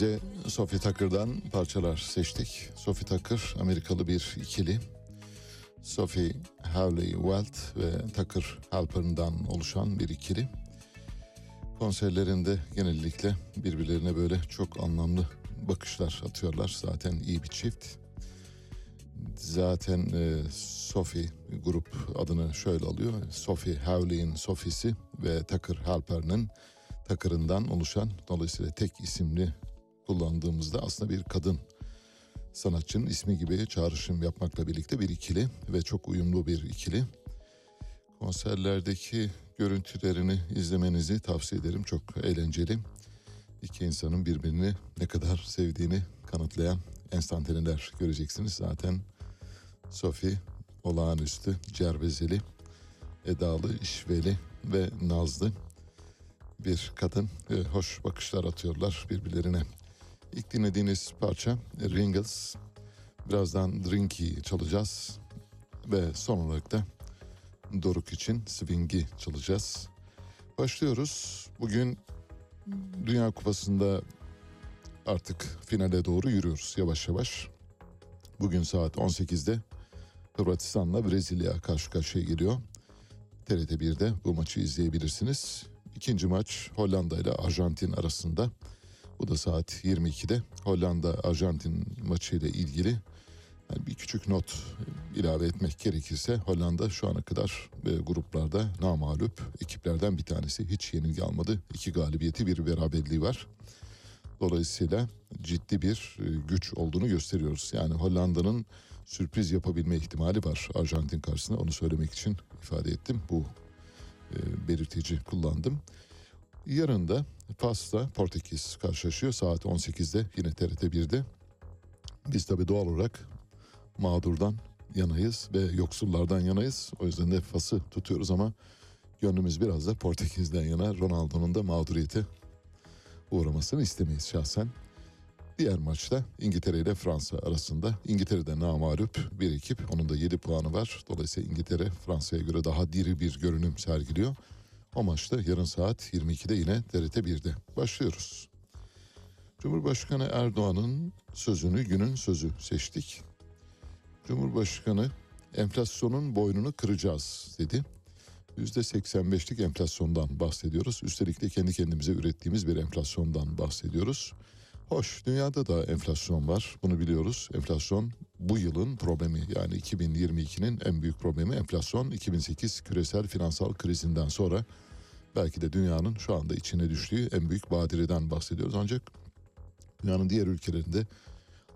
Size Sophie Tucker'dan parçalar seçtik. Sophie Tucker Amerikalı bir ikili. Sophie Hawley Welt ve Tucker Halpern'dan oluşan bir ikili. Konserlerinde genellikle birbirlerine böyle çok anlamlı bakışlar atıyorlar. Zaten iyi bir çift. Zaten e, Sophie grup adını şöyle alıyor. Sophie Hawley'in Sophie'si ve Tucker Halpern'ın Tucker'ından oluşan dolayısıyla tek isimli kullandığımızda aslında bir kadın sanatçının ismi gibi çağrışım yapmakla birlikte bir ikili ve çok uyumlu bir ikili. Konserlerdeki görüntülerini izlemenizi tavsiye ederim. Çok eğlenceli. İki insanın birbirini ne kadar sevdiğini kanıtlayan enstantaneler göreceksiniz. Zaten Sophie olağanüstü, cervezeli, edalı, işveli ve nazlı bir kadın. Hoş bakışlar atıyorlar birbirlerine. İlk dinlediğiniz parça Ringles. Birazdan Drinky çalacağız. Ve son olarak da Doruk için Swing'i çalacağız. Başlıyoruz. Bugün Dünya Kupası'nda artık finale doğru yürüyoruz yavaş yavaş. Bugün saat 18'de Hırvatistan'la Brezilya karşı karşıya geliyor. TRT 1'de bu maçı izleyebilirsiniz. İkinci maç Hollanda ile Arjantin arasında. Bu da saat 22'de. Hollanda Arjantin maçı ile ilgili yani bir küçük not ilave etmek gerekirse Hollanda şu ana kadar e, gruplarda namağlup ekiplerden bir tanesi. Hiç yenilgi almadı. İki galibiyeti bir beraberliği var. Dolayısıyla ciddi bir e, güç olduğunu gösteriyoruz. Yani Hollanda'nın sürpriz yapabilme ihtimali var Arjantin karşısında. Onu söylemek için ifade ettim. Bu e, belirtici kullandım. Yarın da Fas'ta Portekiz karşılaşıyor saat 18'de yine TRT 1'de. Biz tabii doğal olarak mağdurdan yanayız ve yoksullardan yanayız. O yüzden de Fas'ı tutuyoruz ama gönlümüz biraz da Portekiz'den yana Ronaldo'nun da mağduriyete uğramasını istemeyiz şahsen. Diğer maçta İngiltere ile Fransa arasında. İngiltere'de namağlup bir ekip. Onun da 7 puanı var. Dolayısıyla İngiltere Fransa'ya göre daha diri bir görünüm sergiliyor. O maçta yarın saat 22'de yine TRT 1'de. Başlıyoruz. Cumhurbaşkanı Erdoğan'ın sözünü günün sözü seçtik. Cumhurbaşkanı enflasyonun boynunu kıracağız dedi. %85'lik enflasyondan bahsediyoruz. Üstelik de kendi kendimize ürettiğimiz bir enflasyondan bahsediyoruz. Hoş dünyada da enflasyon var bunu biliyoruz. Enflasyon bu yılın problemi yani 2022'nin en büyük problemi enflasyon 2008 küresel finansal krizinden sonra belki de dünyanın şu anda içine düştüğü en büyük badireden bahsediyoruz. Ancak dünyanın diğer ülkelerinde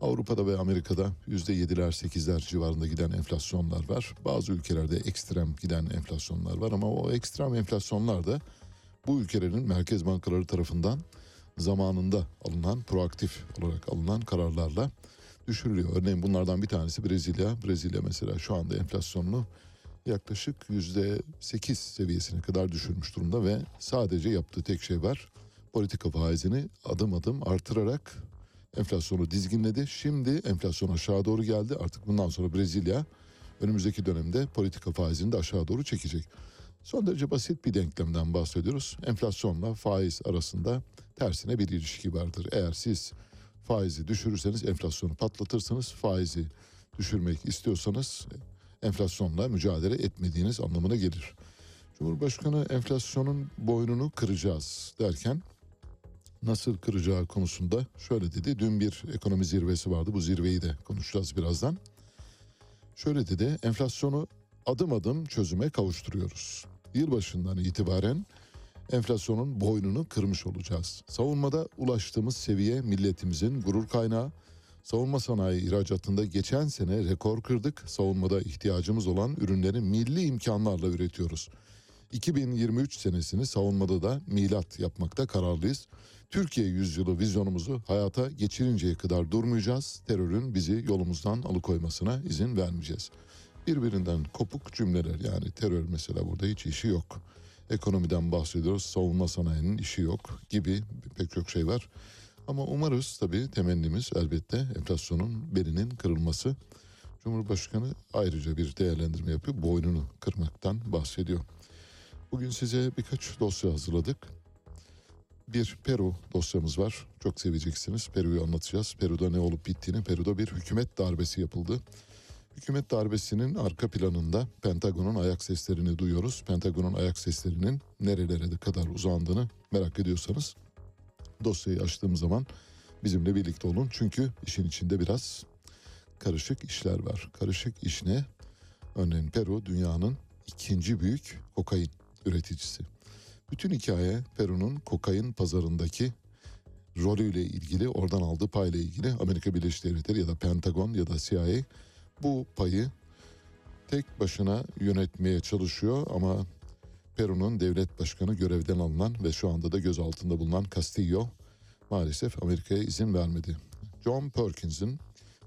Avrupa'da ve Amerika'da %7'ler 8'ler civarında giden enflasyonlar var. Bazı ülkelerde ekstrem giden enflasyonlar var ama o ekstrem enflasyonlar da bu ülkelerin merkez bankaları tarafından zamanında alınan proaktif olarak alınan kararlarla düşürülüyor. Örneğin bunlardan bir tanesi Brezilya. Brezilya mesela şu anda enflasyonunu yaklaşık yüzde sekiz seviyesine kadar düşürmüş durumda ve sadece yaptığı tek şey var. Politika faizini adım adım artırarak enflasyonu dizginledi. Şimdi enflasyon aşağı doğru geldi. Artık bundan sonra Brezilya önümüzdeki dönemde politika faizini de aşağı doğru çekecek. Son derece basit bir denklemden bahsediyoruz. Enflasyonla faiz arasında tersine bir ilişki vardır. Eğer siz faizi düşürürseniz enflasyonu patlatırsınız. Faizi düşürmek istiyorsanız enflasyonla mücadele etmediğiniz anlamına gelir. Cumhurbaşkanı enflasyonun boynunu kıracağız derken nasıl kıracağı konusunda şöyle dedi. Dün bir ekonomi zirvesi vardı. Bu zirveyi de konuşacağız birazdan. Şöyle dedi. Enflasyonu adım adım çözüme kavuşturuyoruz. Yılbaşından itibaren enflasyonun boynunu kırmış olacağız. Savunmada ulaştığımız seviye milletimizin gurur kaynağı. Savunma sanayi ihracatında geçen sene rekor kırdık. Savunmada ihtiyacımız olan ürünleri milli imkanlarla üretiyoruz. 2023 senesini savunmada da milat yapmakta kararlıyız. Türkiye yüzyılı vizyonumuzu hayata geçirinceye kadar durmayacağız. Terörün bizi yolumuzdan alıkoymasına izin vermeyeceğiz. Birbirinden kopuk cümleler yani terör mesela burada hiç işi yok. Ekonomiden bahsediyoruz, savunma sanayinin işi yok gibi pek çok şey var. Ama umarız tabii temennimiz elbette enflasyonun belinin kırılması. Cumhurbaşkanı ayrıca bir değerlendirme yapıyor. Boynunu kırmaktan bahsediyor. Bugün size birkaç dosya hazırladık. Bir Peru dosyamız var. Çok seveceksiniz. Peru'yu anlatacağız. Peru'da ne olup bittiğini. Peru'da bir hükümet darbesi yapıldı. Hükümet darbesinin arka planında Pentagon'un ayak seslerini duyuyoruz. Pentagon'un ayak seslerinin nerelere kadar uzandığını merak ediyorsanız dosyayı açtığım zaman bizimle birlikte olun. Çünkü işin içinde biraz karışık işler var. Karışık iş ne? Örneğin Peru dünyanın ikinci büyük kokain üreticisi. Bütün hikaye Peru'nun kokain pazarındaki rolüyle ilgili, oradan aldığı payla ilgili Amerika Birleşik Devletleri ya da Pentagon ya da CIA bu payı tek başına yönetmeye çalışıyor ama Peru'nun devlet başkanı görevden alınan ve şu anda da gözaltında bulunan Castillo maalesef Amerika'ya izin vermedi. John Perkins'in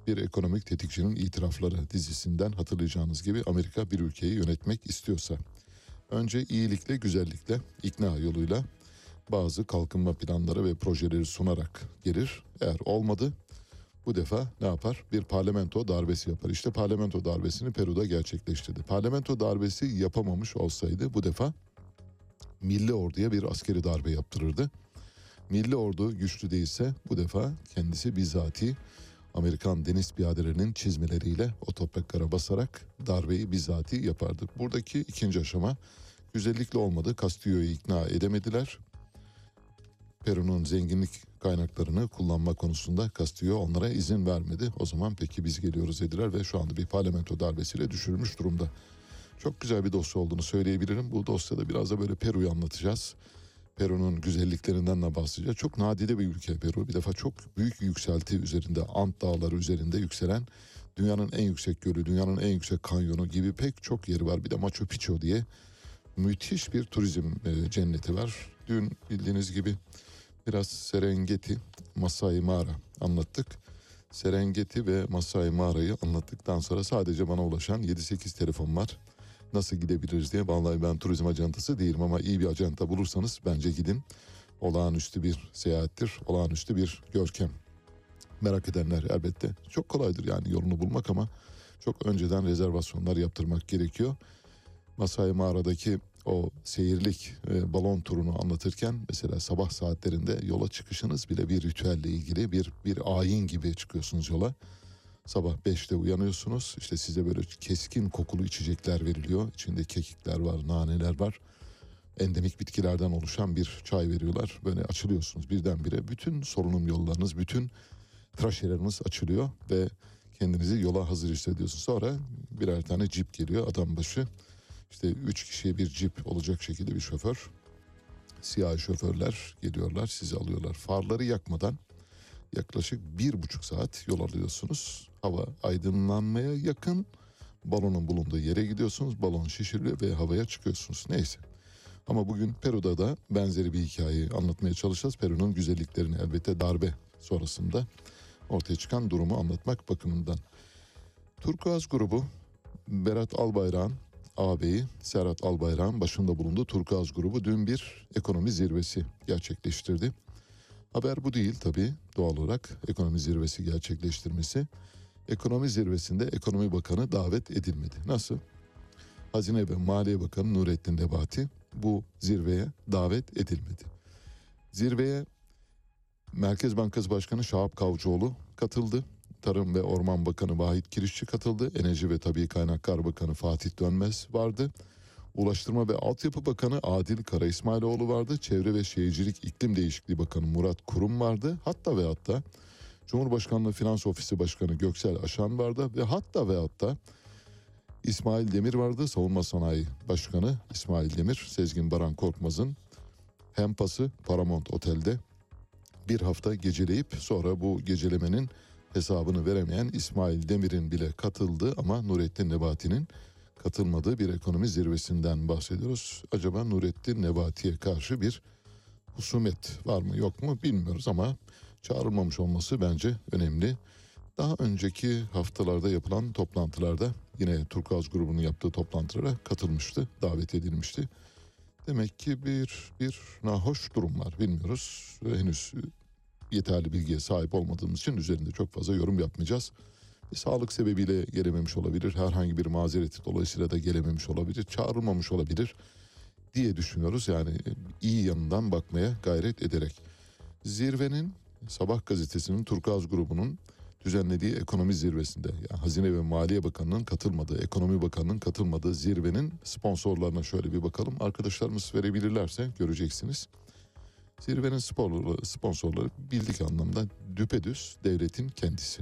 bir ekonomik tetikçinin itirafları dizisinden hatırlayacağınız gibi Amerika bir ülkeyi yönetmek istiyorsa önce iyilikle güzellikle ikna yoluyla bazı kalkınma planları ve projeleri sunarak gelir. Eğer olmadı bu defa ne yapar? Bir parlamento darbesi yapar. İşte parlamento darbesini Peru'da gerçekleştirdi. Parlamento darbesi yapamamış olsaydı bu defa milli orduya bir askeri darbe yaptırırdı. Milli ordu güçlü değilse bu defa kendisi bizatihi Amerikan deniz piyadelerinin çizmeleriyle o topraklara basarak darbeyi bizatihi yapardı. Buradaki ikinci aşama güzellikle olmadı. Castillo'yu ikna edemediler. Peru'nun zenginlik kaynaklarını kullanma konusunda Castillo onlara izin vermedi. O zaman peki biz geliyoruz dediler ve şu anda bir parlamento darbesiyle düşürülmüş durumda. Çok güzel bir dosya olduğunu söyleyebilirim. Bu dosyada biraz da böyle Peru'yu anlatacağız. Peru'nun güzelliklerinden de bahsedeceğiz. Çok nadide bir ülke Peru. Bir defa çok büyük yükselti üzerinde, Ant Dağları üzerinde yükselen dünyanın en yüksek gölü, dünyanın en yüksek kanyonu gibi pek çok yeri var. Bir de Machu Picchu diye müthiş bir turizm e, cenneti var. Dün bildiğiniz gibi biraz Serengeti, Masai Mara anlattık. Serengeti ve Masai Mara'yı anlattıktan sonra sadece bana ulaşan 7-8 telefon var. Nasıl gidebiliriz diye. Vallahi ben turizm acentası değilim ama iyi bir acenta bulursanız bence gidin. Olağanüstü bir seyahattir, olağanüstü bir görkem. Merak edenler elbette. Çok kolaydır yani yolunu bulmak ama çok önceden rezervasyonlar yaptırmak gerekiyor. Masai Mağara'daki o seyirlik e, balon turunu anlatırken mesela sabah saatlerinde yola çıkışınız bile bir ritüelle ilgili bir bir ayin gibi çıkıyorsunuz yola. Sabah 5'te uyanıyorsunuz. İşte size böyle keskin kokulu içecekler veriliyor. İçinde kekikler var, naneler var. Endemik bitkilerden oluşan bir çay veriyorlar. Böyle açılıyorsunuz birdenbire. Bütün solunum yollarınız, bütün traşeleriniz açılıyor ve kendinizi yola hazır hissediyorsunuz. Sonra birer tane cip geliyor adam başı. İşte üç kişiye bir cip olacak şekilde bir şoför. Siyah şoförler geliyorlar sizi alıyorlar. Farları yakmadan yaklaşık bir buçuk saat yol alıyorsunuz. Hava aydınlanmaya yakın. Balonun bulunduğu yere gidiyorsunuz. Balon şişiriliyor ve havaya çıkıyorsunuz. Neyse. Ama bugün Peru'da da benzeri bir hikayeyi anlatmaya çalışacağız. Peru'nun güzelliklerini elbette darbe sonrasında ortaya çıkan durumu anlatmak bakımından. Turkuaz grubu Berat Albayrak'ın ağabeyi Serhat Albayrak'ın başında bulunduğu Turkuaz grubu dün bir ekonomi zirvesi gerçekleştirdi. Haber bu değil tabii doğal olarak ekonomi zirvesi gerçekleştirmesi. Ekonomi zirvesinde ekonomi bakanı davet edilmedi. Nasıl? Hazine ve Maliye Bakanı Nurettin Nebati bu zirveye davet edilmedi. Zirveye Merkez Bankası Başkanı Şahap Kavcıoğlu katıldı. Tarım ve Orman Bakanı Vahit Kirişçi katıldı. Enerji ve Tabii Kaynaklar Bakanı Fatih Dönmez vardı. Ulaştırma ve Altyapı Bakanı Adil Kara İsmailoğlu vardı. Çevre ve Şehircilik İklim Değişikliği Bakanı Murat Kurum vardı. Hatta ve hatta Cumhurbaşkanlığı Finans Ofisi Başkanı Göksel Aşan vardı ve hatta ve hatta İsmail Demir vardı. Savunma Sanayi Başkanı İsmail Demir, Sezgin Baran Korkmaz'ın Hempas'ı Paramount Otel'de bir hafta geceleyip sonra bu gecelemenin hesabını veremeyen İsmail Demir'in bile katıldığı ama Nurettin Nebati'nin katılmadığı bir ekonomi zirvesinden bahsediyoruz. Acaba Nurettin Nebati'ye karşı bir husumet var mı yok mu bilmiyoruz ama çağrılmamış olması bence önemli. Daha önceki haftalarda yapılan toplantılarda yine Turkuaz grubunun yaptığı toplantılara katılmıştı, davet edilmişti. Demek ki bir bir nahoş durum var bilmiyoruz. Henüz yeterli bilgiye sahip olmadığımız için üzerinde çok fazla yorum yapmayacağız. E, sağlık sebebiyle gelememiş olabilir. Herhangi bir mazereti dolayısıyla da gelememiş olabilir. Çağrılmamış olabilir diye düşünüyoruz. Yani e, iyi yanından bakmaya gayret ederek. Zirvenin Sabah gazetesinin Turkuaz grubunun düzenlediği ekonomi zirvesinde yani Hazine ve Maliye Bakanı'nın katılmadığı, Ekonomi Bakanı'nın katılmadığı zirvenin sponsorlarına şöyle bir bakalım. Arkadaşlarımız verebilirlerse göreceksiniz. Zirvenin sponsorları bildik anlamda düpedüz devletin kendisi.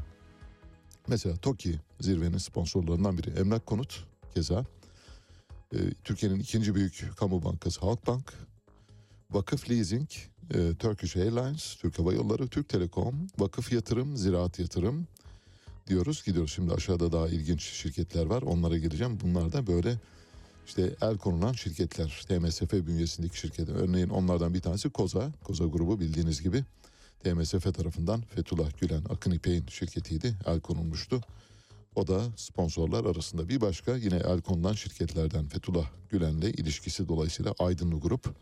Mesela TOKİ zirvenin sponsorlarından biri. Emlak Konut keza. Ee, Türkiye'nin ikinci büyük kamu bankası Halkbank. Vakıf Leasing, e, Turkish Airlines, Türk Hava Yolları, Türk Telekom, Vakıf Yatırım, Ziraat Yatırım diyoruz. Gidiyoruz şimdi aşağıda daha ilginç şirketler var. Onlara geleceğim. Bunlar da böyle işte el konulan şirketler. TMSF bünyesindeki şirketler. Örneğin onlardan bir tanesi Koza. Koza grubu bildiğiniz gibi TMSF tarafından Fethullah Gülen Akın İpek'in şirketiydi. El konulmuştu. O da sponsorlar arasında bir başka yine el konulan şirketlerden Fethullah Gülen'le ilişkisi dolayısıyla Aydınlı Grup.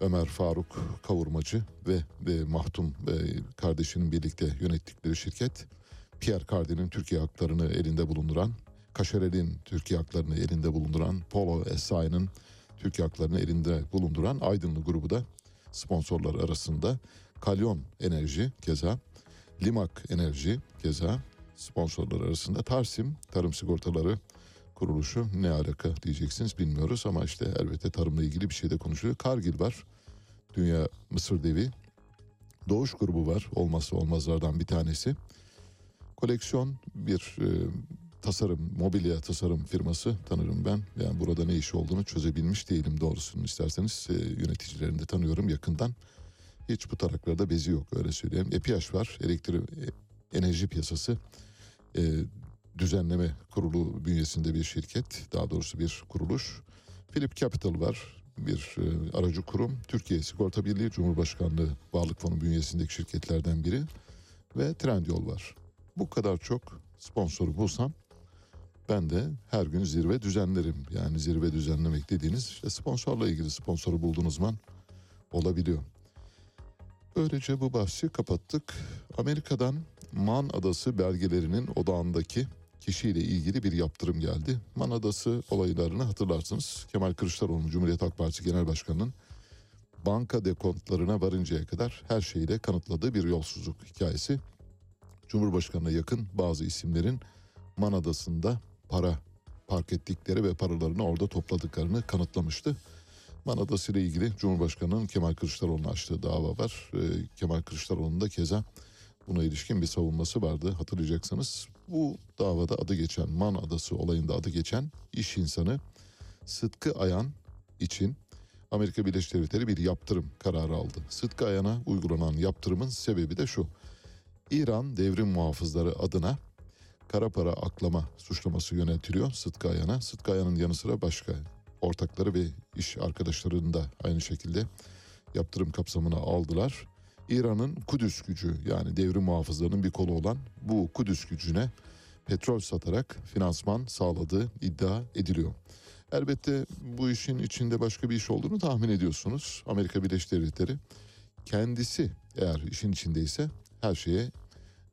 Ömer Faruk Kavurmacı ve, ve Mahtum ve kardeşinin birlikte yönettikleri şirket Pierre Cardin'in Türkiye haklarını elinde bulunduran, Kaşerel'in Türkiye haklarını elinde bulunduran, Polo Esai'nin Türkiye haklarını elinde bulunduran Aydınlı grubu da sponsorlar arasında. Kalyon Enerji keza Limak Enerji keza sponsorlar arasında. Tarsim Tarım Sigortaları Kuruluşu ne alaka diyeceksiniz bilmiyoruz ama işte elbette tarımla ilgili bir şey de konuşuluyor. Kargil var. Dünya Mısır devi. Doğuş grubu var. Olmazsa olmazlardan bir tanesi. Koleksiyon bir e, tasarım, mobilya tasarım firması tanırım ben. Yani burada ne iş olduğunu çözebilmiş değilim doğrusunu isterseniz. E, yöneticilerini de tanıyorum yakından. Hiç bu taraklarda bezi yok öyle söyleyeyim. EPH var. Elektrik e, enerji piyasası e, düzenleme kurulu bünyesinde bir şirket. Daha doğrusu bir kuruluş. Philip Capital var. Bir e, aracı kurum. Türkiye Sigorta Birliği Cumhurbaşkanlığı Varlık Fonu bünyesindeki şirketlerden biri. Ve Trendyol var. Bu kadar çok sponsoru bulsam ben de her gün zirve düzenlerim. Yani zirve düzenlemek dediğiniz işte sponsorla ilgili sponsoru bulduğunuz zaman olabiliyor. Böylece bu bahsi kapattık. Amerika'dan Man Adası belgelerinin odağındaki kişiyle ilgili bir yaptırım geldi. Man Adası olaylarını hatırlarsınız. Kemal Kılıçdaroğlu Cumhuriyet Halk Partisi Genel Başkanı'nın banka dekontlarına varıncaya kadar her şeyle kanıtladığı bir yolsuzluk hikayesi. Cumhurbaşkanına yakın bazı isimlerin Man Adası'nda para park ettikleri ve paralarını orada topladıklarını kanıtlamıştı. Man Adası ile ilgili Cumhurbaşkanı'nın Kemal Kılıçdaroğlu'na açtığı dava var. Ee, Kemal Kılıçdaroğlu'nun da keza buna ilişkin bir savunması vardı hatırlayacaksınız. Bu davada adı geçen Man Adası olayında adı geçen iş insanı Sıtkı Ayan için Amerika Birleşik Devletleri bir yaptırım kararı aldı. Sıtkı Ayan'a uygulanan yaptırımın sebebi de şu. İran devrim muhafızları adına kara para aklama suçlaması yöneltiliyor Sıtkı Ayan'a. Sıtkı Ayan'ın yanı sıra başka ortakları ve iş arkadaşlarını da aynı şekilde yaptırım kapsamına aldılar. İran'ın Kudüs gücü yani devrim muhafızlarının bir kolu olan bu Kudüs gücüne petrol satarak finansman sağladığı iddia ediliyor. Elbette bu işin içinde başka bir iş olduğunu tahmin ediyorsunuz. Amerika Birleşik Devletleri kendisi eğer işin içindeyse her şeye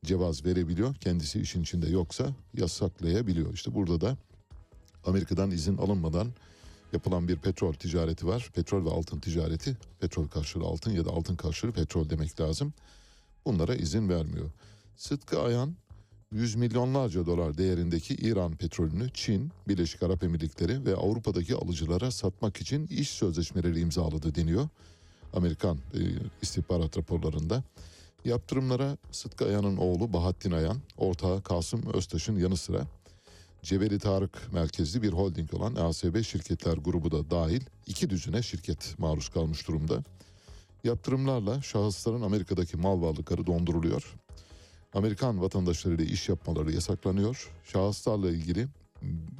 cevaz verebiliyor. Kendisi işin içinde yoksa yasaklayabiliyor. İşte burada da Amerika'dan izin alınmadan yapılan bir petrol ticareti var. Petrol ve altın ticareti. Petrol karşılığı altın ya da altın karşılığı petrol demek lazım. Bunlara izin vermiyor. Sıtkı Ayan 100 milyonlarca dolar değerindeki İran petrolünü Çin, Birleşik Arap Emirlikleri ve Avrupa'daki alıcılara satmak için iş sözleşmeleri imzaladı deniyor. Amerikan e, istihbarat raporlarında. Yaptırımlara Sıtkı Ayan'ın oğlu Bahattin Ayan, ortağı Kasım Öztaş'ın yanı sıra Cebeli Tarık merkezli bir holding olan ASB Şirketler Grubu da dahil iki düzine şirket maruz kalmış durumda. Yaptırımlarla şahısların Amerika'daki mal varlıkları donduruluyor. Amerikan vatandaşlarıyla iş yapmaları yasaklanıyor. Şahıslarla ilgili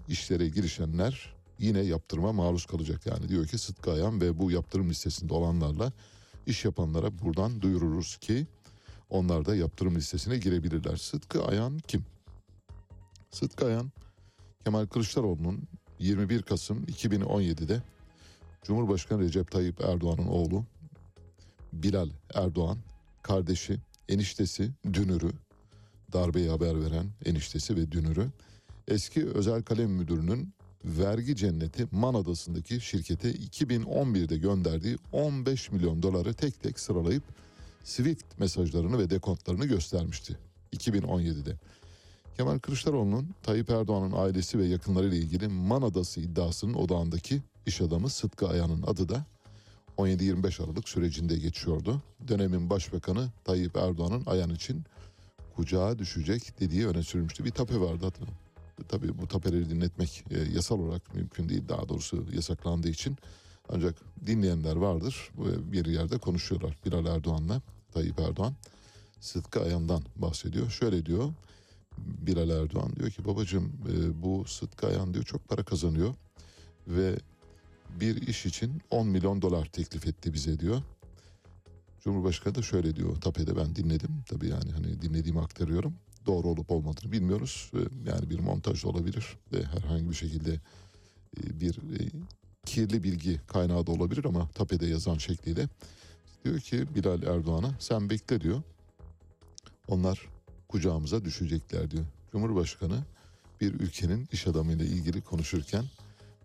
işlere girişenler yine yaptırıma maruz kalacak. Yani diyor ki Sıtkı Ayan ve bu yaptırım listesinde olanlarla iş yapanlara buradan duyururuz ki onlar da yaptırım listesine girebilirler. Sıtkı Ayan kim? Sıtkı Ayan Kemal Kılıçdaroğlu'nun 21 Kasım 2017'de Cumhurbaşkanı Recep Tayyip Erdoğan'ın oğlu Bilal Erdoğan, kardeşi, eniştesi, dünürü, darbeyi haber veren eniştesi ve dünürü, eski özel kalem müdürünün vergi cenneti Man Adası'ndaki şirkete 2011'de gönderdiği 15 milyon doları tek tek sıralayıp Swift mesajlarını ve dekontlarını göstermişti 2017'de. Kemal Kılıçdaroğlu'nun Tayyip Erdoğan'ın ailesi ve yakınlarıyla ilgili Man Adası iddiasının odağındaki iş adamı Sıtkı Ayan'ın adı da 17-25 Aralık sürecinde geçiyordu. Dönemin başbakanı Tayyip Erdoğan'ın Ayan için kucağa düşecek dediği öne sürülmüştü. Bir tape vardı hatırlıyorum. Tabii bu tapeleri dinletmek e, yasal olarak mümkün değil. Daha doğrusu yasaklandığı için. Ancak dinleyenler vardır. Bu Bir yerde konuşuyorlar Bilal Erdoğan'la Tayyip Erdoğan. Sıtkı Ayan'dan bahsediyor. Şöyle diyor. Bilal Erdoğan diyor ki babacığım e, bu Sıtkı Ayan diyor çok para kazanıyor ve bir iş için 10 milyon dolar teklif etti bize diyor. Cumhurbaşkanı da şöyle diyor. Tape'de ben dinledim. Tabii yani hani dinlediğimi aktarıyorum. Doğru olup olmadığını bilmiyoruz. E, Yani bir montaj olabilir ve herhangi bir şekilde e, bir e, kirli bilgi kaynağı da olabilir ama Tape'de yazan şekliyle diyor ki Bilal Erdoğan'a sen bekle diyor. Onlar kucağımıza düşecekler diyor. Cumhurbaşkanı bir ülkenin iş adamıyla ilgili konuşurken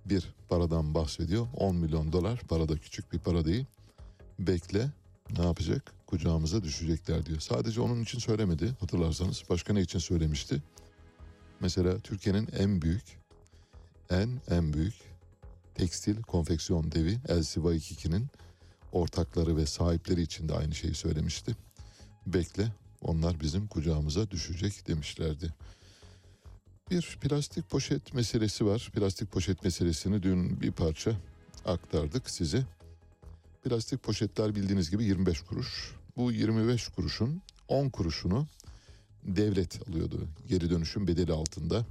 bir paradan bahsediyor. 10 milyon dolar para da küçük bir para değil. Bekle ne yapacak? kucağımıza düşecekler diyor. Sadece onun için söylemedi hatırlarsanız. Başka ne için söylemişti? Mesela Türkiye'nin en büyük, en en büyük tekstil konfeksiyon devi Elsiva 22'nin ortakları ve sahipleri için de aynı şeyi söylemişti. Bekle onlar bizim kucağımıza düşecek demişlerdi. Bir plastik poşet meselesi var. Plastik poşet meselesini dün bir parça aktardık size. Plastik poşetler bildiğiniz gibi 25 kuruş. Bu 25 kuruşun 10 kuruşunu devlet alıyordu geri dönüşüm bedeli altında.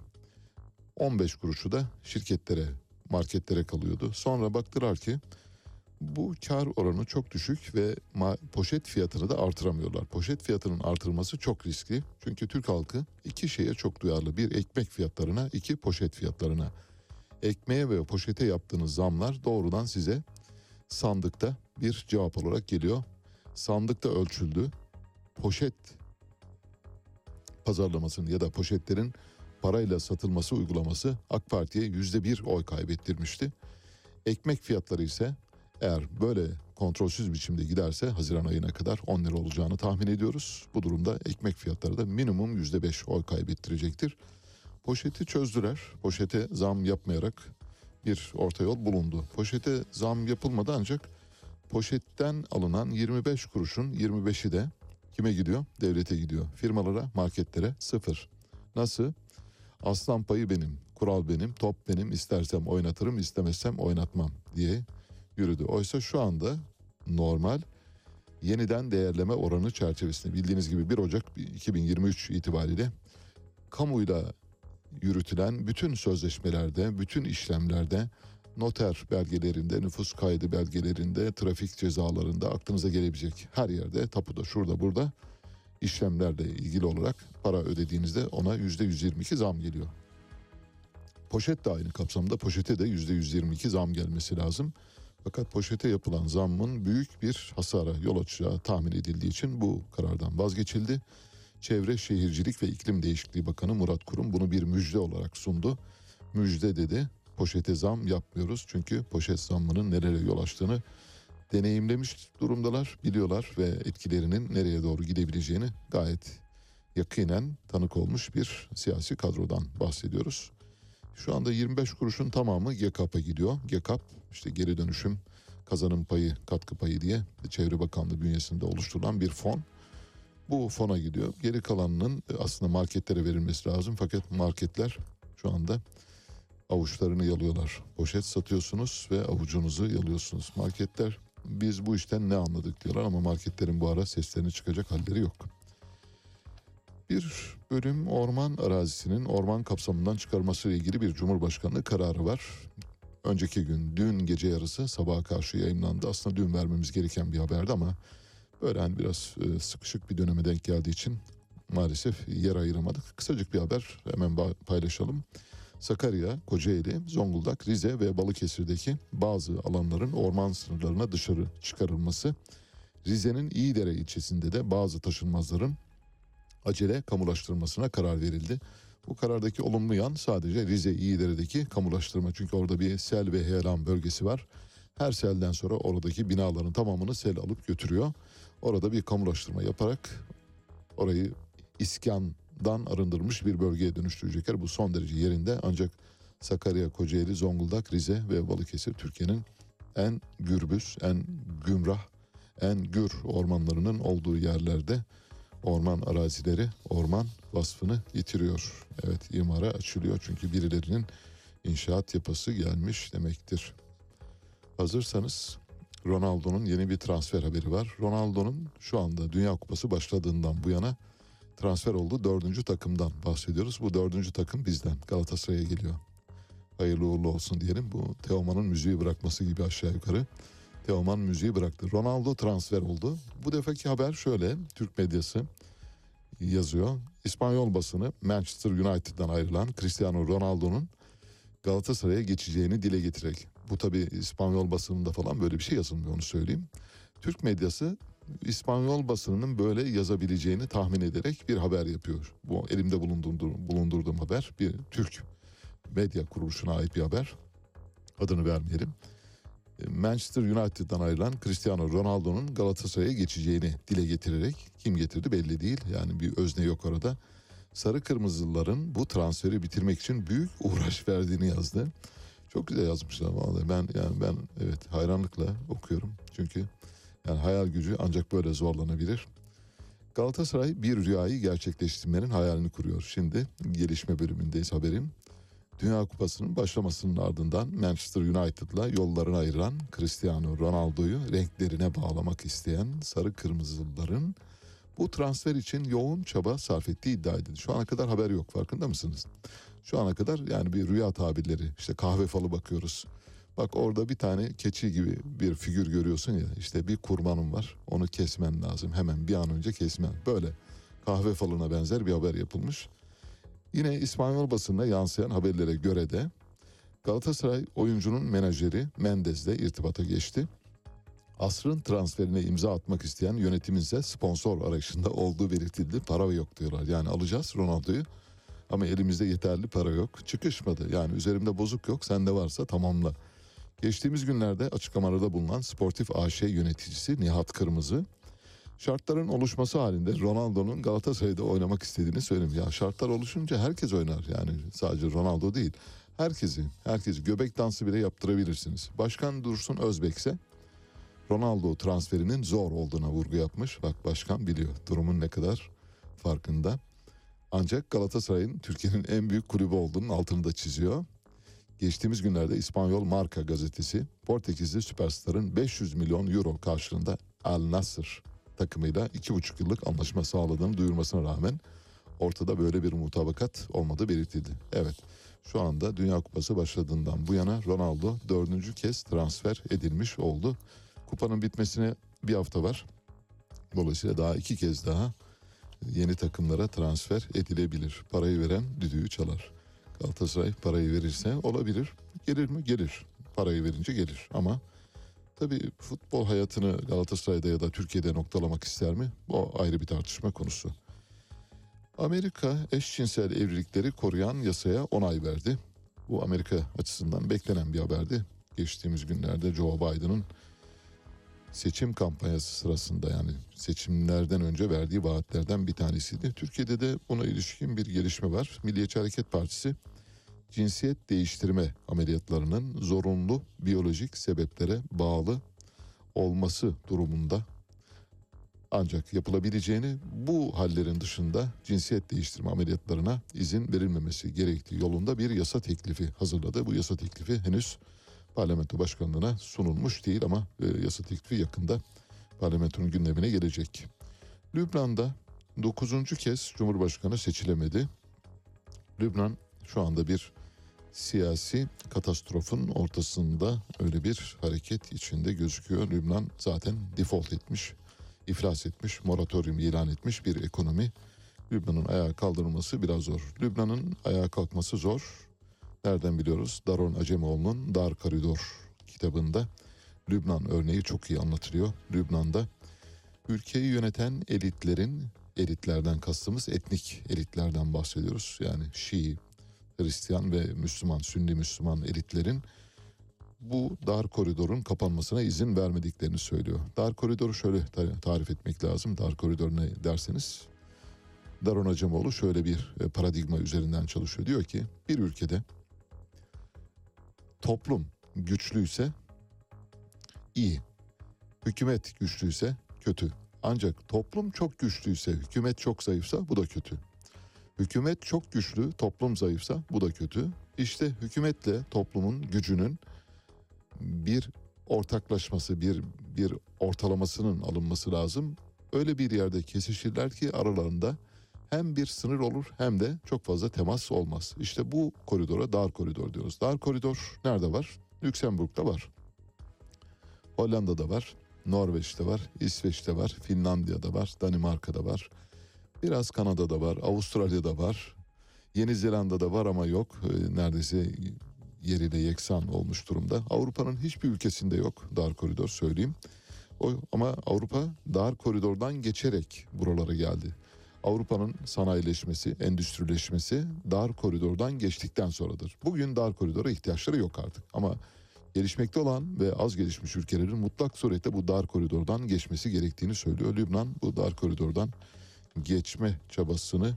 15 kuruşu da şirketlere, marketlere kalıyordu. Sonra baktılar ki bu kar oranı çok düşük ve poşet fiyatını da artıramıyorlar. Poşet fiyatının artırılması çok riskli. Çünkü Türk halkı iki şeye çok duyarlı. Bir ekmek fiyatlarına, iki poşet fiyatlarına. Ekmeğe ve poşete yaptığınız zamlar doğrudan size sandıkta bir cevap olarak geliyor. Sandıkta ölçüldü. Poşet pazarlamasının ya da poşetlerin parayla satılması uygulaması AK Parti'ye yüzde bir oy kaybettirmişti. Ekmek fiyatları ise eğer böyle kontrolsüz biçimde giderse Haziran ayına kadar 10 lira olacağını tahmin ediyoruz. Bu durumda ekmek fiyatları da minimum yüzde beş oy kaybettirecektir. Poşeti çözdüler. Poşete zam yapmayarak bir orta yol bulundu. Poşete zam yapılmadı ancak poşetten alınan 25 kuruşun 25'i de kime gidiyor? Devlete gidiyor. Firmalara, marketlere sıfır. Nasıl? Aslan payı benim, kural benim, top benim, istersem oynatırım, istemezsem oynatmam diye yürüdü. Oysa şu anda normal yeniden değerleme oranı çerçevesinde bildiğiniz gibi 1 Ocak 2023 itibariyle kamuyla yürütülen bütün sözleşmelerde, bütün işlemlerde, noter belgelerinde, nüfus kaydı belgelerinde, trafik cezalarında aklınıza gelebilecek her yerde, tapuda, şurada, burada işlemlerle ilgili olarak para ödediğinizde ona yüzde 122 zam geliyor. Poşet de aynı kapsamda poşete de yüzde 122 zam gelmesi lazım. Fakat poşete yapılan zammın büyük bir hasara yol açacağı tahmin edildiği için bu karardan vazgeçildi. Çevre Şehircilik ve İklim Değişikliği Bakanı Murat Kurum bunu bir müjde olarak sundu. Müjde dedi poşete zam yapmıyoruz çünkü poşet zammının nereye yol açtığını deneyimlemiş durumdalar, biliyorlar ve etkilerinin nereye doğru gidebileceğini gayet yakinen tanık olmuş bir siyasi kadrodan bahsediyoruz. Şu anda 25 kuruşun tamamı GEKAP'a gidiyor. GEKAP işte geri dönüşüm kazanım payı, katkı payı diye Çevre Bakanlığı bünyesinde oluşturulan bir fon. Bu fona gidiyor. Geri kalanının aslında marketlere verilmesi lazım fakat marketler şu anda avuçlarını yalıyorlar. Poşet satıyorsunuz ve avucunuzu yalıyorsunuz. Marketler biz bu işten ne anladık diyorlar ama marketlerin bu ara seslerini çıkacak halleri yok. Bir bölüm orman arazisinin orman kapsamından çıkarması ile ilgili bir Cumhurbaşkanlığı kararı var. Önceki gün dün gece yarısı sabaha karşı yayınlandı. Aslında dün vermemiz gereken bir haberdi ama böyle hani biraz e, sıkışık bir döneme denk geldiği için maalesef yer ayıramadık. Kısacık bir haber hemen paylaşalım. Sakarya, Kocaeli, Zonguldak, Rize ve Balıkesir'deki bazı alanların orman sınırlarına dışarı çıkarılması, Rize'nin İyidere ilçesinde de bazı taşınmazların acele kamulaştırılmasına karar verildi. Bu karardaki olumlu yan sadece Rize İyidere'deki kamulaştırma. Çünkü orada bir sel ve heyelan bölgesi var. Her selden sonra oradaki binaların tamamını sel alıp götürüyor. Orada bir kamulaştırma yaparak orayı iskandan arındırmış bir bölgeye dönüştürecekler. Bu son derece yerinde ancak Sakarya, Kocaeli, Zonguldak, Rize ve Balıkesir Türkiye'nin en gürbüz, en gümrah, en gür ormanlarının olduğu yerlerde orman arazileri orman vasfını yitiriyor. Evet imara açılıyor çünkü birilerinin inşaat yapası gelmiş demektir. Hazırsanız Ronaldo'nun yeni bir transfer haberi var. Ronaldo'nun şu anda Dünya Kupası başladığından bu yana transfer olduğu dördüncü takımdan bahsediyoruz. Bu dördüncü takım bizden Galatasaray'a geliyor. Hayırlı uğurlu olsun diyelim. Bu Teoman'ın müziği bırakması gibi aşağı yukarı. Teoman müziği bıraktı. Ronaldo transfer oldu. Bu defaki haber şöyle. Türk medyası yazıyor. İspanyol basını Manchester United'dan ayrılan Cristiano Ronaldo'nun Galatasaray'a geçeceğini dile getirerek. Bu tabi İspanyol basınında falan böyle bir şey yazılmıyor onu söyleyeyim. Türk medyası İspanyol basınının böyle yazabileceğini tahmin ederek bir haber yapıyor. Bu elimde bulundurduğum, bulundurduğum haber bir Türk medya kuruluşuna ait bir haber. Adını vermeyelim. Manchester United'dan ayrılan Cristiano Ronaldo'nun Galatasaray'a geçeceğini dile getirerek kim getirdi belli değil. Yani bir özne yok orada. Sarı Kırmızılıların bu transferi bitirmek için büyük uğraş verdiğini yazdı. Çok güzel yazmışlar vallahi. Ben yani ben evet hayranlıkla okuyorum. Çünkü yani hayal gücü ancak böyle zorlanabilir. Galatasaray bir rüyayı gerçekleştirmenin hayalini kuruyor. Şimdi gelişme bölümündeyiz haberin. Dünya Kupası'nın başlamasının ardından Manchester United'la yollarını ayıran Cristiano Ronaldo'yu renklerine bağlamak isteyen sarı kırmızılıların bu transfer için yoğun çaba sarf ettiği iddia edildi. Şu ana kadar haber yok farkında mısınız? Şu ana kadar yani bir rüya tabirleri işte kahve falı bakıyoruz. Bak orada bir tane keçi gibi bir figür görüyorsun ya işte bir kurbanın var onu kesmen lazım hemen bir an önce kesmen böyle kahve falına benzer bir haber yapılmış. Yine İspanyol basınına yansıyan haberlere göre de Galatasaray oyuncunun menajeri Mendez'le irtibata geçti. Asrın transferine imza atmak isteyen yönetimin ise sponsor arayışında olduğu belirtildi. Para yok diyorlar. Yani alacağız Ronaldo'yu ama elimizde yeterli para yok. Çıkışmadı. Yani üzerimde bozuk yok. Sende varsa tamamla. Geçtiğimiz günlerde açıklamalarda bulunan Sportif AŞ yöneticisi Nihat Kırmızı şartların oluşması halinde Ronaldo'nun Galatasaray'da oynamak istediğini söylemiş. Ya şartlar oluşunca herkes oynar yani sadece Ronaldo değil. Herkesi, herkesi göbek dansı bile yaptırabilirsiniz. Başkan Dursun Özbek ise Ronaldo transferinin zor olduğuna vurgu yapmış. Bak başkan biliyor durumun ne kadar farkında. Ancak Galatasaray'ın Türkiye'nin en büyük kulübü olduğunun altını da çiziyor. Geçtiğimiz günlerde İspanyol Marca gazetesi Portekizli süperstarın 500 milyon euro karşılığında Al Nassr takımıyla 2,5 yıllık anlaşma sağladığını duyurmasına rağmen ortada böyle bir mutabakat olmadığı belirtildi. Evet şu anda Dünya Kupası başladığından bu yana Ronaldo dördüncü kez transfer edilmiş oldu. Kupanın bitmesine bir hafta var. Dolayısıyla daha iki kez daha yeni takımlara transfer edilebilir. Parayı veren düdüğü çalar. Galatasaray parayı verirse olabilir. Gelir mi? Gelir. Parayı verince gelir. Ama tabii futbol hayatını Galatasaray'da ya da Türkiye'de noktalamak ister mi? Bu ayrı bir tartışma konusu. Amerika eşcinsel evlilikleri koruyan yasaya onay verdi. Bu Amerika açısından beklenen bir haberdi. Geçtiğimiz günlerde Joe Biden'ın seçim kampanyası sırasında yani seçimlerden önce verdiği vaatlerden bir tanesiydi. Türkiye'de de buna ilişkin bir gelişme var. Milliyetçi Hareket Partisi cinsiyet değiştirme ameliyatlarının zorunlu biyolojik sebeplere bağlı olması durumunda ancak yapılabileceğini bu hallerin dışında cinsiyet değiştirme ameliyatlarına izin verilmemesi gerektiği yolunda bir yasa teklifi hazırladı. Bu yasa teklifi henüz parlamento başkanlığına sunulmuş değil ama e, yasa teklifi yakında parlamentonun gündemine gelecek. Lübnan'da 9. kez Cumhurbaşkanı seçilemedi. Lübnan şu anda bir siyasi katastrofun ortasında öyle bir hareket içinde gözüküyor. Lübnan zaten default etmiş, iflas etmiş, moratorium ilan etmiş bir ekonomi. Lübnan'ın ayağa kaldırılması biraz zor. Lübnan'ın ayağa kalkması zor. Nereden biliyoruz? Daron Acemoğlu'nun Dar Koridor kitabında Lübnan örneği çok iyi anlatılıyor. Lübnan'da ülkeyi yöneten elitlerin, elitlerden kastımız etnik elitlerden bahsediyoruz. Yani Şii, Hristiyan ve Müslüman, Sünni Müslüman elitlerin bu dar koridorun kapanmasına izin vermediklerini söylüyor. Dar koridoru şöyle ta- tarif etmek lazım. Dar koridor ne derseniz Daron Acemoğlu şöyle bir e, paradigma üzerinden çalışıyor. Diyor ki bir ülkede toplum güçlüyse iyi, hükümet güçlüyse kötü. Ancak toplum çok güçlüyse, hükümet çok zayıfsa bu da kötü. Hükümet çok güçlü, toplum zayıfsa bu da kötü. İşte hükümetle toplumun gücünün bir ortaklaşması, bir bir ortalamasının alınması lazım. Öyle bir yerde kesişirler ki aralarında hem bir sınır olur hem de çok fazla temas olmaz. İşte bu koridora dar koridor diyoruz. Dar koridor nerede var? Lüksemburg'da var. Hollanda'da var. Norveç'te var. İsveç'te var. Finlandiya'da var. Danimarka'da var. Biraz Kanada'da var. Avustralya'da var. Yeni Zelanda'da var ama yok. Ee, Neredeyse yeriyle yeksan olmuş durumda. Avrupa'nın hiçbir ülkesinde yok dar koridor söyleyeyim. O, ama Avrupa dar koridordan geçerek buralara geldi. Avrupa'nın sanayileşmesi, endüstrileşmesi dar koridordan geçtikten sonradır. Bugün dar koridora ihtiyaçları yok artık ama gelişmekte olan ve az gelişmiş ülkelerin mutlak surette bu dar koridordan geçmesi gerektiğini söylüyor. Lübnan bu dar koridordan geçme çabasını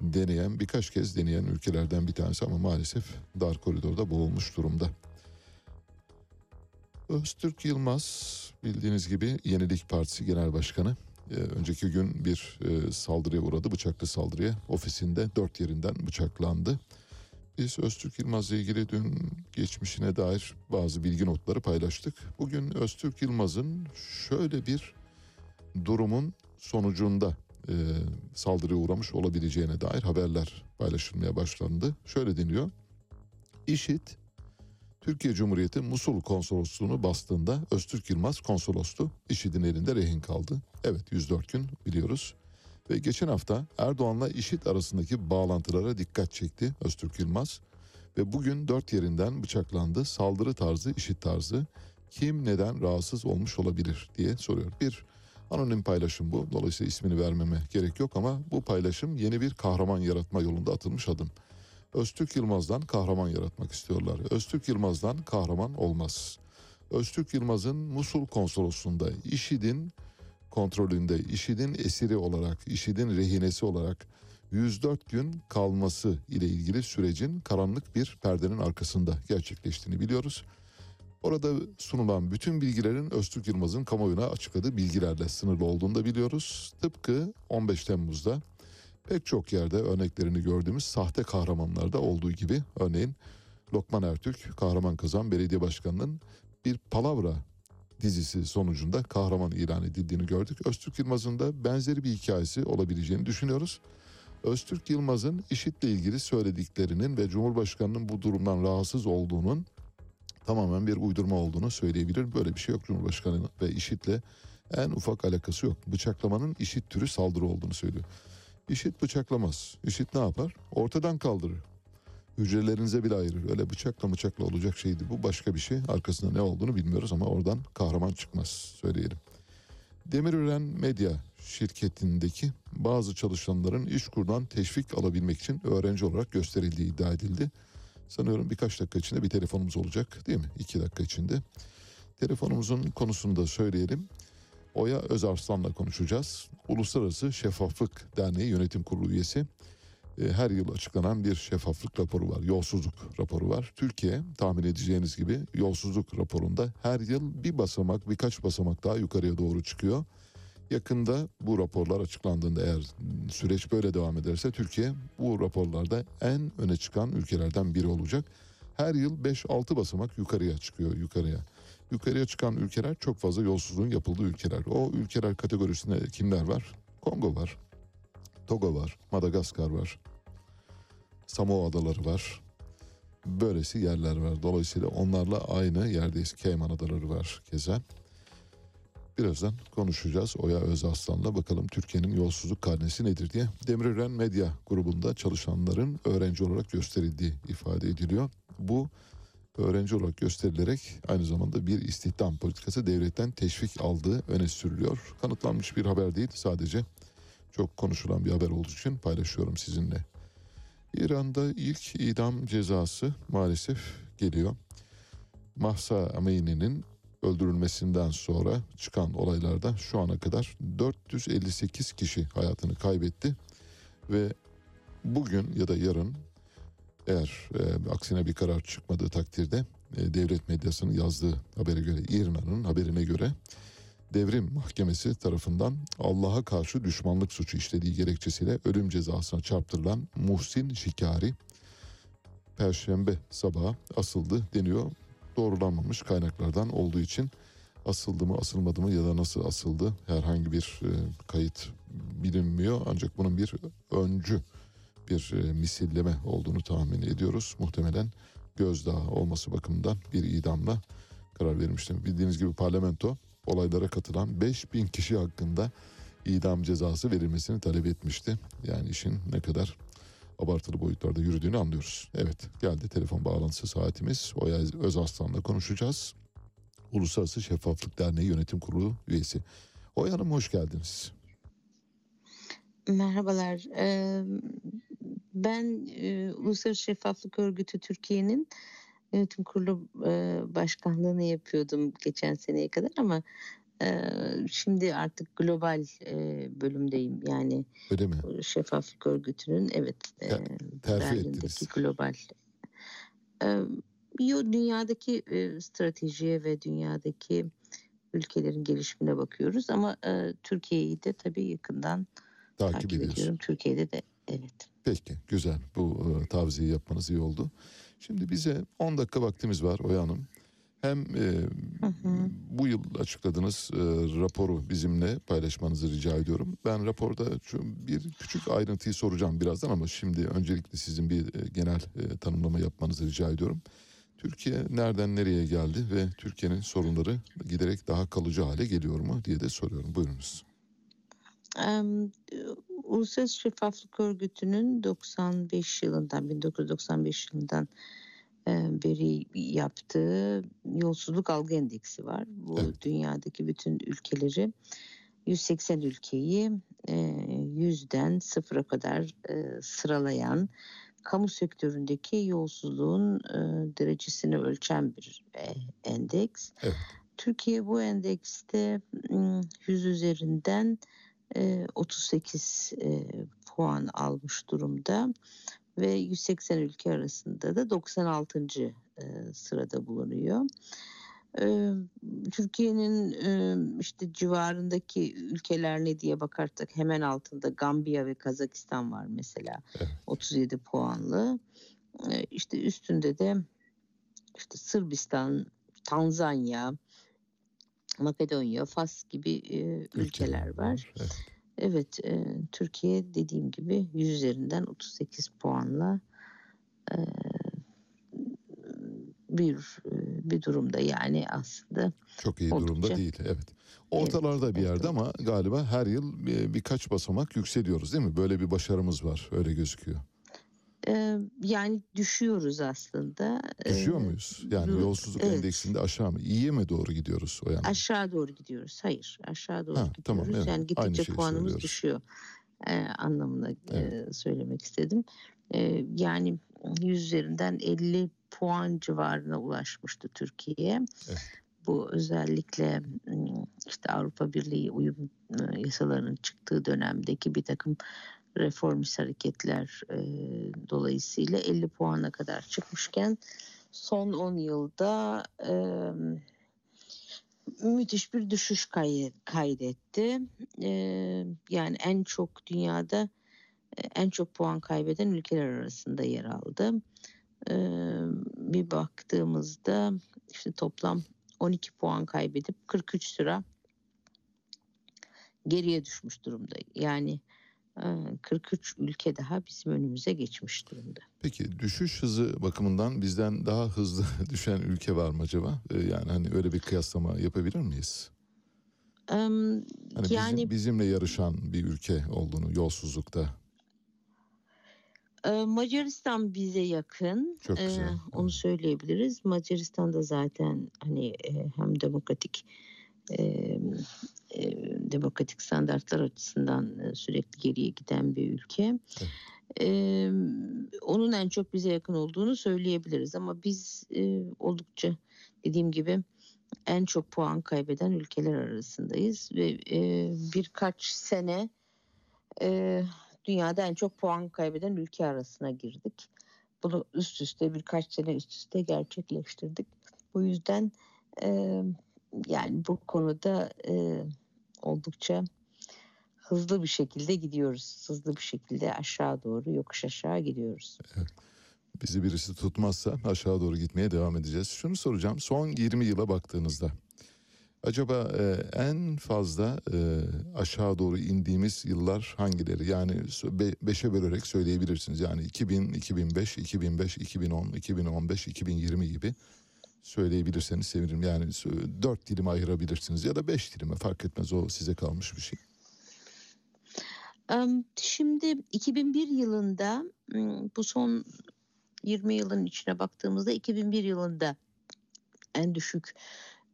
deneyen birkaç kez deneyen ülkelerden bir tanesi ama maalesef dar koridorda boğulmuş durumda. Öztürk Yılmaz bildiğiniz gibi Yenilik Partisi Genel Başkanı e, önceki gün bir e, saldırıya uğradı bıçaklı saldırıya ofisinde dört yerinden bıçaklandı. Biz Öztürk Yılmaz'la ilgili dün geçmişine dair bazı bilgi notları paylaştık. Bugün Öztürk Yılmaz'ın şöyle bir durumun sonucunda e, saldırıya uğramış olabileceğine dair haberler paylaşılmaya başlandı. Şöyle deniyor. İşit Türkiye Cumhuriyeti Musul konsolosluğunu bastığında Öztürk Yılmaz konsolostu. IŞİD'in elinde rehin kaldı. Evet 104 gün biliyoruz. Ve geçen hafta Erdoğan'la IŞİD arasındaki bağlantılara dikkat çekti Öztürk Yılmaz. Ve bugün dört yerinden bıçaklandı. Saldırı tarzı, IŞİD tarzı. Kim neden rahatsız olmuş olabilir diye soruyor. Bir anonim paylaşım bu. Dolayısıyla ismini vermeme gerek yok ama bu paylaşım yeni bir kahraman yaratma yolunda atılmış adım. Öztürk Yılmaz'dan kahraman yaratmak istiyorlar. Öztürk Yılmaz'dan kahraman olmaz. Öztürk Yılmaz'ın Musul konsolosluğunda IŞİD'in kontrolünde, IŞİD'in esiri olarak, IŞİD'in rehinesi olarak 104 gün kalması ile ilgili sürecin karanlık bir perdenin arkasında gerçekleştiğini biliyoruz. Orada sunulan bütün bilgilerin Öztürk Yılmaz'ın kamuoyuna açıkladığı bilgilerle sınırlı olduğunu da biliyoruz. Tıpkı 15 Temmuz'da pek çok yerde örneklerini gördüğümüz sahte kahramanlarda olduğu gibi örneğin Lokman Ertürk kahraman kazan belediye başkanının bir palavra dizisi sonucunda kahraman ilan edildiğini gördük. Öztürk Yılmaz'ın da benzeri bir hikayesi olabileceğini düşünüyoruz. Öztürk Yılmaz'ın IŞİD'le ilgili söylediklerinin ve Cumhurbaşkanı'nın bu durumdan rahatsız olduğunun tamamen bir uydurma olduğunu söyleyebilirim. Böyle bir şey yok Cumhurbaşkanı ve IŞİD'le en ufak alakası yok. Bıçaklamanın IŞİD türü saldırı olduğunu söylüyor. IŞİD bıçaklamaz. IŞİD ne yapar? Ortadan kaldırır. Hücrelerinize bile ayırır. Öyle bıçakla bıçakla olacak şeydi. Bu başka bir şey. Arkasında ne olduğunu bilmiyoruz ama oradan kahraman çıkmaz söyleyelim. Demirören Medya şirketindeki bazı çalışanların İşkur'dan teşvik alabilmek için öğrenci olarak gösterildiği iddia edildi. Sanıyorum birkaç dakika içinde bir telefonumuz olacak değil mi? İki dakika içinde. Telefonumuzun konusunu da söyleyelim. Oya Özarslan'la konuşacağız. Uluslararası Şeffaflık Derneği Yönetim Kurulu üyesi. E, Her yıl açıklanan bir şeffaflık raporu var. Yolsuzluk raporu var. Türkiye tahmin edeceğiniz gibi yolsuzluk raporunda her yıl bir basamak birkaç basamak daha yukarıya doğru çıkıyor. Yakında bu raporlar açıklandığında eğer süreç böyle devam ederse Türkiye bu raporlarda en öne çıkan ülkelerden biri olacak. Her yıl 5-6 basamak yukarıya çıkıyor yukarıya. Yukarıya çıkan ülkeler çok fazla yolsuzluğun yapıldığı ülkeler. O ülkeler kategorisinde kimler var? Kongo var, Togo var, Madagaskar var, Samoa Adaları var. Böylesi yerler var. Dolayısıyla onlarla aynı yerdeyiz. Cayman Adaları var keza. Birazdan konuşacağız Oya Özaslan'la bakalım Türkiye'nin yolsuzluk karnesi nedir diye. Demirören Medya grubunda çalışanların öğrenci olarak gösterildiği ifade ediliyor. Bu öğrenci olarak gösterilerek aynı zamanda bir istihdam politikası devletten teşvik aldığı öne sürülüyor. Kanıtlanmış bir haber değil sadece çok konuşulan bir haber olduğu için paylaşıyorum sizinle. İran'da ilk idam cezası maalesef geliyor. Mahsa Amini'nin öldürülmesinden sonra çıkan olaylarda şu ana kadar 458 kişi hayatını kaybetti ve bugün ya da yarın eğer e, aksine bir karar çıkmadığı takdirde e, devlet medyasının yazdığı habere göre İran'ın haberine göre devrim mahkemesi tarafından Allah'a karşı düşmanlık suçu işlediği gerekçesiyle ölüm cezasına çarptırılan Muhsin Şikari Perşembe sabahı asıldı deniyor. Doğrulanmamış kaynaklardan olduğu için asıldı mı asılmadı mı ya da nasıl asıldı herhangi bir e, kayıt bilinmiyor. Ancak bunun bir öncü bir e, misilleme olduğunu tahmin ediyoruz. Muhtemelen gözdağı olması bakımından bir idamla karar vermiştim. Bildiğiniz gibi parlamento olaylara katılan 5000 kişi hakkında idam cezası verilmesini talep etmişti. Yani işin ne kadar abartılı boyutlarda yürüdüğünü anlıyoruz. Evet geldi telefon bağlantısı saatimiz. Oya Özaslan'la konuşacağız. Uluslararası Şeffaflık Derneği Yönetim Kurulu üyesi. Oya Hanım hoş geldiniz. Merhabalar. Eee, Ben eee, Uluslararası Şeffaflık Örgütü Türkiye'nin yönetim kurulu e, başkanlığını yapıyordum geçen seneye kadar ama e, şimdi artık global bölümdeyim. Yani Öyle mi? şeffaflık örgütünün evet e, terfi Berlin'deki ettiniz. global dünyadaki stratejiye ve dünyadaki ülkelerin gelişimine bakıyoruz ama Türkiye'yi de tabii yakından Takip, takip ediyorsun. ediyorum. Türkiye'de de evet. Peki güzel bu e, tavsiyeyi yapmanız iyi oldu. Şimdi bize 10 dakika vaktimiz var Oya Hanım. Hem e, Hı hı. bu yıl açıkladığınız e, raporu bizimle paylaşmanızı rica ediyorum. Ben raporda şu bir küçük ayrıntıyı soracağım birazdan ama şimdi öncelikle sizin bir e, genel e, tanımlama yapmanızı rica ediyorum. Türkiye nereden nereye geldi ve Türkiye'nin sorunları giderek daha kalıcı hale geliyor mu diye de soruyorum. Buyurunuz. Em, Uluslararası Şeffaflık Örgütü'nün 95 yılından 1995 yılından beri yaptığı yolsuzluk algı endeksi var. Bu Evet. dünyadaki bütün ülkeleri 180 ülkeyi yüzden sıfıra kadar sıralayan kamu sektöründeki yolsuzluğun derecesini ölçen bir endeks. Evet. Türkiye bu endekste m, 100 üzerinden e, 38 e, puan almış durumda ve 180 ülke arasında da 96. e, sırada bulunuyor. E, Türkiye'nin e, işte civarındaki ülkeler ne diye bakarsak hemen altında Gambiya ve Kazakistan var mesela Evet. 37 puanlı. İşte üstünde de işte Sırbistan, Tanzanya, Makedonya, Fas gibi ülkeler var. Evet. Evet, e, Türkiye dediğim gibi 100 üzerinden 38 puanla e, bir bir durumda yani aslında Çok iyi Oldukça. durumda değil. Evet. Ortalarda bir yerde ama galiba her yıl bir- birkaç basamak yükseliyoruz değil mi? Böyle bir başarımız var. Öyle gözüküyor. E, yani düşüyoruz aslında. Düşüyor muyuz? Yani du- yolsuzluk evet. endeksinde aşağı mı? İyiye mi doğru gidiyoruz o yani? Aşağı doğru gidiyoruz. Hayır, aşağı doğru Ha, gidiyoruz. tamam, evet. Yani gittikçe puanımız söylüyoruz. düşüyor. E, anlamına e, Evet. söylemek istedim. E, yani 100 üzerinden 50 puan civarına ulaşmıştı Türkiye. Evet. Bu özellikle işte Avrupa Birliği uyum e, yasalarının çıktığı dönemdeki bir takım reformist hareketler e, dolayısıyla 50 puana kadar çıkmışken son 10 yılda e, müthiş bir düşüş kay- kaydetti. E, yani en çok dünyada e, en çok puan kaybeden ülkeler arasında yer aldı. E, bir baktığımızda işte toplam 12 puan kaybedip 43 sıra geriye düşmüş durumda. Yani 43 ülke daha bizim önümüze geçmiş durumda. Peki düşüş hızı bakımından bizden daha hızlı düşen ülke var mı acaba? Ee, Yani hani öyle bir kıyaslama yapabilir miyiz? Hani yani bizim, bizimle yarışan bir ülke olduğunu yolsuzlukta. e, Macaristan bize yakın. Çok güzel. onu söyleyebiliriz. Macaristan'da zaten hani e, hem demokratik e, e, demokratik standartlar açısından e, sürekli geriye giden bir ülke. Evet. E, onun en çok bize yakın olduğunu söyleyebiliriz ama biz e, oldukça dediğim gibi en çok puan kaybeden ülkeler arasındayız ve e, birkaç sene e, dünyada en çok puan kaybeden ülke arasına girdik. Bunu üst üste birkaç sene üst üste gerçekleştirdik. Bu yüzden e, yani bu konuda e, oldukça hızlı bir şekilde gidiyoruz. Hızlı bir şekilde aşağı doğru yokuş aşağı gidiyoruz. Bizi birisi tutmazsa aşağı doğru gitmeye devam edeceğiz. Şunu soracağım. Son 20 yıla baktığınızda acaba e, en fazla e, aşağı doğru indiğimiz yıllar hangileri? Yani be- beşe bölerek söyleyebilirsiniz. Yani 2000, 2005, 2005, 2010, 2015, 2020 gibi söyleyebilirseniz sevinirim. Yani dört dilime ayırabilirsiniz ya da beş dilime fark etmez o size kalmış bir şey. Şimdi 2001 yılında bu son 20 yılın içine baktığımızda 2001 yılında en düşük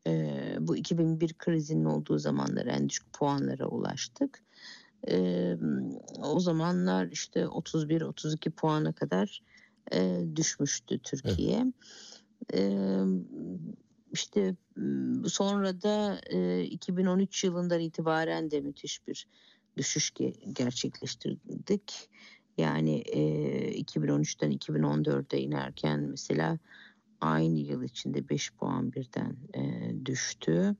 e, bu 2001 krizinin olduğu zamanlar en düşük puanlara ulaştık. O zamanlar işte 31-32 puana kadar e, düşmüştü Türkiye. Ee, işte sonra da e, 2013 yılından itibaren de müthiş bir düşüş ge- gerçekleştirdik. Yani e, 2013'ten 2014'e inerken mesela aynı yıl içinde 5 puan birden e, düştü.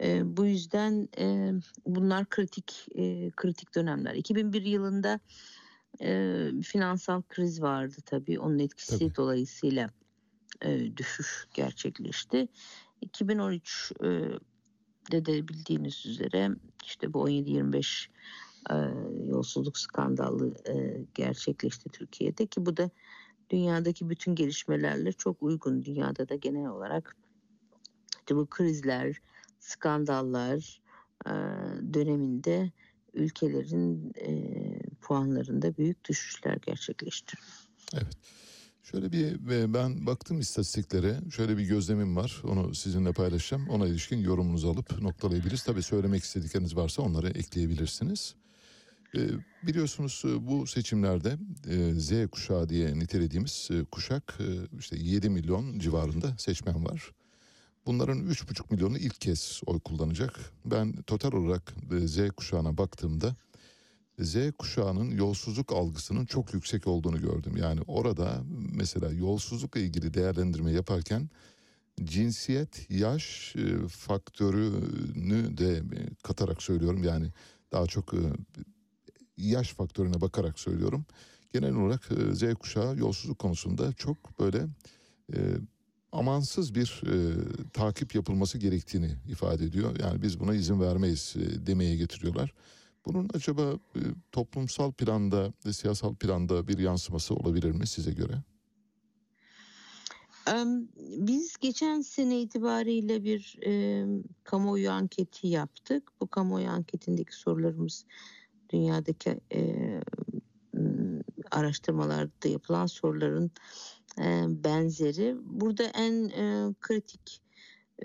E, bu yüzden e, bunlar kritik e, kritik dönemler. 2001 yılında e, finansal kriz vardı tabii. Onun etkisi Tabii. dolayısıyla e, düşüş gerçekleşti. 2013 e, de de bildiğiniz üzere işte bu 17-25 e, yolsuzluk skandalı e, gerçekleşti Türkiye'de ki bu da dünyadaki bütün gelişmelerle çok uygun. Dünyada da genel olarak işte bu krizler, skandallar e, döneminde ülkelerin e, puanlarında büyük düşüşler gerçekleştiriyor. Evet. Şöyle bir ve ben baktım istatistiklere. Şöyle bir gözlemim var. Onu sizinle paylaşacağım. Ona ilişkin yorumunuzu alıp noktalayabiliriz. Tabii söylemek istedikleriniz varsa onları ekleyebilirsiniz. Ee, biliyorsunuz e, bu seçimlerde e, Z kuşağı diye nitelediğimiz e, kuşak e, işte 7 milyon civarında seçmen var. Bunların 3,5 milyonu ilk kez oy kullanacak. Ben total olarak e, Z kuşağına baktığımda Z kuşağının yolsuzluk algısının çok yüksek olduğunu gördüm. Yani orada mesela yolsuzlukla ilgili değerlendirme yaparken cinsiyet, yaş e, faktörünü de e, katarak söylüyorum. Yani daha çok e, yaş faktörüne bakarak söylüyorum. Genel olarak Z kuşağı yolsuzluk konusunda çok böyle amansız bir e, takip yapılması gerektiğini ifade ediyor. Yani biz buna izin vermeyiz e, demeye getiriyorlar. Bunun acaba e, toplumsal planda siyasal planda bir yansıması olabilir mi size göre? Biz geçen sene itibariyle bir e, kamuoyu anketi yaptık. Bu kamuoyu anketindeki sorularımız dünyadaki e, araştırmalarda yapılan soruların e, benzeri. Burada en e, kritik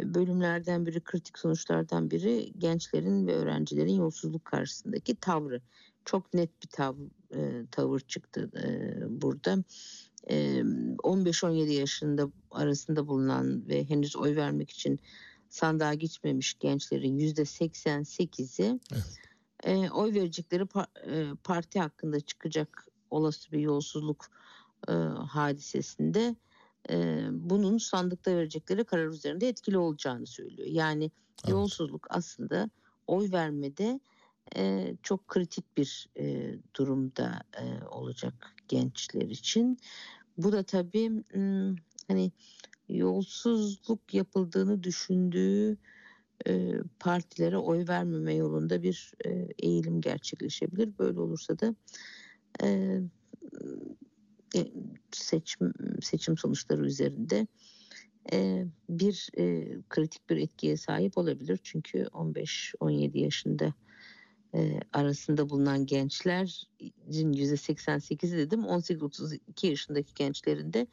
bölümlerden biri, kritik sonuçlardan biri gençlerin ve öğrencilerin yolsuzluk karşısındaki tavrı. Çok net bir tav, e, tavır çıktı e, burada. E, 15-17 yaşında arasında bulunan ve henüz oy vermek için sandığa gitmemiş gençlerin yüzde 88'i Evet. e, oy verecekleri pa- e, parti hakkında çıkacak olası bir yolsuzluk e, hadisesinde e, bunun sandıkta verecekleri karar üzerinde etkili olacağını söylüyor. Yani Evet. yolsuzluk aslında oy vermede e, çok kritik bir e, durumda e, olacak gençler için. Bu da tabii m, hani yolsuzluk yapıldığını düşündüğü e, partilere oy vermeme yolunda bir e, eğilim gerçekleşebilir. Böyle olursa da e, e, seçim seçim sonuçları üzerinde e, bir e, kritik bir etkiye sahip olabilir. Çünkü 15-17 yaşında e, arasında bulunan gençlerin %88'i dedim 18-32 yaşındaki gençlerin de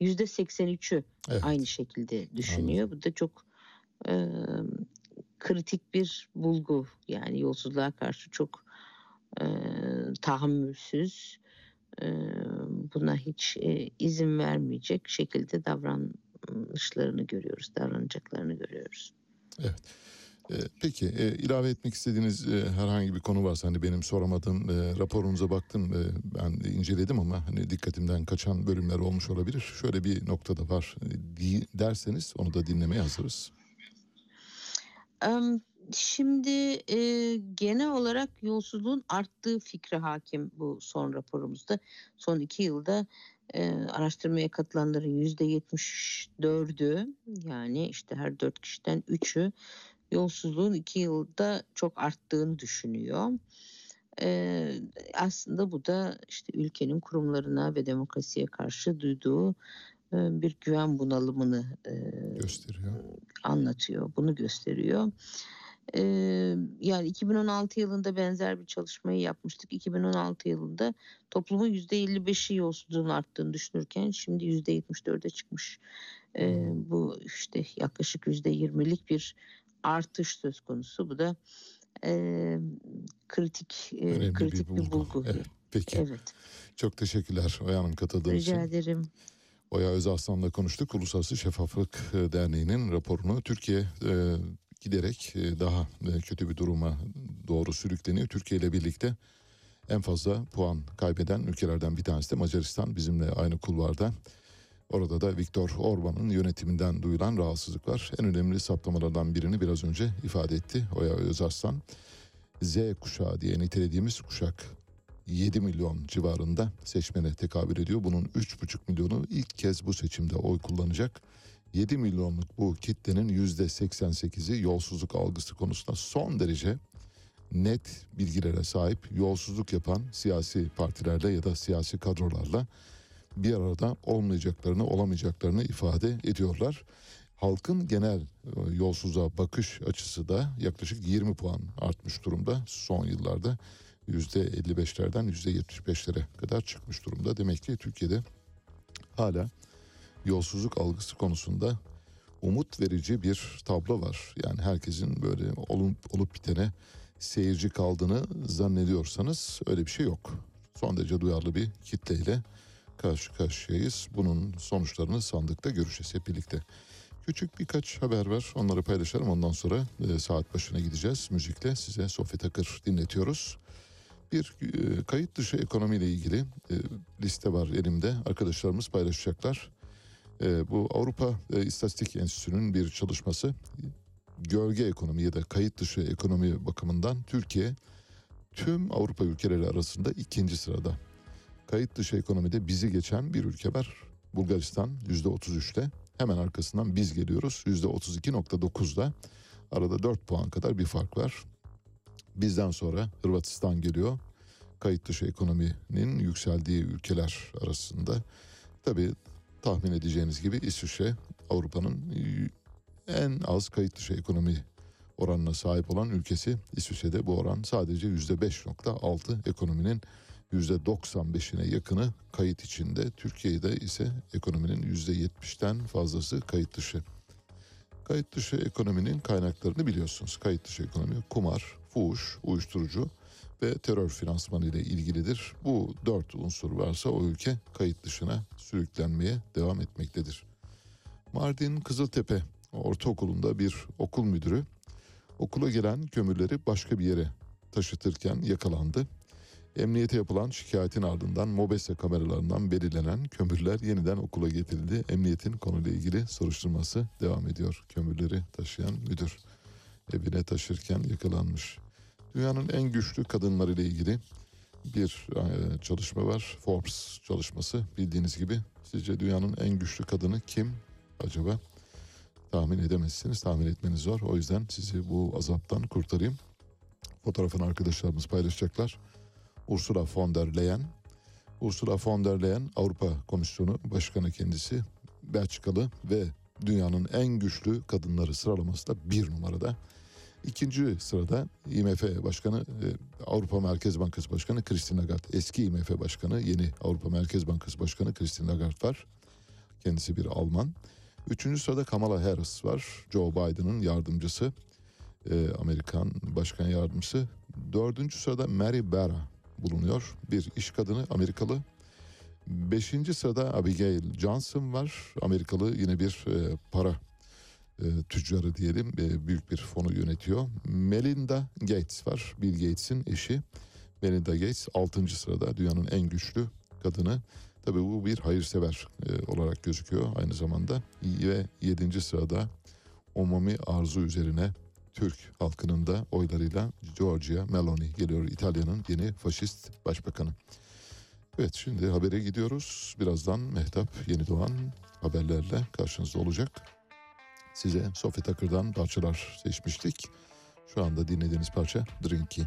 %83'ü Evet. aynı şekilde düşünüyor. Bu da çok e, kritik bir bulgu. Yani yolsuzluğa karşı çok e, tahammülsüz, e, buna hiç e, izin vermeyecek şekilde davranışlarını görüyoruz, davranacaklarını görüyoruz. E, peki e, ilave etmek istediğiniz e, herhangi bir konu varsa hani benim soramadığım raporunuza baktım ben inceledim ama hani dikkatimden kaçan bölümler olmuş olabilir. Şöyle bir noktada var derseniz onu da dinlemeye hazırız. Em, Şimdi e, genel olarak yolsuzluğun arttığı fikri hakim bu son raporumuzda. Son iki yılda e, araştırmaya katılanların yüzde yetmiş dördü yani işte her dört kişiden üçü yolsuzluğun iki yılda çok arttığını düşünüyor. E, aslında bu da işte ülkenin kurumlarına ve demokrasiye karşı duyduğu bir güven bunalımını Gösteriyor. anlatıyor, bunu gösteriyor. Ee, yani 2016 yılında benzer bir çalışmayı yapmıştık. 2016 yılında toplumun %55'i yolsuzluğun arttığını düşünürken şimdi %74'e çıkmış. Ee, bu işte yaklaşık %20'lik bir artış söz konusu. Bu da e, kritik e, Önemli kritik bir bir bulgu. bulgu. Evet, peki Evet, çok teşekkürler Oya Hanım katıldığınız rica için. ederim. Oya Özarslan'la konuştuk. Uluslararası Şeffaflık Derneği'nin raporunu Türkiye e, giderek e, daha e, kötü bir duruma doğru sürükleniyor. Türkiye ile birlikte en fazla puan kaybeden ülkelerden bir tanesi de Macaristan bizimle aynı kulvarda. Orada da Viktor Orban'ın yönetiminden duyulan rahatsızlık var. En önemli saptamalardan birini biraz önce ifade etti Oya Özarslan. Z kuşağı diye nitelediğimiz kuşak 7 milyon civarında seçmene tekabül ediyor. Bunun 3,5 milyonu ilk kez bu seçimde oy kullanacak. 7 milyonluk bu kitlenin %88'i yolsuzluk algısı konusunda son derece net bilgilere sahip yolsuzluk yapan siyasi partilerle ya da siyasi kadrolarla bir arada olmayacaklarını olamayacaklarını ifade ediyorlar. Halkın genel e, yolsuzluğa bakış açısı da yaklaşık 20 puan artmış durumda son yıllarda. %55'lerden %75'lere kadar çıkmış durumda. Demek ki Türkiye'de hala yolsuzluk algısı konusunda umut verici bir tablo var. Yani herkesin böyle olup, olup bitene seyirci kaldığını zannediyorsanız öyle bir şey yok. Son derece duyarlı bir kitleyle karşı karşıyayız. Bunun sonuçlarını sandıkta görüşeceğiz hep birlikte. Küçük birkaç haber var. Onları paylaşalım. Ondan sonra e, saat başına gideceğiz. Müzikle size Sofi Takır dinletiyoruz. Bir e, kayıt dışı ekonomiyle ilgili e, liste var elimde. Arkadaşlarımız paylaşacaklar. E, bu Avrupa e, İstatistik Enstitüsü'nün bir çalışması. Gölge ekonomi ya da kayıt dışı ekonomi bakımından Türkiye tüm Avrupa ülkeleri arasında ikinci sırada. Kayıt dışı ekonomide bizi geçen bir ülke var. Bulgaristan %33'te. Hemen arkasından biz geliyoruz %32.9'da. Arada 4 puan kadar bir fark var. Bizden sonra Hırvatistan geliyor. Kayıt dışı ekonominin yükseldiği ülkeler arasında. Tabii tahmin edeceğiniz gibi İsviçre Avrupa'nın en az kayıt dışı ekonomi oranına sahip olan ülkesi. İsviçre'de bu oran sadece %5.6 ekonominin %95'ine yakını kayıt içinde. Türkiye'de ise ekonominin %70'ten fazlası kayıt dışı. Kayıt dışı ekonominin kaynaklarını biliyorsunuz. Kayıt dışı ekonomi kumar, fuhuş, uyuşturucu ve terör finansmanı ile ilgilidir. Bu dört unsur varsa o ülke kayıt dışına sürüklenmeye devam etmektedir. Mardin Kızıltepe Ortaokulu'nda bir okul müdürü okula gelen kömürleri başka bir yere taşıtırken yakalandı. Emniyete yapılan şikayetin ardından MOBESE kameralarından belirlenen kömürler yeniden okula getirildi. Emniyetin konuyla ilgili soruşturması devam ediyor. Kömürleri taşıyan müdür evine taşırken yakalanmış. Dünyanın en güçlü kadınlarıyla ilgili bir e, çalışma var. Forbes çalışması bildiğiniz gibi. Sizce dünyanın en güçlü kadını kim acaba? Tahmin edemezsiniz. Tahmin etmeniz zor. O yüzden sizi bu azaptan kurtarayım. Fotoğrafını arkadaşlarımız paylaşacaklar. Ursula von der Leyen. Ursula von der Leyen Avrupa Komisyonu Başkanı kendisi. Belçikalı ve dünyanın en güçlü kadınları sıralamasında bir numarada. İkinci sırada IMF Başkanı, e, Avrupa Merkez Bankası Başkanı Christine Lagarde. Eski IMF Başkanı, yeni Avrupa Merkez Bankası Başkanı Christine Lagarde var. Kendisi bir Alman. Üçüncü sırada Kamala Harris var. Joe Biden'ın yardımcısı. e, Amerikan Başkan Yardımcısı. Dördüncü sırada Mary Barra bulunuyor. Bir iş kadını Amerikalı. Beşinci sırada Abigail Johnson var. Amerikalı yine bir e, para e, tüccarı diyelim. E, büyük bir fonu yönetiyor. Melinda Gates var. Bill Gates'in eşi. Melinda Gates 6. sırada dünyanın en güçlü kadını. Tabii bu bir hayırsever e, olarak gözüküyor aynı zamanda. Ve 7. sırada Omami arzu üzerine Türk halkının da oylarıyla Giorgia Meloni geliyor. İtalya'nın yeni faşist başbakanı. Evet şimdi habere gidiyoruz. Birazdan Mehtap Yeni Doğan haberlerle karşınızda olacak. Size Sofi Takır'dan parçalar seçmiştik. Şu anda dinlediğiniz parça Drinky.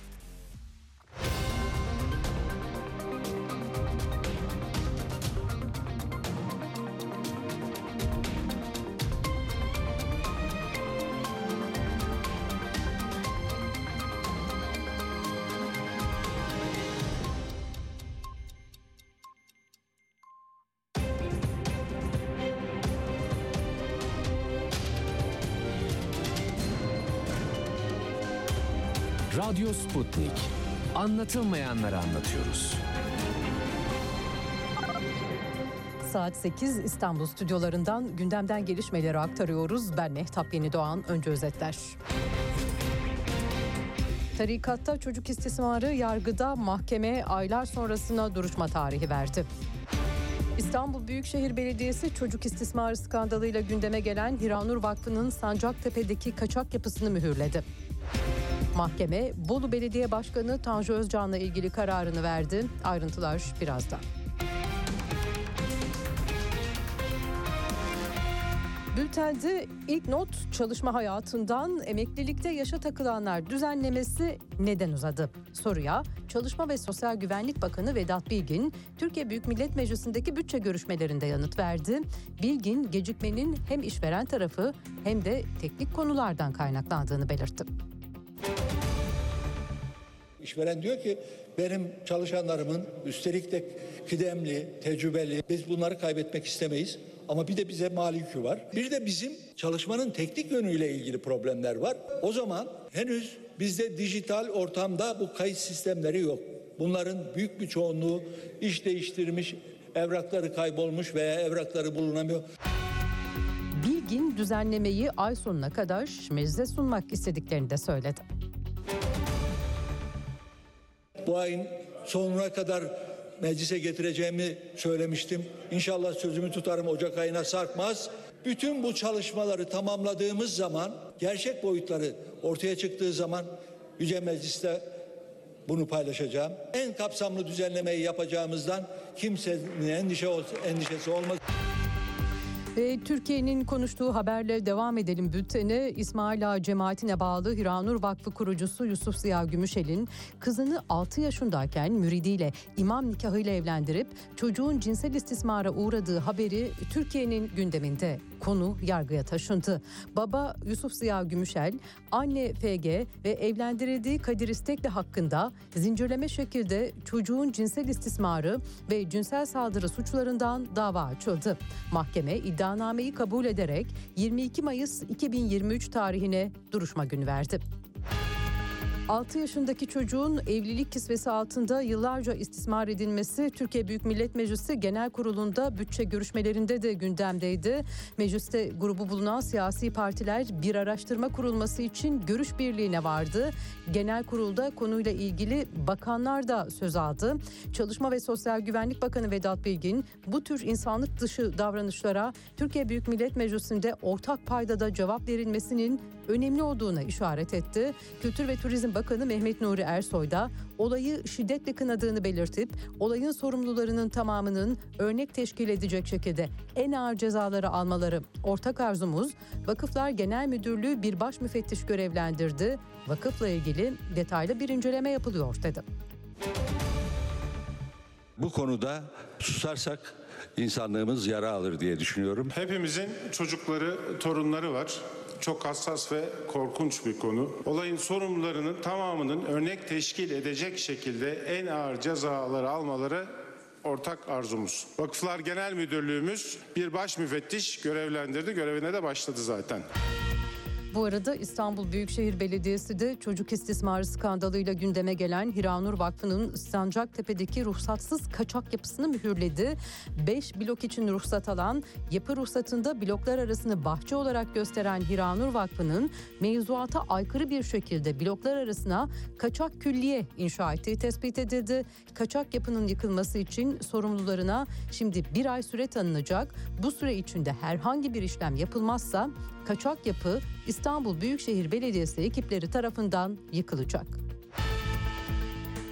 Sputnik. Anlatılmayanları anlatıyoruz. Saat 8 İstanbul stüdyolarından gündemden gelişmeleri aktarıyoruz. Ben Mehtap Yeni Doğan. Önce özetler. Tarikatta çocuk istismarı yargıda mahkeme aylar sonrasına duruşma tarihi verdi. İstanbul Büyükşehir Belediyesi çocuk istismarı skandalıyla gündeme gelen Hiranur Vakfı'nın Sancaktepe'deki kaçak yapısını mühürledi. Mahkeme Bolu Belediye Başkanı Tanju Özcan'la ilgili kararını verdi. Ayrıntılar birazdan. Bültende ilk not çalışma hayatından emeklilikte yaşa takılanlar düzenlemesi neden uzadı? Soruya Çalışma ve Sosyal Güvenlik Bakanı Vedat Bilgin, Türkiye Büyük Millet Meclisi'ndeki bütçe görüşmelerinde yanıt verdi. Bilgin gecikmenin hem işveren tarafı hem de teknik konulardan kaynaklandığını belirtti. İşveren diyor ki benim çalışanlarımın üstelik de kıdemli, tecrübeli biz bunları kaybetmek istemeyiz. Ama bir de bize mali yükü var. Bir de bizim çalışmanın teknik yönüyle ilgili problemler var. O zaman henüz bizde dijital ortamda bu kayıt sistemleri yok. Bunların büyük bir çoğunluğu iş değiştirmiş, evrakları kaybolmuş veya evrakları bulunamıyor. Bilgin düzenlemeyi ay sonuna kadar meclise sunmak istediklerini de söyledi. Bu ayın sonuna kadar meclise getireceğimi söylemiştim. İnşallah sözümü tutarım Ocak ayına sarkmaz. Bütün bu çalışmaları tamamladığımız zaman gerçek boyutları ortaya çıktığı zaman Yüce Meclis'te bunu paylaşacağım. En kapsamlı düzenlemeyi yapacağımızdan kimsenin endişe endişesi olmaz. Ve Türkiye'nin konuştuğu haberle devam edelim bültene. İsmail Ağa cemaatine bağlı Hiranur Vakfı kurucusu Yusuf Ziya Gümüşel'in kızını 6 yaşındayken müridiyle imam nikahıyla evlendirip çocuğun cinsel istismara uğradığı haberi Türkiye'nin gündeminde. Konu yargıya taşındı. Baba Yusuf Ziya Gümüşel, anne FG ve evlendirildiği Kadir İstekli hakkında zincirleme şekilde çocuğun cinsel istismarı ve cinsel saldırı suçlarından dava açıldı. Mahkeme iddianameyi kabul ederek 22 Mayıs 2023 tarihine duruşma günü verdi. 6 yaşındaki çocuğun evlilik kisvesi altında yıllarca istismar edilmesi Türkiye Büyük Millet Meclisi Genel Kurulu'nda bütçe görüşmelerinde de gündemdeydi. Mecliste grubu bulunan siyasi partiler bir araştırma kurulması için görüş birliğine vardı. Genel kurulda konuyla ilgili bakanlar da söz aldı. Çalışma ve Sosyal Güvenlik Bakanı Vedat Bilgin bu tür insanlık dışı davranışlara Türkiye Büyük Millet Meclisi'nde ortak paydada cevap verilmesinin önemli olduğuna işaret etti. Kültür ve Turizm Bakanı Mehmet Nuri Ersoy da olayı şiddetle kınadığını belirtip olayın sorumlularının tamamının örnek teşkil edecek şekilde en ağır cezaları almaları ortak arzumuz. Vakıflar Genel Müdürlüğü bir baş müfettiş görevlendirdi. Vakıfla ilgili detaylı bir inceleme yapılıyor dedi. Bu konuda susarsak insanlığımız yara alır diye düşünüyorum. Hepimizin çocukları, torunları var. Çok hassas ve korkunç bir konu. Olayın sorumlularının tamamının örnek teşkil edecek şekilde en ağır cezaları almaları ortak arzumuz. Vakıflar Genel Müdürlüğümüz bir baş müfettiş görevlendirdi. Görevine de başladı zaten. Bu arada İstanbul Büyükşehir Belediyesi de çocuk istismarı skandalıyla gündeme gelen Hiranur Vakfı'nın Sancaktepe'deki ruhsatsız kaçak yapısını mühürledi. 5 blok için ruhsat alan, yapı ruhsatında bloklar arasını bahçe olarak gösteren Hiranur Vakfı'nın mevzuata aykırı bir şekilde bloklar arasına kaçak külliye inşa ettiği tespit edildi. Kaçak yapının yıkılması için sorumlularına şimdi bir ay süre tanınacak. Bu süre içinde herhangi bir işlem yapılmazsa kaçak yapı İstanbul Büyükşehir Belediyesi ekipleri tarafından yıkılacak.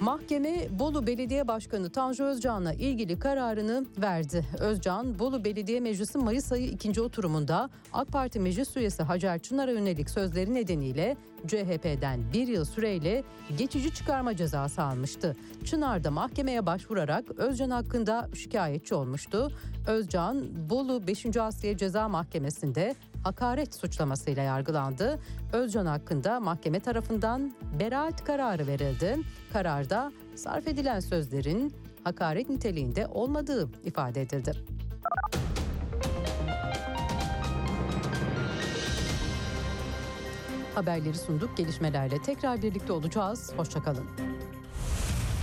Mahkeme Bolu Belediye Başkanı Tanju Özcan'la ilgili kararını verdi. Özcan, Bolu Belediye Meclisi Mayıs ayı ikinci oturumunda AK Parti Meclis Üyesi Hacer Çınar'a yönelik sözleri nedeniyle CHP'den bir yıl süreyle geçici çıkarma cezası almıştı. Çınar da mahkemeye başvurarak Özcan hakkında şikayetçi olmuştu. Özcan, Bolu 5. Asliye Ceza Mahkemesi'nde hakaret suçlamasıyla yargılandı. Özcan hakkında mahkeme tarafından beraat kararı verildi. Kararda sarf edilen sözlerin hakaret niteliğinde olmadığı ifade edildi. Haberleri sunduk. Gelişmelerle tekrar birlikte olacağız. Hoşçakalın.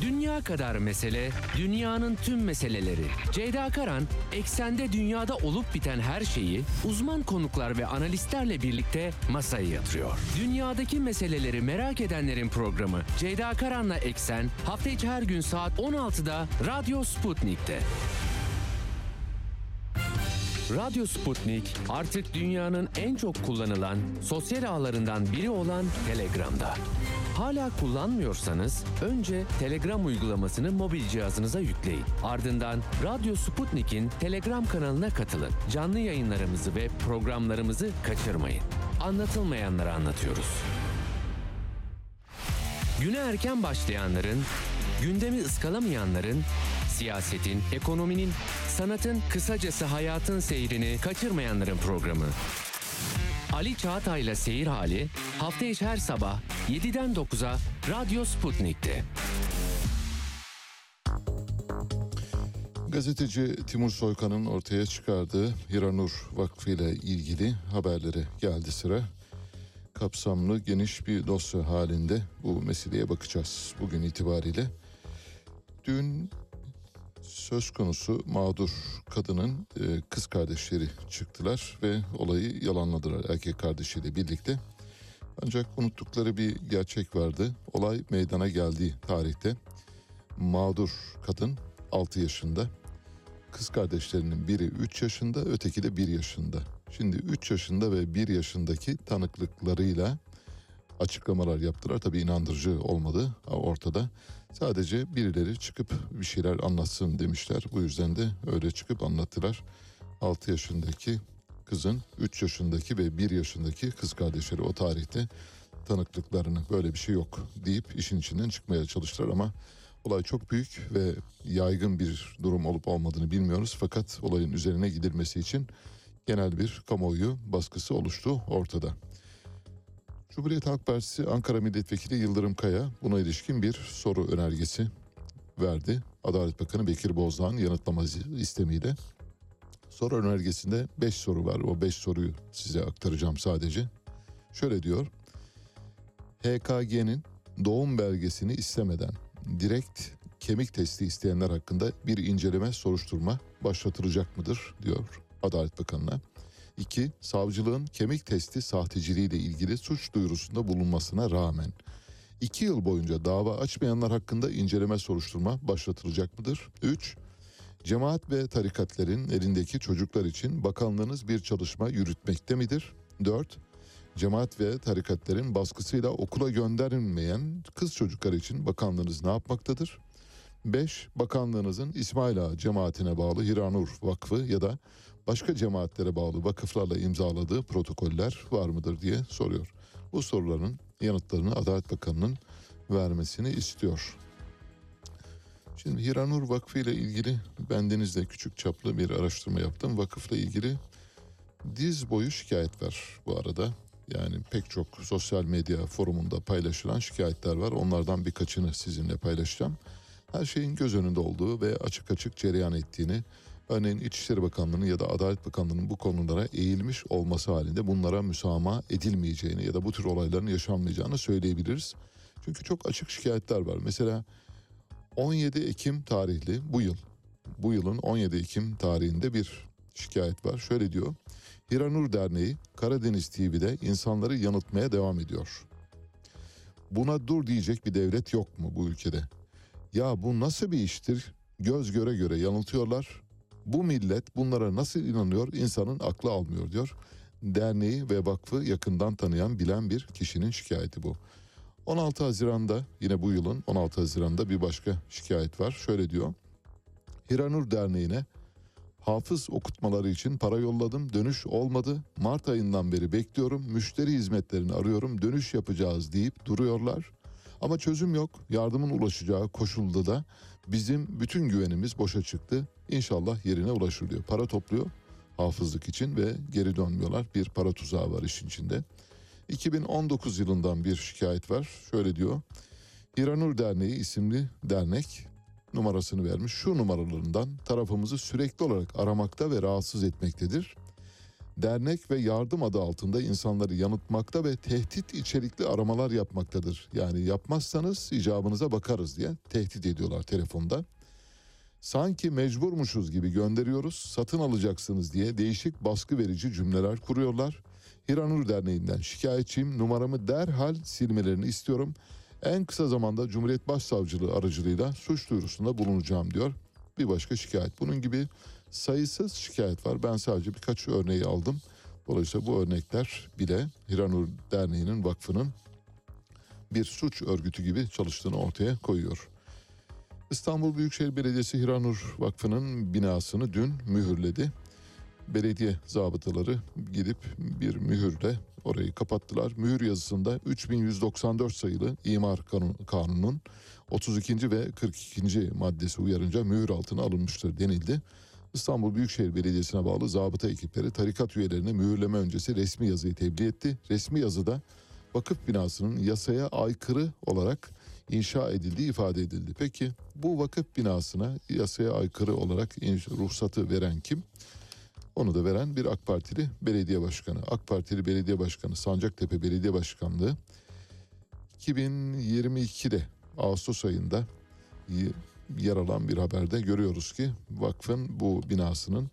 Dünya kadar mesele, dünyanın tüm meseleleri. Ceyda Karan, eksende dünyada olup biten her şeyi uzman konuklar ve analistlerle birlikte masaya yatırıyor. Dünyadaki meseleleri merak edenlerin programı Ceyda Karan'la Eksen hafta içi her gün saat 16'da Radyo Sputnik'te. Radyo Sputnik artık dünyanın en çok kullanılan sosyal ağlarından biri olan Telegram'da. Hala kullanmıyorsanız önce Telegram uygulamasını mobil cihazınıza yükleyin. Ardından Radyo Sputnik'in Telegram kanalına katılın. Canlı yayınlarımızı ve programlarımızı kaçırmayın. Anlatılmayanları anlatıyoruz. Güne erken başlayanların, gündemi ıskalamayanların, siyasetin, ekonominin, sanatın, kısacası hayatın seyrini kaçırmayanların programı. Ali Çağatay'la Seyir Hali hafta içi her sabah 7'den 9'a Radyo Sputnik'te. Gazeteci Timur Soykan'ın ortaya çıkardığı Hiranur Vakfı ile ilgili haberlere geldi sıra. Kapsamlı geniş bir dosya halinde bu meseleye bakacağız bugün itibariyle. Dün söz konusu mağdur kadının e, kız kardeşleri çıktılar ve olayı yalanladılar erkek kardeşiyle birlikte. Ancak unuttukları bir gerçek vardı. Olay meydana geldiği tarihte mağdur kadın 6 yaşında. Kız kardeşlerinin biri 3 yaşında, öteki de 1 yaşında. Şimdi 3 yaşında ve 1 yaşındaki tanıklıklarıyla açıklamalar yaptılar. Tabii inandırıcı olmadı ortada. Sadece birileri çıkıp bir şeyler anlatsın demişler. Bu yüzden de öyle çıkıp anlattılar. 6 yaşındaki kızın 3 yaşındaki ve 1 yaşındaki kız kardeşleri o tarihte tanıklıklarını böyle bir şey yok deyip işin içinden çıkmaya çalıştılar ama olay çok büyük ve yaygın bir durum olup olmadığını bilmiyoruz. Fakat olayın üzerine gidilmesi için genel bir kamuoyu baskısı oluştu ortada. Cumhuriyet Halk Partisi Ankara Milletvekili Yıldırım Kaya buna ilişkin bir soru önergesi verdi. Adalet Bakanı Bekir Bozdağ'ın yanıtlama istemiyle. Soru önergesinde 5 soru var. O 5 soruyu size aktaracağım sadece. Şöyle diyor. HKG'nin doğum belgesini istemeden direkt kemik testi isteyenler hakkında bir inceleme soruşturma başlatılacak mıdır diyor Adalet Bakanı'na. 2. Savcılığın kemik testi sahteciliğiyle ilgili suç duyurusunda bulunmasına rağmen 2 yıl boyunca dava açmayanlar hakkında inceleme soruşturma başlatılacak mıdır? 3. Cemaat ve tarikatlerin elindeki çocuklar için bakanlığınız bir çalışma yürütmekte midir? 4. Cemaat ve tarikatlerin baskısıyla okula gönderilmeyen kız çocuklar için bakanlığınız ne yapmaktadır? 5. Bakanlığınızın İsmail Ağa cemaatine bağlı Hiranur Vakfı ya da başka cemaatlere bağlı vakıflarla imzaladığı protokoller var mıdır diye soruyor. Bu soruların yanıtlarını Adalet Bakanı'nın vermesini istiyor. Şimdi Hiranur Vakfı ile ilgili bendenizde küçük çaplı bir araştırma yaptım. Vakıfla ilgili diz boyu şikayet var bu arada. Yani pek çok sosyal medya forumunda paylaşılan şikayetler var. Onlardan birkaçını sizinle paylaşacağım. Her şeyin göz önünde olduğu ve açık açık cereyan ettiğini, örneğin İçişleri Bakanlığı'nın ya da Adalet Bakanlığı'nın bu konulara eğilmiş olması halinde bunlara müsamaha edilmeyeceğini ya da bu tür olayların yaşanmayacağını söyleyebiliriz. Çünkü çok açık şikayetler var. Mesela 17 Ekim tarihli bu yıl, bu yılın 17 Ekim tarihinde bir şikayet var. Şöyle diyor. Hiranur Derneği Karadeniz TV'de insanları yanıltmaya devam ediyor. Buna dur diyecek bir devlet yok mu bu ülkede? Ya bu nasıl bir iştir? Göz göre göre yanıltıyorlar. Bu millet bunlara nasıl inanıyor insanın aklı almıyor diyor. Derneği ve vakfı yakından tanıyan bilen bir kişinin şikayeti bu. 16 Haziran'da yine bu yılın 16 Haziran'da bir başka şikayet var. Şöyle diyor. Hiranur Derneği'ne hafız okutmaları için para yolladım. Dönüş olmadı. Mart ayından beri bekliyorum. Müşteri hizmetlerini arıyorum. Dönüş yapacağız deyip duruyorlar. Ama çözüm yok. Yardımın ulaşacağı koşulda da bizim bütün güvenimiz boşa çıktı. İnşallah yerine ulaşır diyor. Para topluyor hafızlık için ve geri dönmüyorlar. Bir para tuzağı var işin içinde. 2019 yılından bir şikayet var. Şöyle diyor. Hiranur Derneği isimli dernek numarasını vermiş. Şu numaralarından tarafımızı sürekli olarak aramakta ve rahatsız etmektedir. Dernek ve yardım adı altında insanları yanıltmakta ve tehdit içerikli aramalar yapmaktadır. Yani yapmazsanız icabınıza bakarız diye tehdit ediyorlar telefonda. Sanki mecburmuşuz gibi gönderiyoruz, satın alacaksınız diye değişik baskı verici cümleler kuruyorlar. Hiranur Derneği'nden şikayetçiyim, numaramı derhal silmelerini istiyorum. En kısa zamanda Cumhuriyet Başsavcılığı aracılığıyla suç duyurusunda bulunacağım diyor. Bir başka şikayet. Bunun gibi sayısız şikayet var. Ben sadece birkaç örneği aldım. Dolayısıyla bu örnekler bile Hiranur Derneği'nin vakfının bir suç örgütü gibi çalıştığını ortaya koyuyor. İstanbul Büyükşehir Belediyesi Hiranur Vakfı'nın binasını dün mühürledi. Belediye zabıtaları gidip bir mühürle orayı kapattılar. Mühür yazısında 3194 sayılı imar kanun, kanunun 32. ve 42. maddesi uyarınca mühür altına alınmıştır denildi. İstanbul Büyükşehir Belediyesi'ne bağlı zabıta ekipleri tarikat üyelerine mühürleme öncesi resmi yazıyı tebliğ etti. Resmi yazıda vakıf binasının yasaya aykırı olarak inşa edildiği ifade edildi. Peki bu vakıf binasına yasaya aykırı olarak ruhsatı veren kim? Onu da veren bir AK Partili belediye başkanı. AK Partili belediye başkanı Sancaktepe Belediye Başkanlığı 2022'de Ağustos ayında yer alan bir haberde görüyoruz ki vakfın bu binasının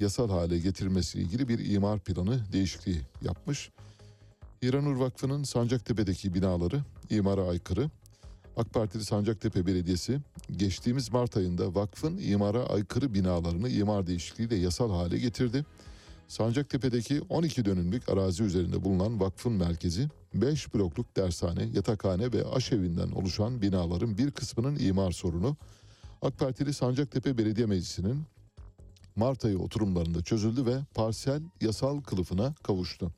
yasal hale getirilmesiyle ilgili bir imar planı değişikliği yapmış. İranur Vakfı'nın Sancaktepe'deki binaları imara aykırı. AK Partili Sancaktepe Belediyesi geçtiğimiz Mart ayında vakfın imara aykırı binalarını imar değişikliğiyle yasal hale getirdi. Sancaktepe'deki 12 dönümlük arazi üzerinde bulunan vakfın merkezi 5 blokluk dershane, yatakhane ve aşevinden oluşan binaların bir kısmının imar sorunu AK Partili Sancaktepe Belediye Meclisi'nin Mart ayı oturumlarında çözüldü ve parsel yasal kılıfına kavuştu.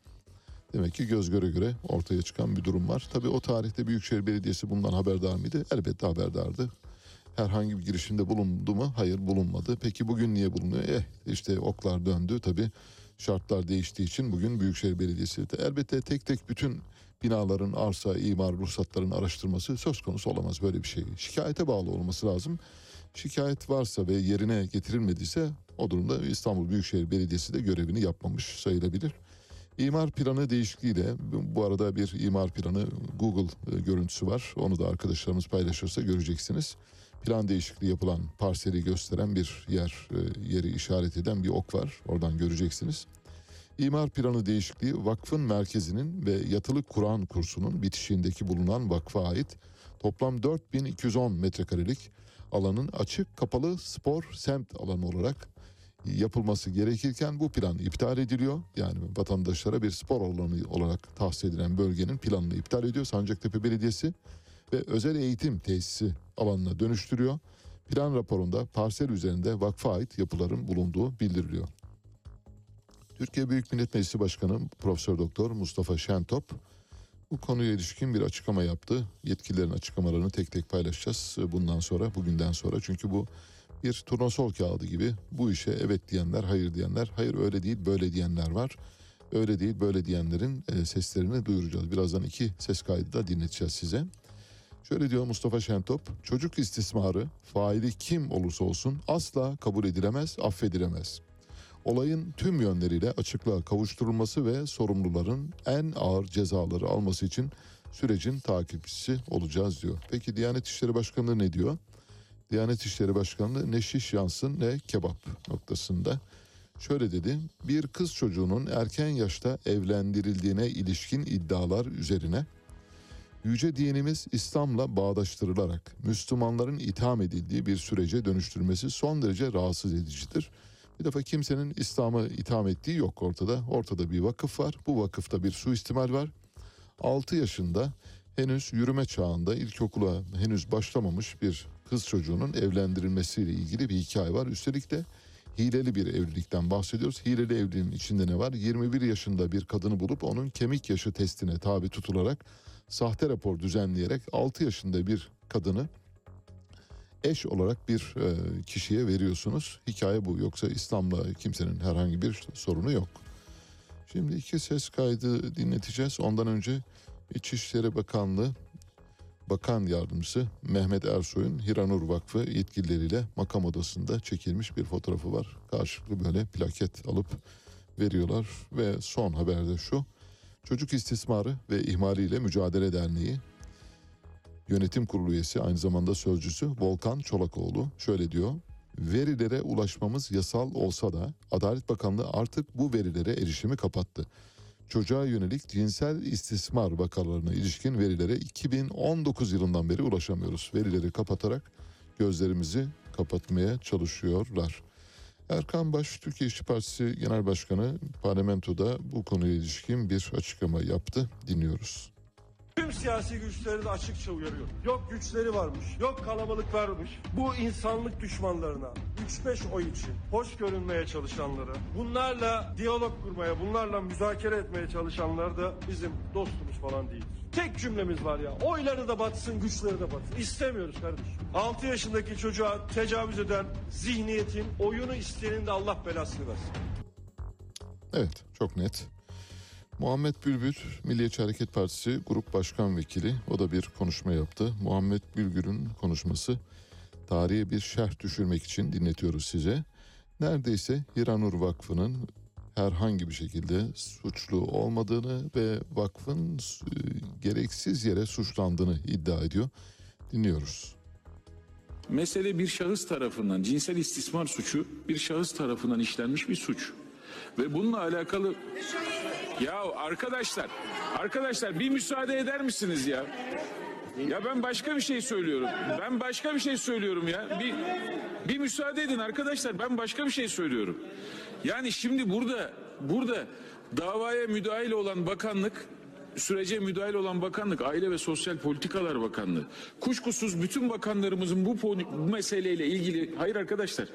Demek ki göz göre göre ortaya çıkan bir durum var. Tabii o tarihte Büyükşehir Belediyesi bundan haberdar mıydı? Elbette haberdardı. Herhangi bir girişimde bulundu mu? Hayır bulunmadı. Peki bugün niye bulunuyor? Eh işte oklar döndü tabii. Şartlar değiştiği için bugün Büyükşehir Belediyesi de elbette tek tek bütün binaların arsa, imar, ruhsatların araştırması söz konusu olamaz böyle bir şey. Şikayete bağlı olması lazım. Şikayet varsa ve yerine getirilmediyse o durumda İstanbul Büyükşehir Belediyesi de görevini yapmamış sayılabilir. İmar planı değişikliğiyle bu arada bir imar planı Google e, görüntüsü var. Onu da arkadaşlarımız paylaşırsa göreceksiniz. Plan değişikliği yapılan parseli gösteren bir yer, e, yeri işaret eden bir ok var. Oradan göreceksiniz. İmar planı değişikliği vakfın merkezinin ve yatılı Kur'an kursunun bitişiğindeki bulunan vakfa ait toplam 4210 metrekarelik alanın açık kapalı spor semt alanı olarak yapılması gerekirken bu plan iptal ediliyor. Yani vatandaşlara bir spor alanı olarak tahsis edilen bölgenin planını iptal ediyor Sancaktepe Belediyesi ve özel eğitim tesisi alanına dönüştürüyor. Plan raporunda parsel üzerinde vakfa ait yapıların bulunduğu bildiriliyor. Türkiye Büyük Millet Meclisi Başkanı Profesör Doktor Mustafa Şentop bu konuya ilişkin bir açıklama yaptı. Yetkililerin açıklamalarını tek tek paylaşacağız bundan sonra, bugünden sonra. Çünkü bu bir turnasol kağıdı gibi bu işe evet diyenler, hayır diyenler, hayır öyle değil böyle diyenler var. Öyle değil böyle diyenlerin e, seslerini duyuracağız. Birazdan iki ses kaydı da dinleteceğiz size. Şöyle diyor Mustafa Şentop, çocuk istismarı faili kim olursa olsun asla kabul edilemez, affedilemez. Olayın tüm yönleriyle açıklığa kavuşturulması ve sorumluların en ağır cezaları alması için sürecin takipçisi olacağız diyor. Peki Diyanet İşleri Başkanlığı ne diyor? Diyanet İşleri Başkanlığı ne şiş yansın ne kebap noktasında. Şöyle dedi, bir kız çocuğunun erken yaşta evlendirildiğine ilişkin iddialar üzerine Yüce dinimiz İslam'la bağdaştırılarak Müslümanların itham edildiği bir sürece dönüştürmesi son derece rahatsız edicidir. Bir defa kimsenin İslam'ı itham ettiği yok ortada. Ortada bir vakıf var. Bu vakıfta bir suistimal var. 6 yaşında henüz yürüme çağında ilkokula henüz başlamamış bir kız çocuğunun evlendirilmesiyle ilgili bir hikaye var. Üstelik de hileli bir evlilikten bahsediyoruz. Hileli evliliğin içinde ne var? 21 yaşında bir kadını bulup onun kemik yaşı testine tabi tutularak sahte rapor düzenleyerek 6 yaşında bir kadını eş olarak bir e, kişiye veriyorsunuz. Hikaye bu. Yoksa İslam'la kimsenin herhangi bir sorunu yok. Şimdi iki ses kaydı dinleteceğiz. Ondan önce İçişleri Bakanlığı Bakan Yardımcısı Mehmet Ersoy'un Hiranur Vakfı yetkilileriyle makam odasında çekilmiş bir fotoğrafı var. Karşılıklı böyle plaket alıp veriyorlar ve son haberde şu. Çocuk istismarı ve ihmaliyle mücadele derneği yönetim kurulu üyesi aynı zamanda sözcüsü Volkan Çolakoğlu şöyle diyor. Verilere ulaşmamız yasal olsa da Adalet Bakanlığı artık bu verilere erişimi kapattı. Çocuğa yönelik cinsel istismar vakalarına ilişkin verilere 2019 yılından beri ulaşamıyoruz. Verileri kapatarak gözlerimizi kapatmaya çalışıyorlar. Erkan Baş, Türkiye İşçi Partisi Genel Başkanı parlamentoda bu konuya ilişkin bir açıklama yaptı. Dinliyoruz. Tüm siyasi güçleri de açıkça uyarıyor. Yok güçleri varmış, yok kalabalık varmış. Bu insanlık düşmanlarına 3-5 oy için hoş görünmeye çalışanlara, bunlarla diyalog kurmaya, bunlarla müzakere etmeye çalışanlar da bizim dostumuz falan değildir. Tek cümlemiz var ya. Oyları da batsın, güçleri de batsın. İstemiyoruz kardeşim. 6 yaşındaki çocuğa tecavüz eden zihniyetin oyunu isteyenin de Allah belasını versin. Evet çok net. Muhammed Bülbül Milliyetçi Hareket Partisi Grup Başkan Vekili o da bir konuşma yaptı. Muhammed Bülbül'ün konuşması tarihe bir şerh düşürmek için dinletiyoruz size. Neredeyse Hiranur Vakfı'nın herhangi bir şekilde suçlu olmadığını ve vakfın e, gereksiz yere suçlandığını iddia ediyor. Dinliyoruz. Mesele bir şahıs tarafından cinsel istismar suçu bir şahıs tarafından işlenmiş bir suç. Ve bununla alakalı ya arkadaşlar arkadaşlar bir müsaade eder misiniz ya? Ya ben başka bir şey söylüyorum. Ben başka bir şey söylüyorum ya. Bir bir müsaade edin arkadaşlar. Ben başka bir şey söylüyorum. Yani şimdi burada burada davaya müdahil olan bakanlık sürece müdahil olan bakanlık Aile ve Sosyal Politikalar Bakanlığı. Kuşkusuz bütün bakanlarımızın bu, bu meseleyle ilgili hayır arkadaşlar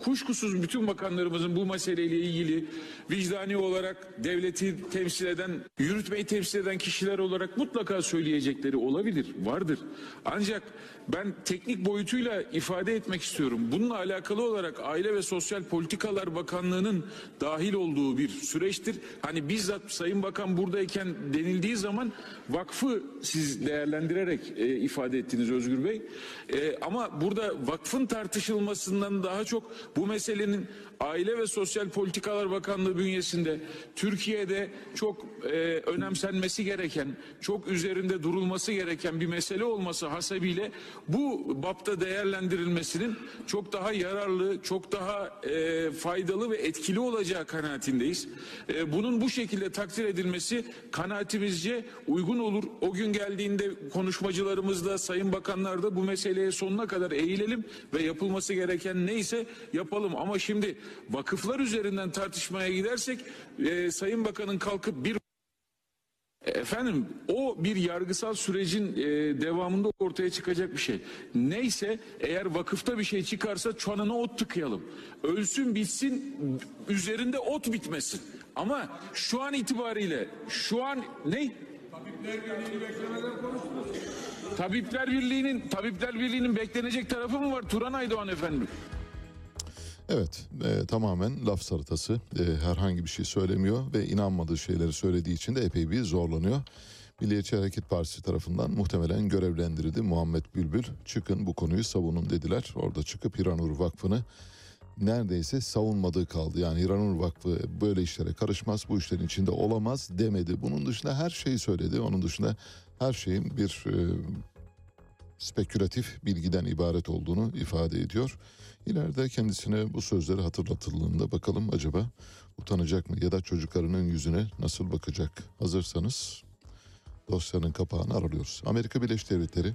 kuşkusuz bütün bakanlarımızın bu meseleyle ilgili vicdani olarak devleti temsil eden yürütmeyi temsil eden kişiler olarak mutlaka söyleyecekleri olabilir vardır. Ancak ben teknik boyutuyla ifade etmek istiyorum. Bununla alakalı olarak Aile ve Sosyal Politikalar Bakanlığı'nın dahil olduğu bir süreçtir. Hani bizzat Sayın Bakan buradayken denildiği zaman vakfı siz değerlendirerek e, ifade ettiniz Özgür Bey. E, ama burada vakfın tartışılmasından daha çok bu meselenin Aile ve Sosyal Politikalar Bakanlığı bünyesinde Türkiye'de çok e, önemsenmesi gereken, çok üzerinde durulması gereken bir mesele olması hasebiyle bu bapta değerlendirilmesinin çok daha yararlı, çok daha e, faydalı ve etkili olacağı kanaatindeyiz. E, bunun bu şekilde takdir edilmesi kanaatimizce uygun olur. O gün geldiğinde konuşmacılarımızda, sayın bakanlar da bu meseleye sonuna kadar eğilelim ve yapılması gereken neyse yapalım. Ama şimdi vakıflar üzerinden tartışmaya gidersek e, sayın bakanın kalkıp bir Efendim o bir yargısal sürecin e, devamında ortaya çıkacak bir şey. Neyse eğer vakıfta bir şey çıkarsa çanına ot tıkayalım. Ölsün bitsin üzerinde ot bitmesin. Ama şu an itibariyle şu an ne? Tabipler Birliği'nin Tabipler Birliği'nin beklenecek tarafı mı var Turan Aydoğan efendim? Evet e, tamamen laf salatası E, herhangi bir şey söylemiyor ve inanmadığı şeyleri söylediği için de epey bir zorlanıyor. Milliyetçi Hareket Partisi tarafından muhtemelen görevlendirildi Muhammed Bülbül. Çıkın bu konuyu savunun dediler. Orada çıkıp Hiranur Vakfı'nı neredeyse savunmadığı kaldı. Yani Hiranur Vakfı böyle işlere karışmaz, bu işlerin içinde olamaz demedi. Bunun dışında her şeyi söyledi. Onun dışında her şeyin bir e, spekülatif bilgiden ibaret olduğunu ifade ediyor. İleride kendisine bu sözleri hatırlatıldığında bakalım acaba utanacak mı ya da çocuklarının yüzüne nasıl bakacak? Hazırsanız dosyanın kapağını aralıyoruz. Amerika Birleşik Devletleri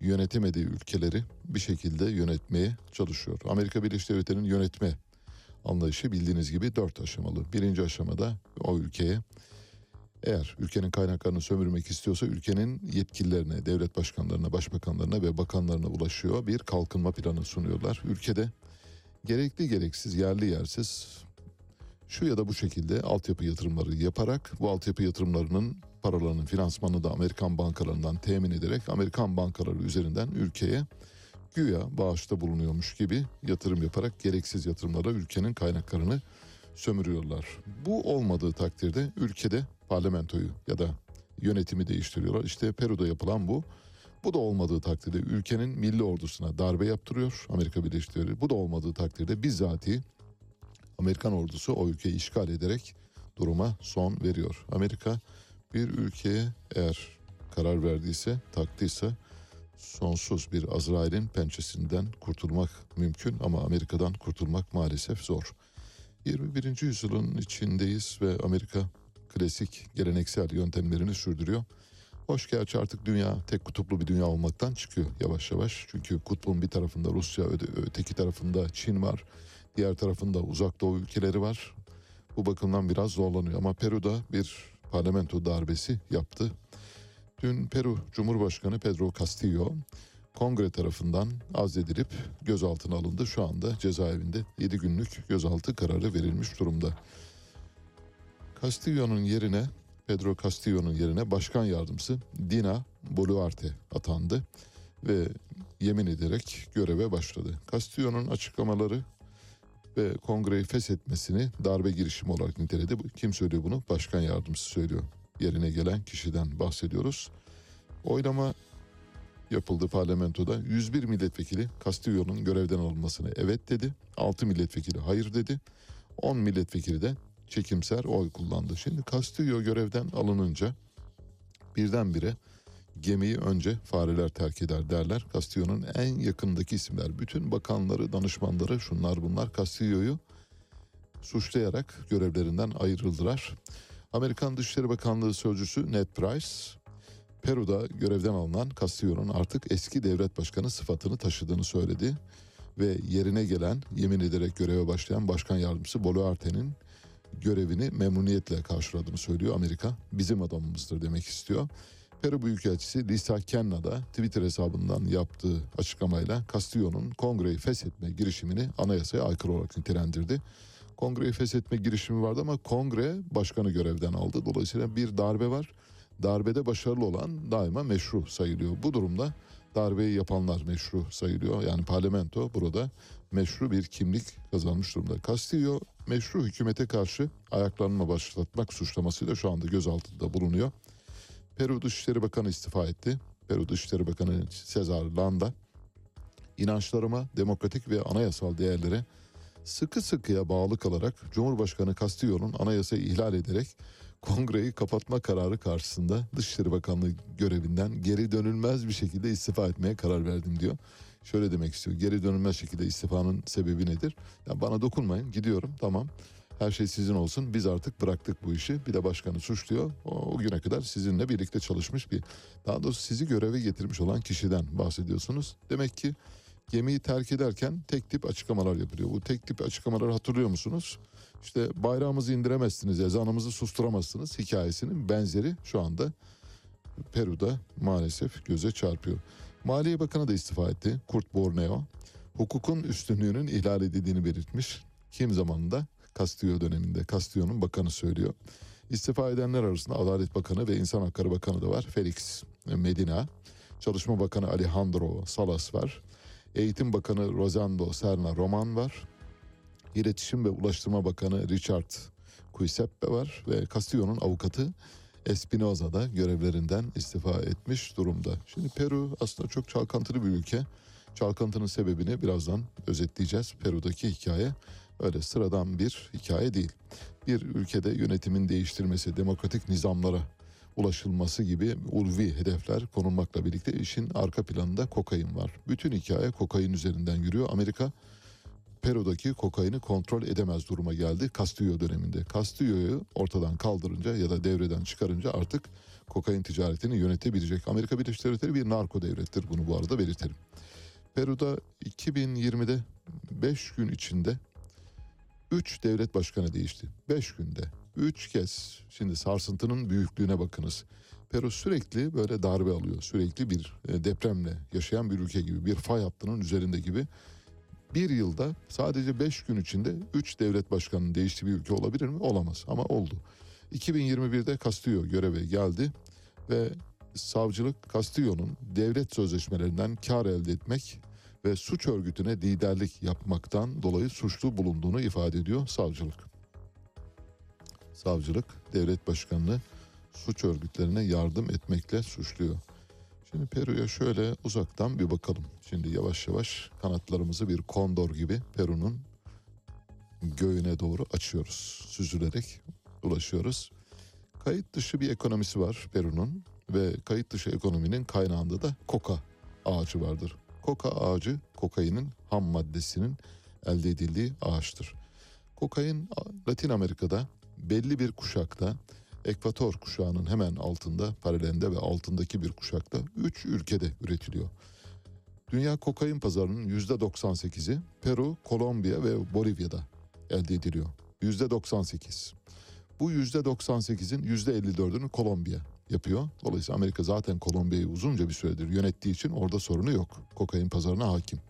yönetemediği ülkeleri bir şekilde yönetmeye çalışıyor. Amerika Birleşik Devletleri'nin yönetme anlayışı bildiğiniz gibi dört aşamalı. Birinci aşamada o ülkeye eğer ülkenin kaynaklarını sömürmek istiyorsa ülkenin yetkililerine, devlet başkanlarına, başbakanlarına ve bakanlarına ulaşıyor. Bir kalkınma planı sunuyorlar. Ülkede gerekli gereksiz, yerli yersiz şu ya da bu şekilde altyapı yatırımları yaparak bu altyapı yatırımlarının paralarının finansmanını da Amerikan bankalarından temin ederek Amerikan bankaları üzerinden ülkeye güya bağışta bulunuyormuş gibi yatırım yaparak gereksiz yatırımlara ülkenin kaynaklarını sömürüyorlar. Bu olmadığı takdirde ülkede parlamentoyu ya da yönetimi değiştiriyorlar. İşte Peru'da yapılan bu. Bu da olmadığı takdirde ülkenin milli ordusuna darbe yaptırıyor Amerika Birleşik Devletleri. Bu da olmadığı takdirde bizzati Amerikan ordusu o ülkeyi işgal ederek duruma son veriyor. Amerika bir ülkeye eğer karar verdiyse, taktıysa sonsuz bir Azrail'in pençesinden kurtulmak mümkün ama Amerika'dan kurtulmak maalesef zor. 21. yüzyılın içindeyiz ve Amerika klasik geleneksel yöntemlerini sürdürüyor. Hoş gerçi artık dünya tek kutuplu bir dünya olmaktan çıkıyor yavaş yavaş. Çünkü kutbun bir tarafında Rusya, öteki tarafında Çin var. Diğer tarafında uzak doğu ülkeleri var. Bu bakımdan biraz zorlanıyor ama Peru'da bir parlamento darbesi yaptı. Dün Peru Cumhurbaşkanı Pedro Castillo kongre tarafından azledilip gözaltına alındı. Şu anda cezaevinde 7 günlük gözaltı kararı verilmiş durumda. Castillo'nun yerine Pedro Castillo'nun yerine başkan yardımcısı Dina Boluarte atandı ve yemin ederek göreve başladı. Castillo'nun açıklamaları ve kongreyi feshetmesini darbe girişimi olarak niteledi. Kim söylüyor bunu? Başkan yardımcısı söylüyor. Yerine gelen kişiden bahsediyoruz. Oylama yapıldı parlamentoda. 101 milletvekili Castillo'nun görevden alınmasına evet dedi. 6 milletvekili hayır dedi. 10 milletvekili de çekimser oy kullandı. Şimdi Castillo görevden alınınca birdenbire gemiyi önce fareler terk eder derler. Castillo'nun en yakındaki isimler, bütün bakanları, danışmanları, şunlar bunlar Castillo'yu suçlayarak görevlerinden ayrıldılar. Amerikan Dışişleri Bakanlığı Sözcüsü Ned Price, Peru'da görevden alınan Castillo'nun artık eski devlet başkanı sıfatını taşıdığını söyledi ve yerine gelen yemin ederek göreve başlayan başkan yardımcısı Boluarte'nin görevini memnuniyetle karşıladığını söylüyor Amerika. Bizim adamımızdır demek istiyor. Peru Büyükelçisi Lisa Kenna da Twitter hesabından yaptığı açıklamayla Castillo'nun kongreyi feshetme girişimini anayasaya aykırı olarak nitelendirdi. Kongreyi feshetme girişimi vardı ama kongre başkanı görevden aldı. Dolayısıyla bir darbe var. Darbede başarılı olan daima meşru sayılıyor. Bu durumda darbeyi yapanlar meşru sayılıyor. Yani parlamento burada meşru bir kimlik kazanmış durumda. Castillo meşru hükümete karşı ayaklanma başlatmak suçlamasıyla şu anda gözaltında bulunuyor. Peru Dışişleri Bakanı istifa etti. Peru Dışişleri Bakanı Cesar Landa inançlarıma, demokratik ve anayasal değerlere sıkı sıkıya bağlı kalarak Cumhurbaşkanı Castillo'nun anayasayı ihlal ederek kongreyi kapatma kararı karşısında Dışişleri Bakanlığı görevinden geri dönülmez bir şekilde istifa etmeye karar verdim diyor. Şöyle demek istiyor. Geri dönülmez şekilde istifanın sebebi nedir? Ya bana dokunmayın gidiyorum tamam. Her şey sizin olsun. Biz artık bıraktık bu işi. Bir de başkanı suçluyor. O, o güne kadar sizinle birlikte çalışmış bir daha doğrusu sizi göreve getirmiş olan kişiden bahsediyorsunuz. Demek ki gemiyi terk ederken tek tip açıklamalar yapılıyor. Bu tek tip açıklamaları hatırlıyor musunuz? İşte bayrağımızı indiremezsiniz, ezanımızı susturamazsınız hikayesinin benzeri şu anda Peru'da maalesef göze çarpıyor. Maliye Bakanı da istifa etti. Kurt Borneo. Hukukun üstünlüğünün ihlal edildiğini belirtmiş. Kim zamanında? Castillo döneminde. Castillo'nun bakanı söylüyor. İstifa edenler arasında Adalet Bakanı ve İnsan Hakları Bakanı da var. Felix Medina. Çalışma Bakanı Alejandro Salas var. Eğitim Bakanı Rosando Serna Roman var. İletişim ve Ulaştırma Bakanı Richard Cuiseppe var ve Castillo'nun avukatı Espinoza da görevlerinden istifa etmiş durumda. Şimdi Peru aslında çok çalkantılı bir ülke. Çalkantının sebebini birazdan özetleyeceğiz. Peru'daki hikaye öyle sıradan bir hikaye değil. Bir ülkede yönetimin değiştirmesi, demokratik nizamlara ulaşılması gibi ulvi hedefler konulmakla birlikte işin arka planında kokain var. Bütün hikaye kokain üzerinden yürüyor. Amerika Peru'daki kokaini kontrol edemez duruma geldi Castillo döneminde. Castillo'yu ortadan kaldırınca ya da devreden çıkarınca artık kokain ticaretini yönetebilecek. Amerika Birleşik Devletleri bir narko devlettir bunu bu arada belirtelim. Peru'da 2020'de 5 gün içinde 3 devlet başkanı değişti. 5 günde 3 kez. Şimdi sarsıntının büyüklüğüne bakınız. Peru sürekli böyle darbe alıyor. Sürekli bir e, depremle yaşayan bir ülke gibi. Bir fay hattının üzerinde gibi. Bir yılda sadece 5 gün içinde 3 devlet başkanının değiştiği bir ülke olabilir mi? Olamaz ama oldu. 2021'de Castillo göreve geldi ve savcılık Castillo'nun devlet sözleşmelerinden kar elde etmek ve suç örgütüne liderlik yapmaktan dolayı suçlu bulunduğunu ifade ediyor savcılık. Savcılık devlet başkanını suç örgütlerine yardım etmekle suçluyor. Şimdi Peru'ya şöyle uzaktan bir bakalım. Şimdi yavaş yavaş kanatlarımızı bir kondor gibi Peru'nun göğüne doğru açıyoruz. Süzülerek ulaşıyoruz. Kayıt dışı bir ekonomisi var Peru'nun ve kayıt dışı ekonominin kaynağında da koka ağacı vardır. Koka ağacı kokainin ham maddesinin elde edildiği ağaçtır. Kokain Latin Amerika'da belli bir kuşakta Ekvator kuşağının hemen altında, paralelinde ve altındaki bir kuşakta 3 ülkede üretiliyor. Dünya kokain pazarının %98'i Peru, Kolombiya ve Bolivya'da elde ediliyor. %98. Bu %98'in %54'ünü Kolombiya yapıyor. Dolayısıyla Amerika zaten Kolombiya'yı uzunca bir süredir yönettiği için orada sorunu yok. Kokain pazarına hakim.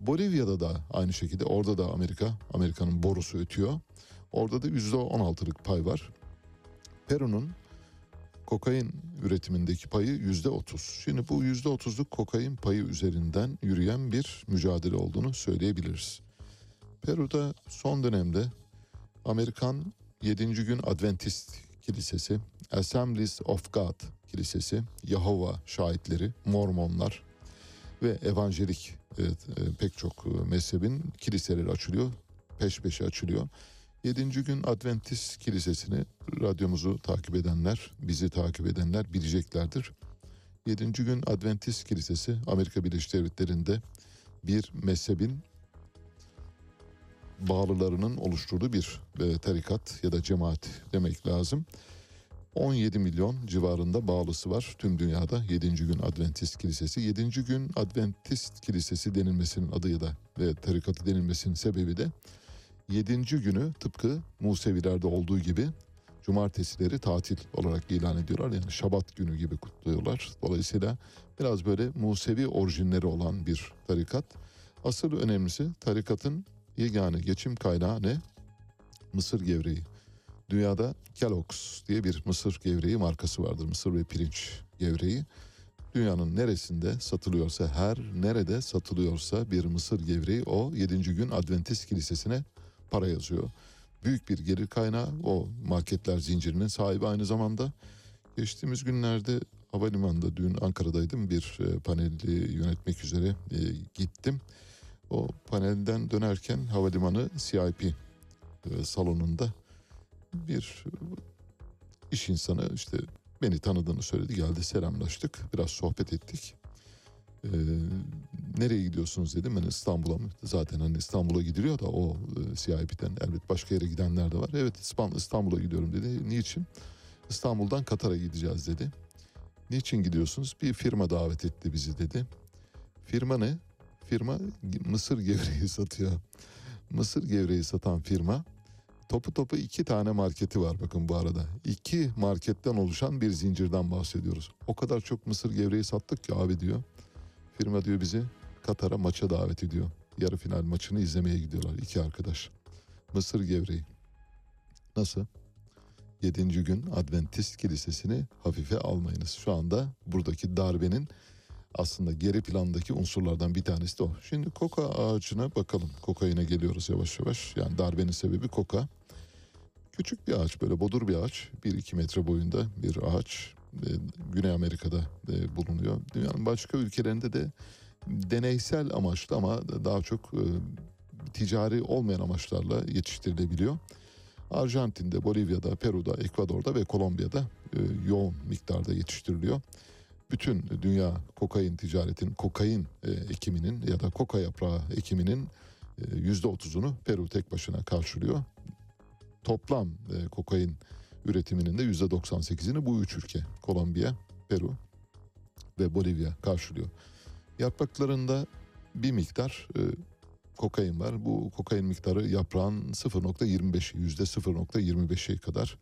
Bolivya'da da aynı şekilde orada da Amerika, Amerika'nın borusu ötüyor. Orada da %16'lık pay var. Peru'nun kokain üretimindeki payı yüzde otuz. Şimdi bu yüzde otuzluk kokain payı üzerinden yürüyen bir mücadele olduğunu söyleyebiliriz. Peru'da son dönemde Amerikan 7. gün Adventist Kilisesi, Assemblies of God Kilisesi, Yahova şahitleri, Mormonlar ve evangelik evet, e, pek çok e, mezhebin kiliseleri açılıyor. Peş peşe açılıyor. 7. gün Adventist Kilisesi'ni radyomuzu takip edenler, bizi takip edenler bileceklerdir. 7. gün Adventist Kilisesi Amerika Birleşik Devletleri'nde bir mezhebin bağlılarının oluşturduğu bir e, tarikat ya da cemaat demek lazım. 17 milyon civarında bağlısı var tüm dünyada 7. gün Adventist Kilisesi. 7. gün Adventist Kilisesi denilmesinin adı da ve tarikatı denilmesinin sebebi de 7. günü tıpkı Musevilerde olduğu gibi cumartesileri tatil olarak ilan ediyorlar. Yani şabat günü gibi kutluyorlar. Dolayısıyla biraz böyle Musevi orijinleri olan bir tarikat. Asıl önemlisi tarikatın yegane geçim kaynağı ne? Mısır gevreği. Dünyada Kellogg's diye bir mısır gevreği markası vardır. Mısır ve pirinç gevreği. Dünyanın neresinde satılıyorsa, her nerede satılıyorsa bir mısır gevreği o 7. gün Adventist Kilisesi'ne para yazıyor. Büyük bir gelir kaynağı o marketler zincirinin sahibi aynı zamanda. Geçtiğimiz günlerde havalimanında dün Ankara'daydım bir e, paneli yönetmek üzere e, gittim. O panelden dönerken havalimanı CIP e, salonunda bir iş insanı işte beni tanıdığını söyledi geldi selamlaştık biraz sohbet ettik. Ee, nereye gidiyorsunuz dedim ben İstanbul'a mı? Zaten hani İstanbul'a gidiliyor da o e, CIP'den elbet başka yere gidenler de var. Evet İstanbul'a gidiyorum dedi. Niçin? İstanbul'dan Katar'a gideceğiz dedi. Niçin gidiyorsunuz? Bir firma davet etti bizi dedi. Firma ne? Firma mısır gevreği satıyor. Mısır gevreği satan firma topu topu iki tane marketi var bakın bu arada. İki marketten oluşan bir zincirden bahsediyoruz. O kadar çok mısır gevreği sattık ki abi diyor. Firma diyor bizi Katar'a maça davet ediyor. Yarı final maçını izlemeye gidiyorlar iki arkadaş. Mısır gevreği. Nasıl? Yedinci gün Adventist Kilisesi'ni hafife almayınız. Şu anda buradaki darbenin aslında geri plandaki unsurlardan bir tanesi de o. Şimdi koka ağacına bakalım. Kokaine geliyoruz yavaş yavaş. Yani darbenin sebebi koka. Küçük bir ağaç böyle bodur bir ağaç. 1-2 metre boyunda bir ağaç. Güney Amerika'da e, bulunuyor. Dünyanın başka ülkelerinde de deneysel amaçlı ama daha çok e, ticari olmayan amaçlarla yetiştirilebiliyor. Arjantin'de, Bolivya'da, Peru'da, Ekvador'da ve Kolombiya'da e, yoğun miktarda yetiştiriliyor bütün dünya kokain ticaretin, kokain e, ekiminin ya da koka yaprağı ekiminin e, yüzde otuzunu Peru tek başına karşılıyor. Toplam e, kokain üretiminin de yüzde doksan sekizini bu üç ülke, Kolombiya, Peru ve Bolivya karşılıyor. Yapraklarında bir miktar e, kokain var. Bu kokain miktarı yaprağın 0.25'i, yüzde 0.25'e kadar.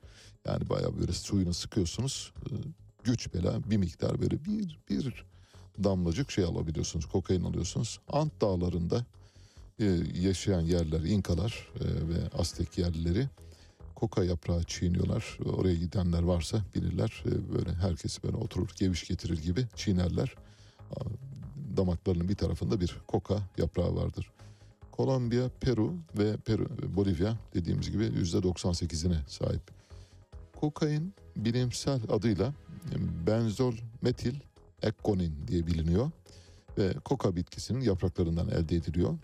Yani bayağı böyle suyunu sıkıyorsunuz. E, güç bela bir miktar böyle bir bir damlacık şey alabiliyorsunuz kokain alıyorsunuz. Ant dağlarında e, yaşayan yerler İnkalar e, ve Aztek yerlileri koka yaprağı çiğniyorlar. Oraya gidenler varsa bilirler e, böyle herkes böyle oturur geviş getirir gibi çiğnerler. Damaklarının bir tarafında bir koka yaprağı vardır. Kolombiya, Peru ve Peru, Bolivya dediğimiz gibi %98'ine sahip. Kokain bilimsel adıyla benzol metil ekkonin diye biliniyor ve koka bitkisinin yapraklarından elde ediliyor.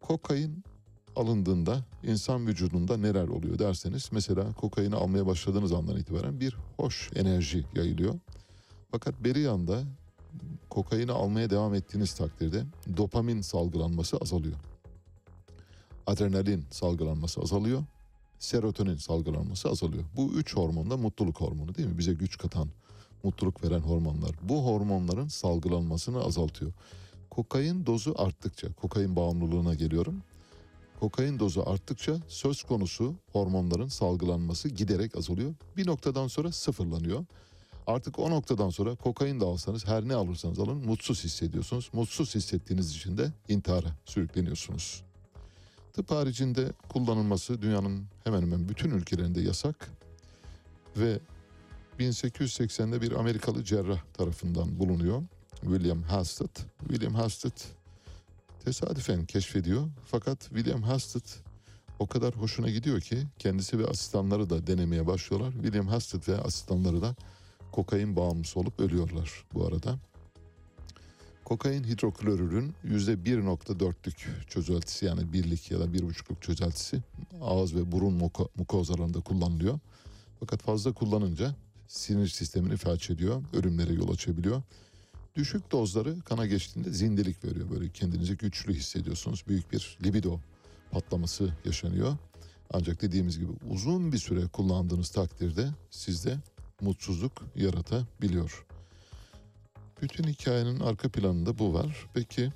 Kokain alındığında insan vücudunda neler oluyor derseniz mesela kokaini almaya başladığınız andan itibaren bir hoş enerji yayılıyor. Fakat beri yanda kokaini almaya devam ettiğiniz takdirde dopamin salgılanması azalıyor. Adrenalin salgılanması azalıyor serotonin salgılanması azalıyor. Bu üç hormon da mutluluk hormonu değil mi? Bize güç katan, mutluluk veren hormonlar. Bu hormonların salgılanmasını azaltıyor. Kokain dozu arttıkça, kokain bağımlılığına geliyorum. Kokain dozu arttıkça söz konusu hormonların salgılanması giderek azalıyor. Bir noktadan sonra sıfırlanıyor. Artık o noktadan sonra kokain de alsanız her ne alırsanız alın mutsuz hissediyorsunuz. Mutsuz hissettiğiniz için de intihara sürükleniyorsunuz. Tıp haricinde kullanılması dünyanın hemen hemen bütün ülkelerinde yasak ve 1880'de bir Amerikalı cerrah tarafından bulunuyor. William Halsted. William Halsted tesadüfen keşfediyor. Fakat William Halsted o kadar hoşuna gidiyor ki kendisi ve asistanları da denemeye başlıyorlar. William Halsted ve asistanları da kokain bağımlısı olup ölüyorlar bu arada. Kokain hidroklorürün %1.4'lük çözeltisi yani birlik ya da bir buçukluk çözeltisi ağız ve burun muko- mukozalarında kullanılıyor. Fakat fazla kullanınca sinir sistemini felç ediyor, ölümlere yol açabiliyor. Düşük dozları kana geçtiğinde zindelik veriyor. Böyle kendinizi güçlü hissediyorsunuz. Büyük bir libido patlaması yaşanıyor. Ancak dediğimiz gibi uzun bir süre kullandığınız takdirde sizde mutsuzluk yaratabiliyor. Bütün hikayenin arka planında bu var. Peki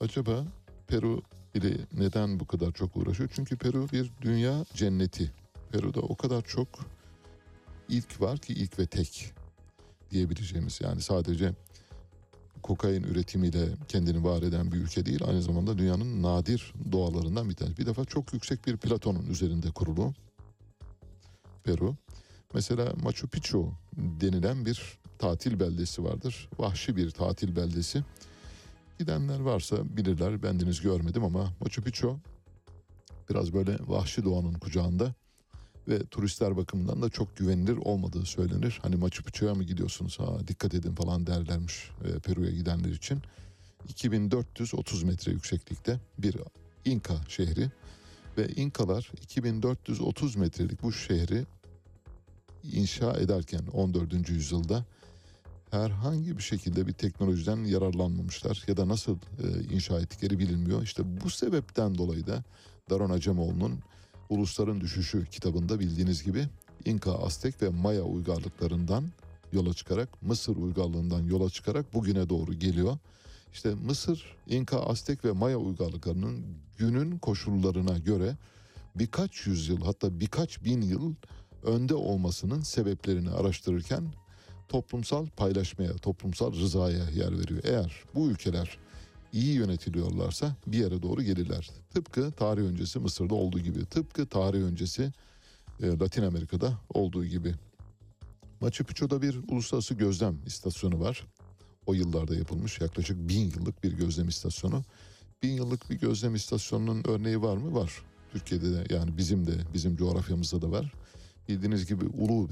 acaba Peru ile neden bu kadar çok uğraşıyor? Çünkü Peru bir dünya cenneti. Peru'da o kadar çok ilk var ki ilk ve tek diyebileceğimiz yani sadece kokain üretimiyle kendini var eden bir ülke değil aynı zamanda dünyanın nadir doğalarından bir tanesi. Bir defa çok yüksek bir platonun üzerinde kurulu Peru. Mesela Machu Picchu denilen bir tatil beldesi vardır. Vahşi bir tatil beldesi. Gidenler varsa bilirler. Bendeniz görmedim ama Machu Picchu biraz böyle vahşi doğanın kucağında ve turistler bakımından da çok güvenilir olmadığı söylenir. Hani Machu Picchu'ya mı gidiyorsunuz ha dikkat edin falan derlermiş e, Peru'ya gidenler için. 2430 metre yükseklikte bir İnka şehri ve İnkalar 2430 metrelik bu şehri inşa ederken 14. yüzyılda herhangi bir şekilde bir teknolojiden yararlanmamışlar ya da nasıl e, inşa ettikleri bilinmiyor. İşte bu sebepten dolayı da Daron Acemoğlu'nun Ulusların Düşüşü kitabında bildiğiniz gibi İnka, Aztek ve Maya uygarlıklarından yola çıkarak Mısır uygarlığından yola çıkarak bugüne doğru geliyor. İşte Mısır, İnka, Aztek ve Maya uygarlıklarının günün koşullarına göre birkaç yüzyıl hatta birkaç bin yıl önde olmasının sebeplerini araştırırken toplumsal paylaşmaya, toplumsal rızaya yer veriyor. Eğer bu ülkeler iyi yönetiliyorlarsa bir yere doğru gelirler. Tıpkı tarih öncesi Mısır'da olduğu gibi, tıpkı tarih öncesi e, Latin Amerika'da olduğu gibi. Machu Picchu'da bir uluslararası gözlem istasyonu var. O yıllarda yapılmış yaklaşık bin yıllık bir gözlem istasyonu. Bin yıllık bir gözlem istasyonunun örneği var mı? Var. Türkiye'de de yani bizim de bizim coğrafyamızda da var. Bildiğiniz gibi Ulu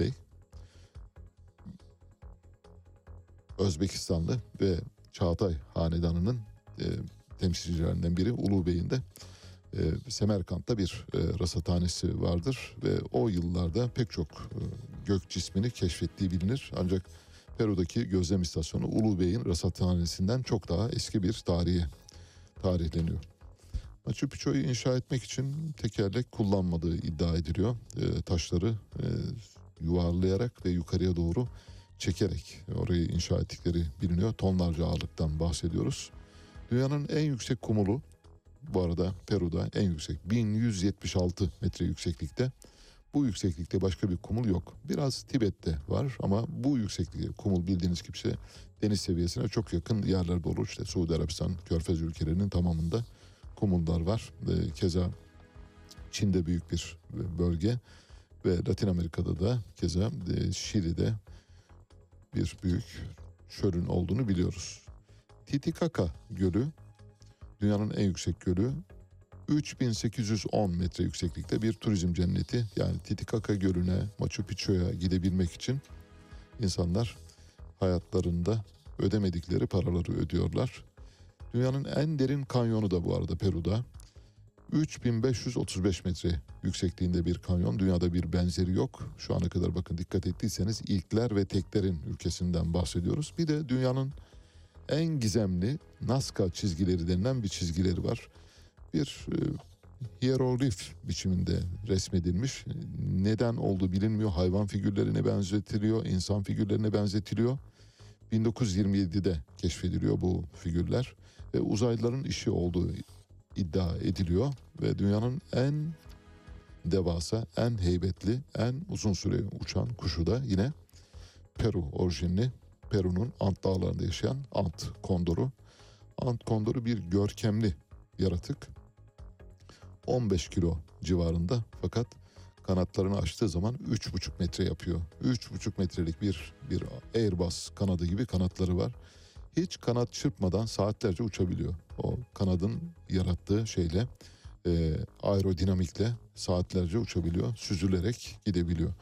Özbekistanlı ve Çağatay Hanedanı'nın e, temsilcilerinden biri Ulu Bey'in de e, Semerkant'ta bir e, rasathanesi vardır ve o yıllarda pek çok e, gök cismini keşfettiği bilinir. Ancak Peru'daki gözlem istasyonu Ulu Bey'in rasathanesinden çok daha eski bir tarihe tarihleniyor. Machu Picchu'yu inşa etmek için tekerlek kullanmadığı iddia ediliyor. E, taşları e, yuvarlayarak ve yukarıya doğru çekerek orayı inşa ettikleri biliniyor. Tonlarca ağırlıktan bahsediyoruz. Dünyanın en yüksek kumulu bu arada Peru'da en yüksek 1176 metre yükseklikte. Bu yükseklikte başka bir kumul yok. Biraz Tibet'te var ama bu yükseklikte kumul bildiğiniz gibi işte deniz seviyesine çok yakın yerlerde olur. İşte Suudi Arabistan, Körfez ülkelerinin tamamında kumullar var. Ve keza Çin'de büyük bir bölge ve Latin Amerika'da da keza e, Şili'de bir büyük çölün olduğunu biliyoruz. Titicaca Gölü dünyanın en yüksek gölü 3810 metre yükseklikte bir turizm cenneti. Yani Titicaca Gölü'ne, Machu Picchu'ya gidebilmek için insanlar hayatlarında ödemedikleri paraları ödüyorlar. Dünyanın en derin kanyonu da bu arada Peru'da. 3535 metre yüksekliğinde bir kanyon. Dünyada bir benzeri yok. Şu ana kadar bakın dikkat ettiyseniz ilkler ve teklerin ülkesinden bahsediyoruz. Bir de dünyanın en gizemli Nazca çizgileri denilen bir çizgileri var. Bir e, hieroglif biçiminde resmedilmiş. Neden olduğu bilinmiyor. Hayvan figürlerine benzetiliyor, insan figürlerine benzetiliyor. 1927'de keşfediliyor bu figürler ve uzaylıların işi olduğu iddia ediliyor ve dünyanın en devasa, en heybetli, en uzun süre uçan kuşu da yine Peru orijinli Peru'nun Ant dağlarında yaşayan Ant kondoru. Ant kondoru bir görkemli yaratık. 15 kilo civarında fakat kanatlarını açtığı zaman 3,5 metre yapıyor. 3,5 metrelik bir bir Airbus kanadı gibi kanatları var. Hiç kanat çırpmadan saatlerce uçabiliyor. O kanadın yarattığı şeyle e, aerodinamikle saatlerce uçabiliyor. Süzülerek gidebiliyor.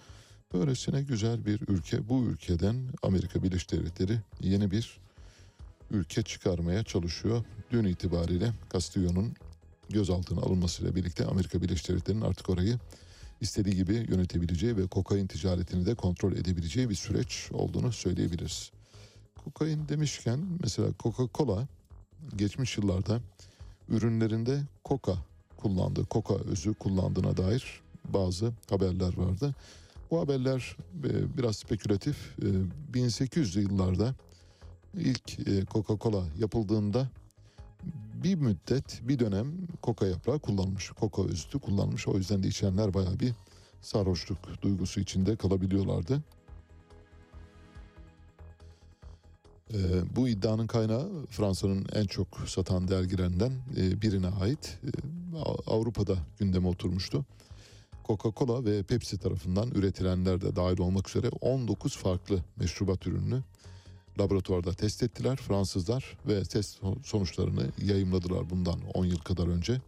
Böylesine güzel bir ülke. Bu ülkeden Amerika Birleşik Devletleri yeni bir ülke çıkarmaya çalışıyor. Dün itibariyle Castillo'nun gözaltına alınmasıyla birlikte Amerika Birleşik Devletleri'nin artık orayı istediği gibi yönetebileceği ve kokain ticaretini de kontrol edebileceği bir süreç olduğunu söyleyebiliriz. Kokain demişken mesela Coca-Cola geçmiş yıllarda ürünlerinde koka kullandı, koka özü kullandığına dair bazı haberler vardı. Bu haberler e, biraz spekülatif. E, 1800'lü yıllarda ilk e, Coca-Cola yapıldığında bir müddet bir dönem koka yaprağı kullanmış. Koka özütü kullanmış. O yüzden de içenler bayağı bir sarhoşluk duygusu içinde kalabiliyorlardı. Ee, bu iddianın kaynağı Fransa'nın en çok satan dergilerinden e, birine ait. Ee, Avrupa'da gündeme oturmuştu. Coca-Cola ve Pepsi tarafından üretilenler de dahil olmak üzere 19 farklı meşrubat ürününü laboratuvarda test ettiler Fransızlar ve test sonuçlarını yayımladılar bundan 10 yıl kadar önce.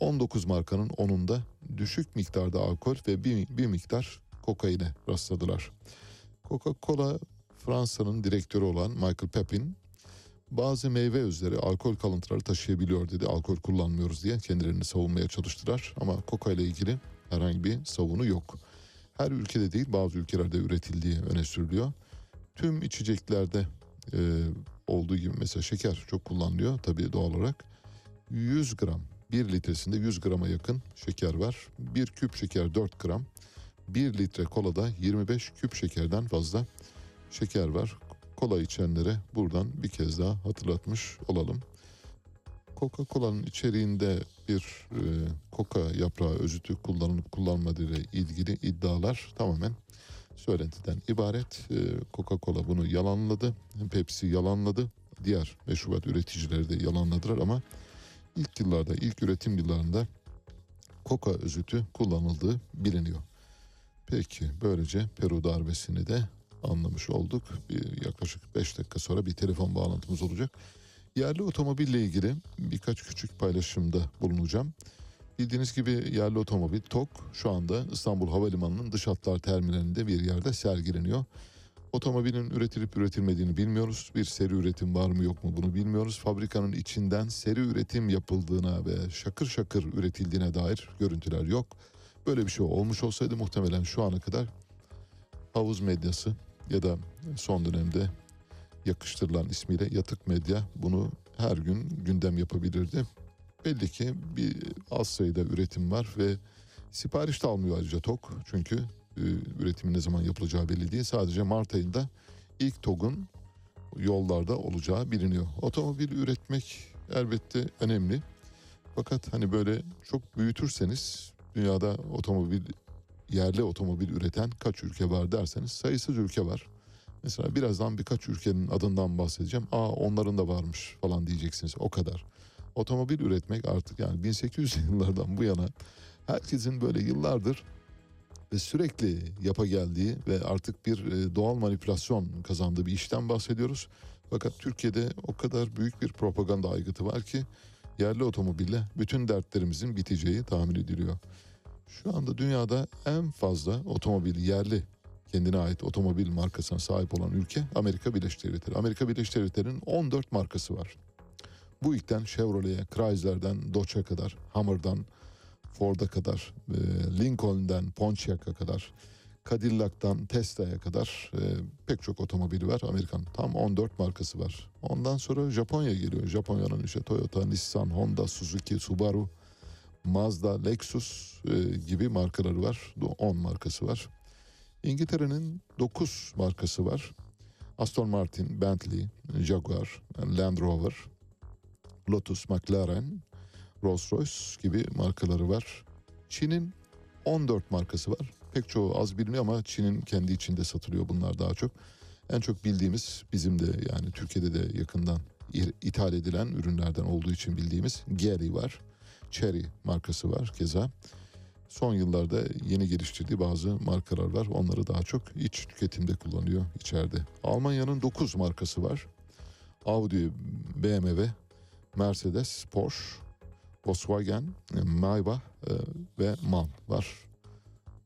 19 markanın 10'unda düşük miktarda alkol ve bir, bir miktar kokaine rastladılar. Coca-Cola Fransa'nın direktörü olan Michael Pepin bazı meyve özleri alkol kalıntıları taşıyabiliyor dedi. Alkol kullanmıyoruz diye kendilerini savunmaya çalıştılar ama koka ile ilgili herhangi bir savunu yok. Her ülkede değil bazı ülkelerde üretildiği öne sürülüyor. Tüm içeceklerde e, olduğu gibi mesela şeker çok kullanılıyor tabii doğal olarak. 100 gram 1 litresinde 100 grama yakın şeker var. 1 küp şeker 4 gram. 1 litre kolada 25 küp şekerden fazla şeker var. Kola içenlere buradan bir kez daha hatırlatmış olalım. Coca-Cola'nın içeriğinde bir e, koka yaprağı özütü kullanılıp kullanmadığı ile ilgili iddialar tamamen söylentiden ibaret. E, Coca-Cola bunu yalanladı. Pepsi yalanladı. Diğer meşrubat üreticileri de yalanladılar ama ilk yıllarda, ilk üretim yıllarında koka özütü kullanıldığı biliniyor. Peki böylece Peru darbesini de anlamış olduk. Bir yaklaşık 5 dakika sonra bir telefon bağlantımız olacak. Yerli otomobille ilgili birkaç küçük paylaşımda bulunacağım. Bildiğiniz gibi yerli otomobil TOK şu anda İstanbul Havalimanı'nın dış hatlar terminalinde bir yerde sergileniyor. Otomobilin üretilip üretilmediğini bilmiyoruz. Bir seri üretim var mı yok mu bunu bilmiyoruz. Fabrikanın içinden seri üretim yapıldığına ve şakır şakır üretildiğine dair görüntüler yok. Böyle bir şey olmuş olsaydı muhtemelen şu ana kadar havuz medyası ya da son dönemde yakıştırılan ismiyle yatık medya bunu her gün gündem yapabilirdi. Belli ki bir az sayıda üretim var ve sipariş de almıyor ayrıca TOK. Çünkü e, üretimin ne zaman yapılacağı belli değil. Sadece Mart ayında ilk TOG'un yollarda olacağı biliniyor. Otomobil üretmek elbette önemli. Fakat hani böyle çok büyütürseniz dünyada otomobil yerli otomobil üreten kaç ülke var derseniz sayısız ülke var. Mesela birazdan birkaç ülkenin adından bahsedeceğim. Aa onların da varmış falan diyeceksiniz. O kadar. Otomobil üretmek artık yani 1800 yıllardan bu yana herkesin böyle yıllardır ve sürekli yapa geldiği ve artık bir e, doğal manipülasyon kazandığı bir işten bahsediyoruz. Fakat Türkiye'de o kadar büyük bir propaganda aygıtı var ki yerli otomobille bütün dertlerimizin biteceği tahmin ediliyor. Şu anda dünyada en fazla otomobil yerli kendine ait otomobil markasına sahip olan ülke Amerika Birleşik Devletleri. Amerika Birleşik Devletleri'nin 14 markası var. Bu ilkten Chevrolet'e, Chrysler'den Dodge'a kadar, Hummer'dan Ford'a kadar, e, Lincoln'den Pontiac'a kadar, Cadillac'tan Tesla'ya kadar e, pek çok otomobili var. Amerikan tam 14 markası var. Ondan sonra Japonya geliyor. Japonya'nın işte Toyota, Nissan, Honda, Suzuki, Subaru, Mazda, Lexus e, gibi markaları var. 10 markası var. İngiltere'nin 9 markası var. Aston Martin, Bentley, Jaguar, Land Rover, Lotus, McLaren, Rolls-Royce gibi markaları var. Çin'in 14 markası var. Pek çoğu az biliniyor ama Çin'in kendi içinde satılıyor bunlar daha çok. En çok bildiğimiz bizim de yani Türkiye'de de yakından ithal edilen ürünlerden olduğu için bildiğimiz Geely var. Cherry markası var keza. son yıllarda yeni geliştirdiği bazı markalar var. Onları daha çok iç tüketimde kullanıyor içeride. Almanya'nın 9 markası var. Audi, BMW, Mercedes, Porsche, Volkswagen, e, Maybach e, ve MAN var.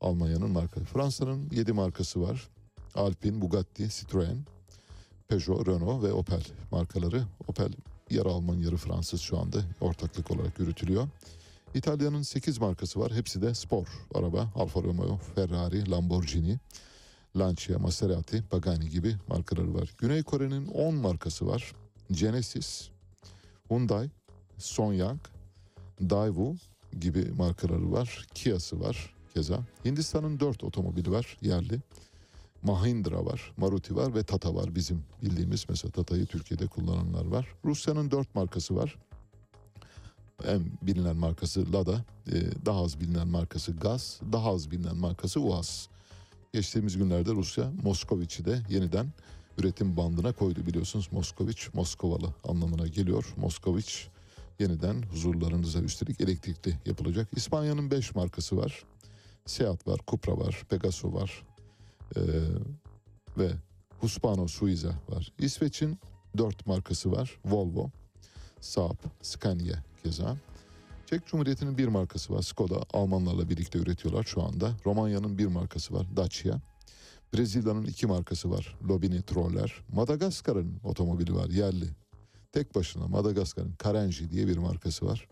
Almanya'nın markası. Fransa'nın 7 markası var. Alpine, Bugatti, Citroen, Peugeot, Renault ve Opel markaları. Opel yarı Alman yarı Fransız şu anda ortaklık olarak yürütülüyor. İtalya'nın 8 markası var. Hepsi de spor araba. Alfa Romeo, Ferrari, Lamborghini, Lancia, Maserati, Pagani gibi markaları var. Güney Kore'nin 10 markası var. Genesis, Hyundai, Sonyang, Daewoo gibi markaları var. Kia'sı var keza. Hindistan'ın 4 otomobili var yerli. Mahindra var, Maruti var ve Tata var bizim bildiğimiz mesela Tata'yı Türkiye'de kullananlar var. Rusya'nın 4 markası var. En bilinen markası Lada, e, daha az bilinen markası Gaz, daha az bilinen markası UAZ. Geçtiğimiz günlerde Rusya Moskoviç'i de yeniden üretim bandına koydu biliyorsunuz. Moskoviç Moskovalı anlamına geliyor. Moskoviç yeniden huzurlarınıza üstelik elektrikli yapılacak. İspanya'nın 5 markası var. Seat var, Cupra var, Pegaso var ee, ve Husqvarna Suiza var. İsveç'in 4 markası var. Volvo, Saab, Scania keza. Çek Cumhuriyeti'nin bir markası var. Skoda Almanlarla birlikte üretiyorlar şu anda. Romanya'nın bir markası var. Dacia. Brezilya'nın iki markası var. Lobini Troller. Madagaskar'ın otomobili var yerli. Tek başına Madagaskar'ın Karenji diye bir markası var.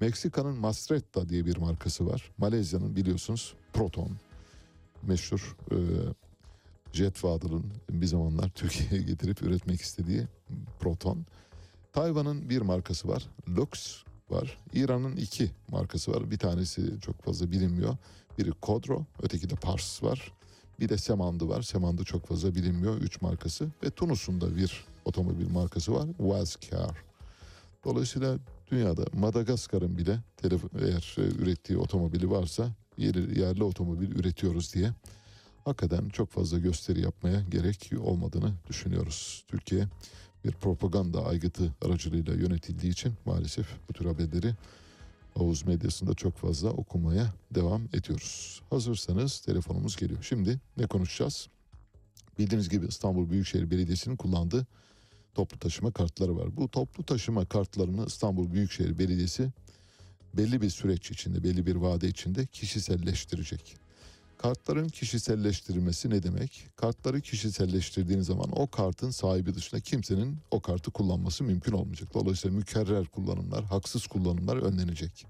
Meksika'nın Mastretta diye bir markası var. Malezya'nın biliyorsunuz Proton. Meşhur e, Jet Fadıl'ın bir zamanlar Türkiye'ye getirip üretmek istediği Proton. Tayvan'ın bir markası var. Lux var. İran'ın iki markası var. Bir tanesi çok fazla bilinmiyor. Biri Kodro, öteki de Pars var. Bir de Semandı var. Semandı çok fazla bilinmiyor. Üç markası. Ve Tunus'un da bir otomobil markası var. Wazkar. Dolayısıyla dünyada Madagaskar'ın bile telef- eğer e, ürettiği otomobili varsa yeri, yerli otomobil üretiyoruz diye hakikaten çok fazla gösteri yapmaya gerek olmadığını düşünüyoruz. Türkiye bir propaganda aygıtı aracılığıyla yönetildiği için maalesef bu tür haberleri havuz medyasında çok fazla okumaya devam ediyoruz. Hazırsanız telefonumuz geliyor. Şimdi ne konuşacağız? Bildiğiniz gibi İstanbul Büyükşehir Belediyesi'nin kullandığı toplu taşıma kartları var. Bu toplu taşıma kartlarını İstanbul Büyükşehir Belediyesi belli bir süreç içinde, belli bir vade içinde kişiselleştirecek. Kartların kişiselleştirilmesi ne demek? Kartları kişiselleştirdiğiniz zaman o kartın sahibi dışında kimsenin o kartı kullanması mümkün olmayacak. Dolayısıyla mükerrer kullanımlar, haksız kullanımlar önlenecek.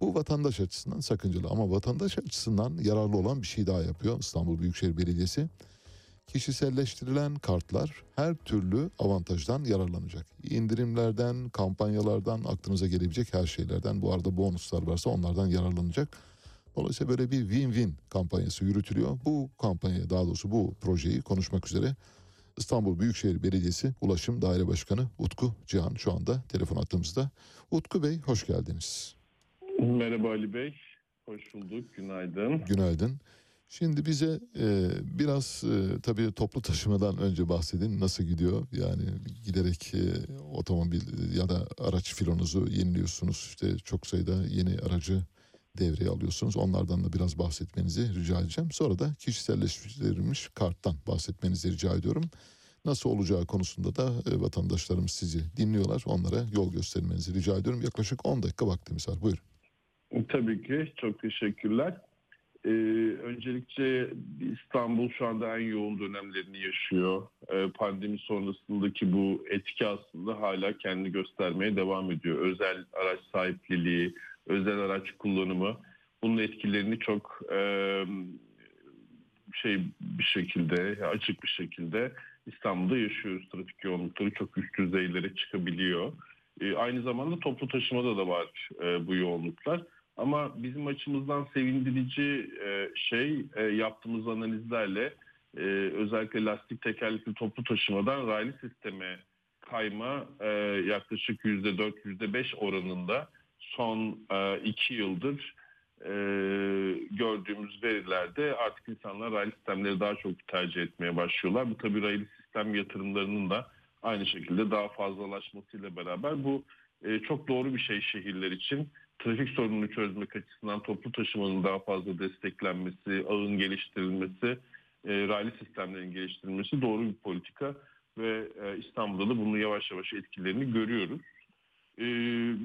Bu vatandaş açısından sakıncalı ama vatandaş açısından yararlı olan bir şey daha yapıyor İstanbul Büyükşehir Belediyesi. Kişiselleştirilen kartlar her türlü avantajdan yararlanacak. İndirimlerden, kampanyalardan, aklınıza gelebilecek her şeylerden. Bu arada bonuslar varsa onlardan yararlanacak. Dolayısıyla böyle bir win-win kampanyası yürütülüyor. Bu kampanyayı daha doğrusu bu projeyi konuşmak üzere İstanbul Büyükşehir Belediyesi Ulaşım Daire Başkanı Utku Cihan şu anda telefon attığımızda. Utku Bey hoş geldiniz. Merhaba Ali Bey. Hoş bulduk. Günaydın. Günaydın. Şimdi bize e, biraz e, tabii toplu taşımadan önce bahsedin. Nasıl gidiyor? Yani giderek e, otomobil ya da araç filonuzu yeniliyorsunuz. İşte çok sayıda yeni aracı devreye alıyorsunuz. Onlardan da biraz bahsetmenizi rica edeceğim. Sonra da kişiselleştirilmiş karttan bahsetmenizi rica ediyorum. Nasıl olacağı konusunda da e, vatandaşlarımız sizi dinliyorlar. Onlara yol göstermenizi rica ediyorum. Yaklaşık 10 dakika vaktimiz var. Buyurun. Tabii ki. Çok teşekkürler. Ee, öncelikle İstanbul şu anda en yoğun dönemlerini yaşıyor. Ee, pandemi sonrasındaki bu etki aslında hala kendini göstermeye devam ediyor. Özel araç sahipliliği, özel araç kullanımı bunun etkilerini çok e, şey bir şekilde açık bir şekilde İstanbul'da yaşıyoruz. Trafik yoğunlukları çok üst düzeylere çıkabiliyor. E, aynı zamanda toplu taşımada da var e, bu yoğunluklar. Ama bizim açımızdan sevindirici e, şey e, yaptığımız analizlerle e, özellikle lastik tekerlekli toplu taşımadan raylı sisteme kayma yaklaşık %4 %5 oranında son iki yıldır gördüğümüz verilerde artık insanlar raylı sistemleri daha çok tercih etmeye başlıyorlar. Bu tabii raylı sistem yatırımlarının da aynı şekilde daha fazlalaşmasıyla beraber bu çok doğru bir şey şehirler için. Trafik sorununu çözmek açısından toplu taşımanın daha fazla desteklenmesi, ağın geliştirilmesi, e, raylı sistemlerin geliştirilmesi doğru bir politika ve e, İstanbul'da da bunun yavaş yavaş etkilerini görüyoruz. E,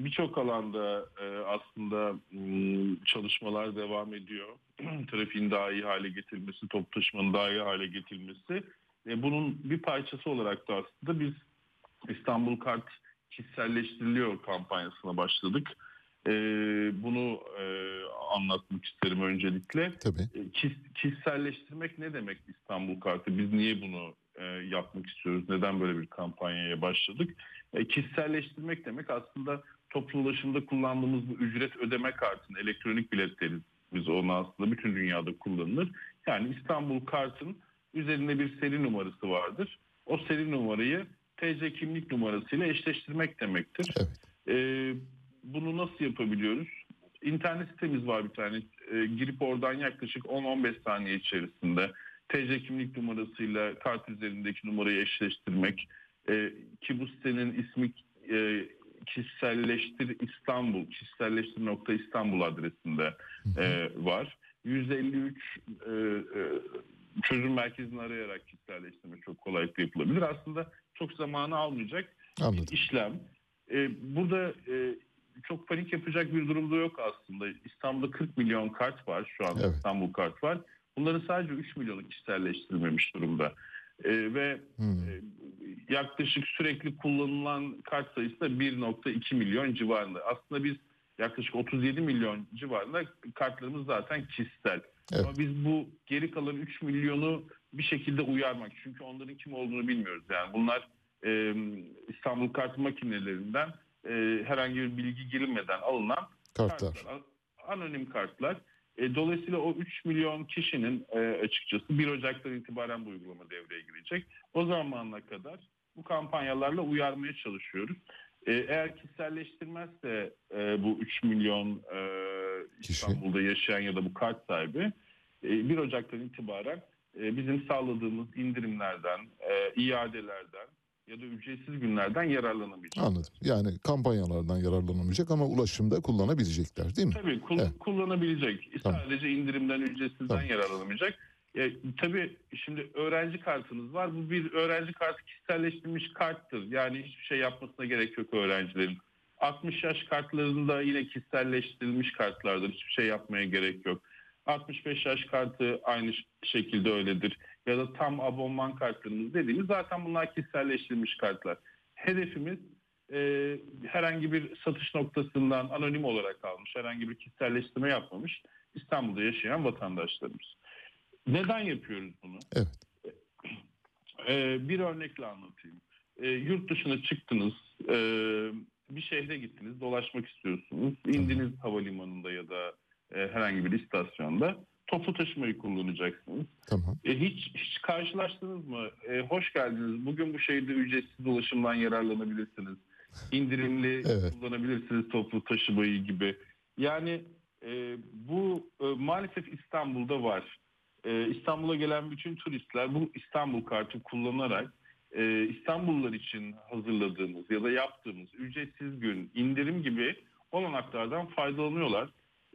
Birçok alanda e, aslında m, çalışmalar devam ediyor. Trafiğin daha iyi hale getirilmesi, toplu taşımanın daha iyi hale getirilmesi. E, bunun bir parçası olarak da aslında biz İstanbul Kart kişiselleştiriliyor kampanyasına başladık. E, bunu e, anlatmak isterim öncelikle. Tabii. E, kis- kişiselleştirmek ne demek İstanbul Kartı? Biz niye bunu e, yapmak istiyoruz? Neden böyle bir kampanyaya başladık? E, kişiselleştirmek demek aslında toplu ulaşımda kullandığımız bu ücret ödeme kartını, elektronik bilet deriz. Biz onu aslında bütün dünyada kullanılır. Yani İstanbul Kart'ın üzerinde bir seri numarası vardır. O seri numarayı TC kimlik numarasıyla eşleştirmek demektir. E, bunu nasıl yapabiliyoruz? İnternet sitemiz var bir tane. E, girip oradan yaklaşık 10-15 saniye içerisinde TC kimlik numarasıyla kart üzerindeki numarayı eşleştirmek e, ki bu sitenin ismi e, kişiselleştir İstanbul, kişiselleştir.istanbul adresinde e, var. 153 e, e, çözüm merkezini arayarak kişiselleştirme çok kolaylıkla yapılabilir. Aslında çok zamanı almayacak Anladım. işlem. E, burada e, çok panik yapacak bir durumda yok aslında. İstanbul'da 40 milyon kart var şu anda Evet. İstanbul kart var. Bunların sadece 3 milyonu kişiselleştirilmemiş durumda. E, ve Hmm. e, yaklaşık sürekli kullanılan kart sayısı da 1.2 milyon civarında. Aslında biz yaklaşık 37 milyon civarında kartlarımız zaten kişisel. Evet. Ama biz bu geri kalan 3 milyonu bir şekilde uyarmak. Çünkü onların kim olduğunu bilmiyoruz. Yani bunlar e, İstanbul kart makinelerinden e, herhangi bir bilgi girilmeden alınan Kartlar. kartlar, anonim kartlar. E, dolayısıyla o 3 milyon kişinin e, açıkçası 1 Ocak'tan itibaren bu uygulama devreye girecek. O zamana kadar bu kampanyalarla uyarmaya çalışıyoruz. E, eğer kişiselleştirmezse e, bu 3 milyon e, İstanbul'da yaşayan ya da bu kart sahibi e, 1 Ocak'tan itibaren e, bizim sağladığımız indirimlerden, e, iadelerden ya da ücretsiz günlerden yararlanamayacak. Anladım. Yani kampanyalardan yararlanamayacak ama ulaşımda kullanabilecekler değil mi? Tabii kul- Evet. kullanabilecek. Tamam. Sadece indirimden ücretsizden Tamam. yararlanamayacak. E, tabii şimdi öğrenci kartınız var. Bu bir öğrenci kartı kişiselleştirilmiş karttır. Yani hiçbir şey yapmasına gerek yok öğrencilerin. 60 yaş kartlarında yine kişiselleştirilmiş kartlardır. Hiçbir şey yapmaya gerek yok. 65 yaş kartı aynı şekilde öyledir. Ya da tam abonman kartlarımız dediğimiz zaten bunlar kişiselleştirilmiş kartlar. Hedefimiz e, herhangi bir satış noktasından anonim olarak almış, herhangi bir kişiselleştirme yapmamış İstanbul'da yaşayan vatandaşlarımız. Neden yapıyoruz bunu? Evet. Ee, bir örnekle anlatayım. Ee, yurt dışına çıktınız, e, bir şehre gittiniz, dolaşmak istiyorsunuz. İndiniz havalimanında ya da e, herhangi bir istasyonda. Toplu taşımayı kullanacaksınız. Tamam. E, hiç, hiç karşılaştınız mı? E, hoş geldiniz. Bugün bu şehirde ücretsiz ulaşımdan yararlanabilirsiniz. İndirimli Evet. kullanabilirsiniz toplu taşımayı gibi. Yani e, bu e, maalesef İstanbul'da var. E, İstanbul'a gelen bütün turistler bu İstanbul kartı kullanarak e, İstanbullular için hazırladığımız ya da yaptığımız ücretsiz gün, indirim gibi olanaklardan faydalanıyorlar.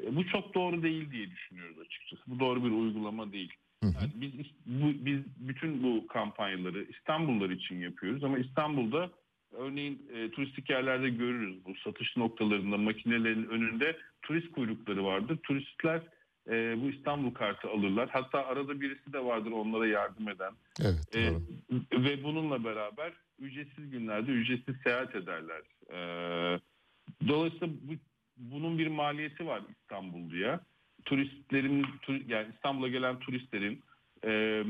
E, bu çok doğru değil diye düşünüyoruz açıkçası. Bu doğru bir uygulama değil. Yani biz bu, biz bütün bu kampanyaları İstanbullular için yapıyoruz ama İstanbul'da örneğin e, turistik yerlerde görürüz bu satış noktalarında makinelerin önünde turist kuyrukları vardır. Turistler e, bu İstanbul kartı alırlar. Hatta arada birisi de vardır onlara yardım eden. Evet. E, ve bununla beraber ücretsiz günlerde ücretsiz seyahat ederler. E, dolayısıyla bu, bunun bir maliyeti var İstanbul'da. Turistlerin tur- yani İstanbul'a gelen turistlerin e,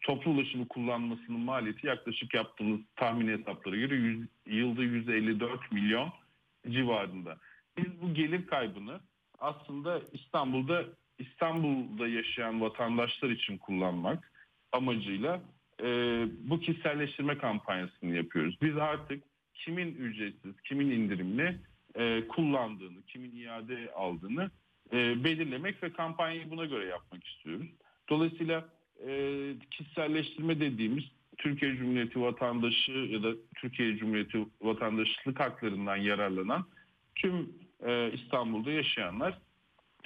toplu ulaşımı kullanmasının maliyeti yaklaşık yaptığımız tahmin hesaplara göre yüz, yılda 154 milyon civarında. Biz bu gelir kaybını aslında İstanbul'da İstanbul'da yaşayan vatandaşlar için kullanmak amacıyla e, bu kişiselleştirme kampanyasını yapıyoruz. Biz artık kimin ücretsiz, kimin indirimli e, kullandığını, kimin iade aldığını e, belirlemek ve kampanyayı buna göre yapmak istiyoruz. Dolayısıyla e, kişiselleştirme dediğimiz Türkiye Cumhuriyeti vatandaşı ya da Türkiye Cumhuriyeti vatandaşlık haklarından yararlanan tüm e, İstanbul'da yaşayanlar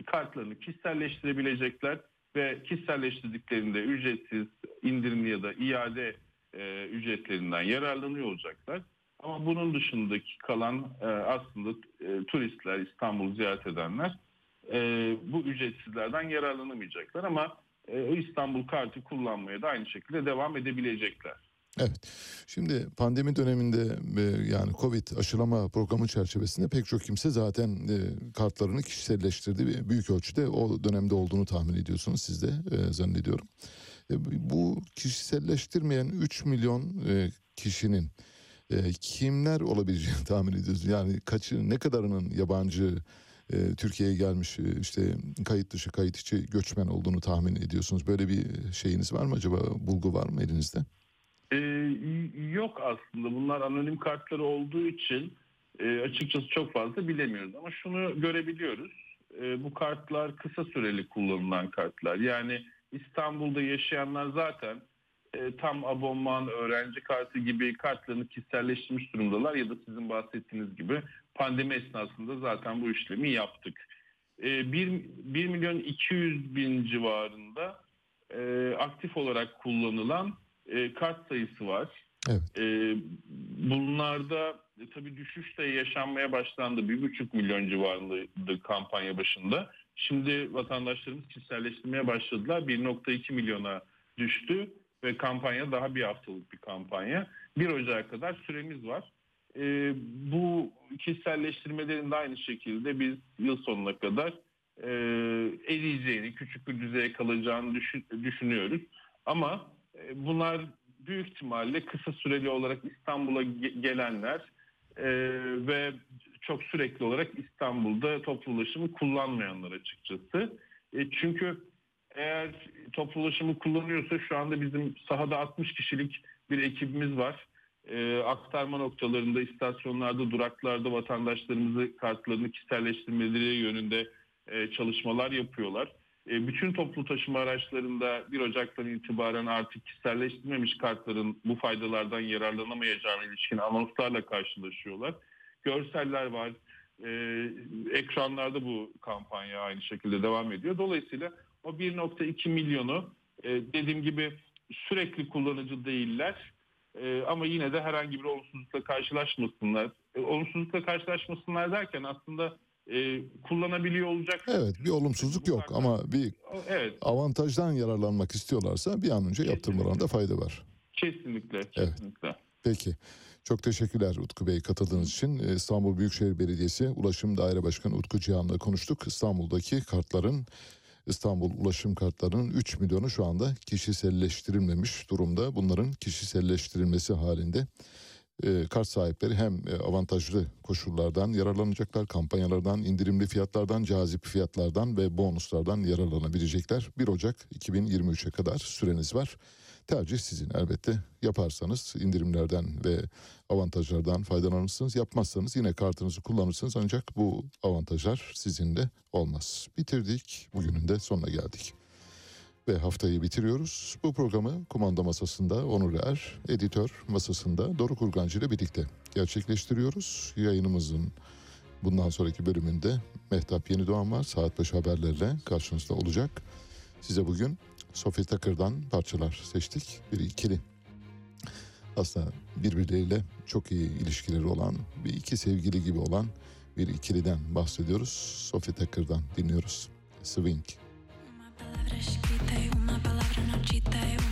kartlarını kişiselleştirebilecekler ve kişiselleştirdiklerinde ücretsiz, indirimli ya da iade e, ücretlerinden yararlanıyor olacaklar. Ama bunun dışındaki kalan e, aslında e, turistler, İstanbul'u ziyaret edenler e, bu ücretsizlerden yararlanamayacaklar ama e, İstanbul kartı kullanmaya da aynı şekilde devam edebilecekler. Evet. Şimdi pandemi döneminde e, yani Covid aşılama programı çerçevesinde pek çok kimse zaten e, kartlarını kişiselleştirdi büyük ölçüde o dönemde olduğunu tahmin ediyorsunuz siz de e, zannediyorum. Bu kişiselleştirmeyen 3 milyon kişinin e, kimler olabileceğini tahmin ediyorsunuz. Yani kaçı ne kadarının yabancı e, Türkiye'ye gelmiş e, işte kayıt dışı kayıt içi göçmen olduğunu tahmin ediyorsunuz. Böyle bir şeyiniz var mı acaba bulgu var mı elinizde? Ee, yok aslında bunlar anonim kartları olduğu için e, açıkçası çok fazla bilemiyoruz ama şunu görebiliyoruz E, bu kartlar kısa süreli kullanılan kartlar yani İstanbul'da yaşayanlar zaten e, tam abonman öğrenci kartı gibi kartlarını kişiselleştirmiş durumdalar ya da sizin bahsettiğiniz gibi pandemi esnasında zaten bu işlemi yaptık. E, 1, 1 milyon 200 bin civarında e, aktif olarak kullanılan e, kart sayısı var. Evet. E, bunlarda e, tabii düşüş de yaşanmaya başlandı. Bir buçuk milyon civarındaydı kampanya başında. Şimdi vatandaşlarımız kişiselleştirmeye başladılar. 1.2 milyona düştü ve kampanya daha bir haftalık bir kampanya. 1 Ocak'a kadar süremiz var. E, bu kişiselleştirmelerin de aynı şekilde biz yıl sonuna kadar e, eriyeceğini, küçük bir düzeye kalacağını düşün- düşünüyoruz. Ama e, bunlar büyük ihtimalle kısa süreli olarak İstanbul'a ge- gelenler e, ve çok sürekli olarak İstanbul'da toplu ulaşımı kullanmayanlar açıkçası. E, çünkü eğer toplu ulaşımı kullanıyorsa şu anda bizim sahada 60 kişilik bir ekibimiz var. E, aktarma noktalarında, istasyonlarda, duraklarda vatandaşlarımızı kartlarını kişiselleştirmeleri yönünde e, çalışmalar yapıyorlar. E, bütün toplu taşıma araçlarında 1 Ocak'tan itibaren artık kişiselleştirilmemiş kartların bu faydalardan yararlanamayacağına ilişkin anonslarla karşılaşıyorlar. Görseller var. E, ekranlarda bu kampanya aynı şekilde devam ediyor. Dolayısıyla o 1.2 milyonu e, dediğim gibi sürekli kullanıcı değiller. E, ama yine de herhangi bir olumsuzlukla karşılaşmasınlar. E, olumsuzlukla karşılaşmasınlar derken aslında e, kullanabiliyor olacak. Evet bir olumsuzluk yok ama bir Evet. avantajdan yararlanmak istiyorlarsa bir an önce yaptırmalarında fayda var. Kesinlikle, Evet. kesinlikle. Peki. Çok teşekkürler Utku Bey katıldığınız için. İstanbul Büyükşehir Belediyesi Ulaşım Daire Başkanı Utku Cihan'la konuştuk. İstanbul'daki kartların İstanbul ulaşım kartlarının 3 milyonu şu anda kişiselleştirilmemiş durumda. Bunların kişiselleştirilmesi halinde e, kart sahipleri hem e, avantajlı koşullardan yararlanacaklar, kampanyalardan, indirimli fiyatlardan, cazip fiyatlardan ve bonuslardan yararlanabilecekler. 1 Ocak 2023'e kadar süreniz var. Tercih sizin elbette. Yaparsanız indirimlerden ve avantajlardan faydalanırsınız. Yapmazsanız yine kartınızı kullanırsınız ancak bu avantajlar sizinle olmaz. Bitirdik. Bugünün de sonuna geldik. Ve haftayı bitiriyoruz. Bu programı kumanda masasında Onur Er, editör masasında Doruk Urgancı ile birlikte gerçekleştiriyoruz. Yayınımızın bundan sonraki bölümünde Mehtap Yenidoğan var. Saat 5 haberlerle karşınızda olacak. Size bugün Sophie Tucker'dan parçalar seçtik. Bir ikili. Aslında birbirleriyle çok iyi ilişkileri olan, bir iki sevgili gibi olan bir ikiliden bahsediyoruz. Sophie Tucker'dan dinliyoruz. Swing. una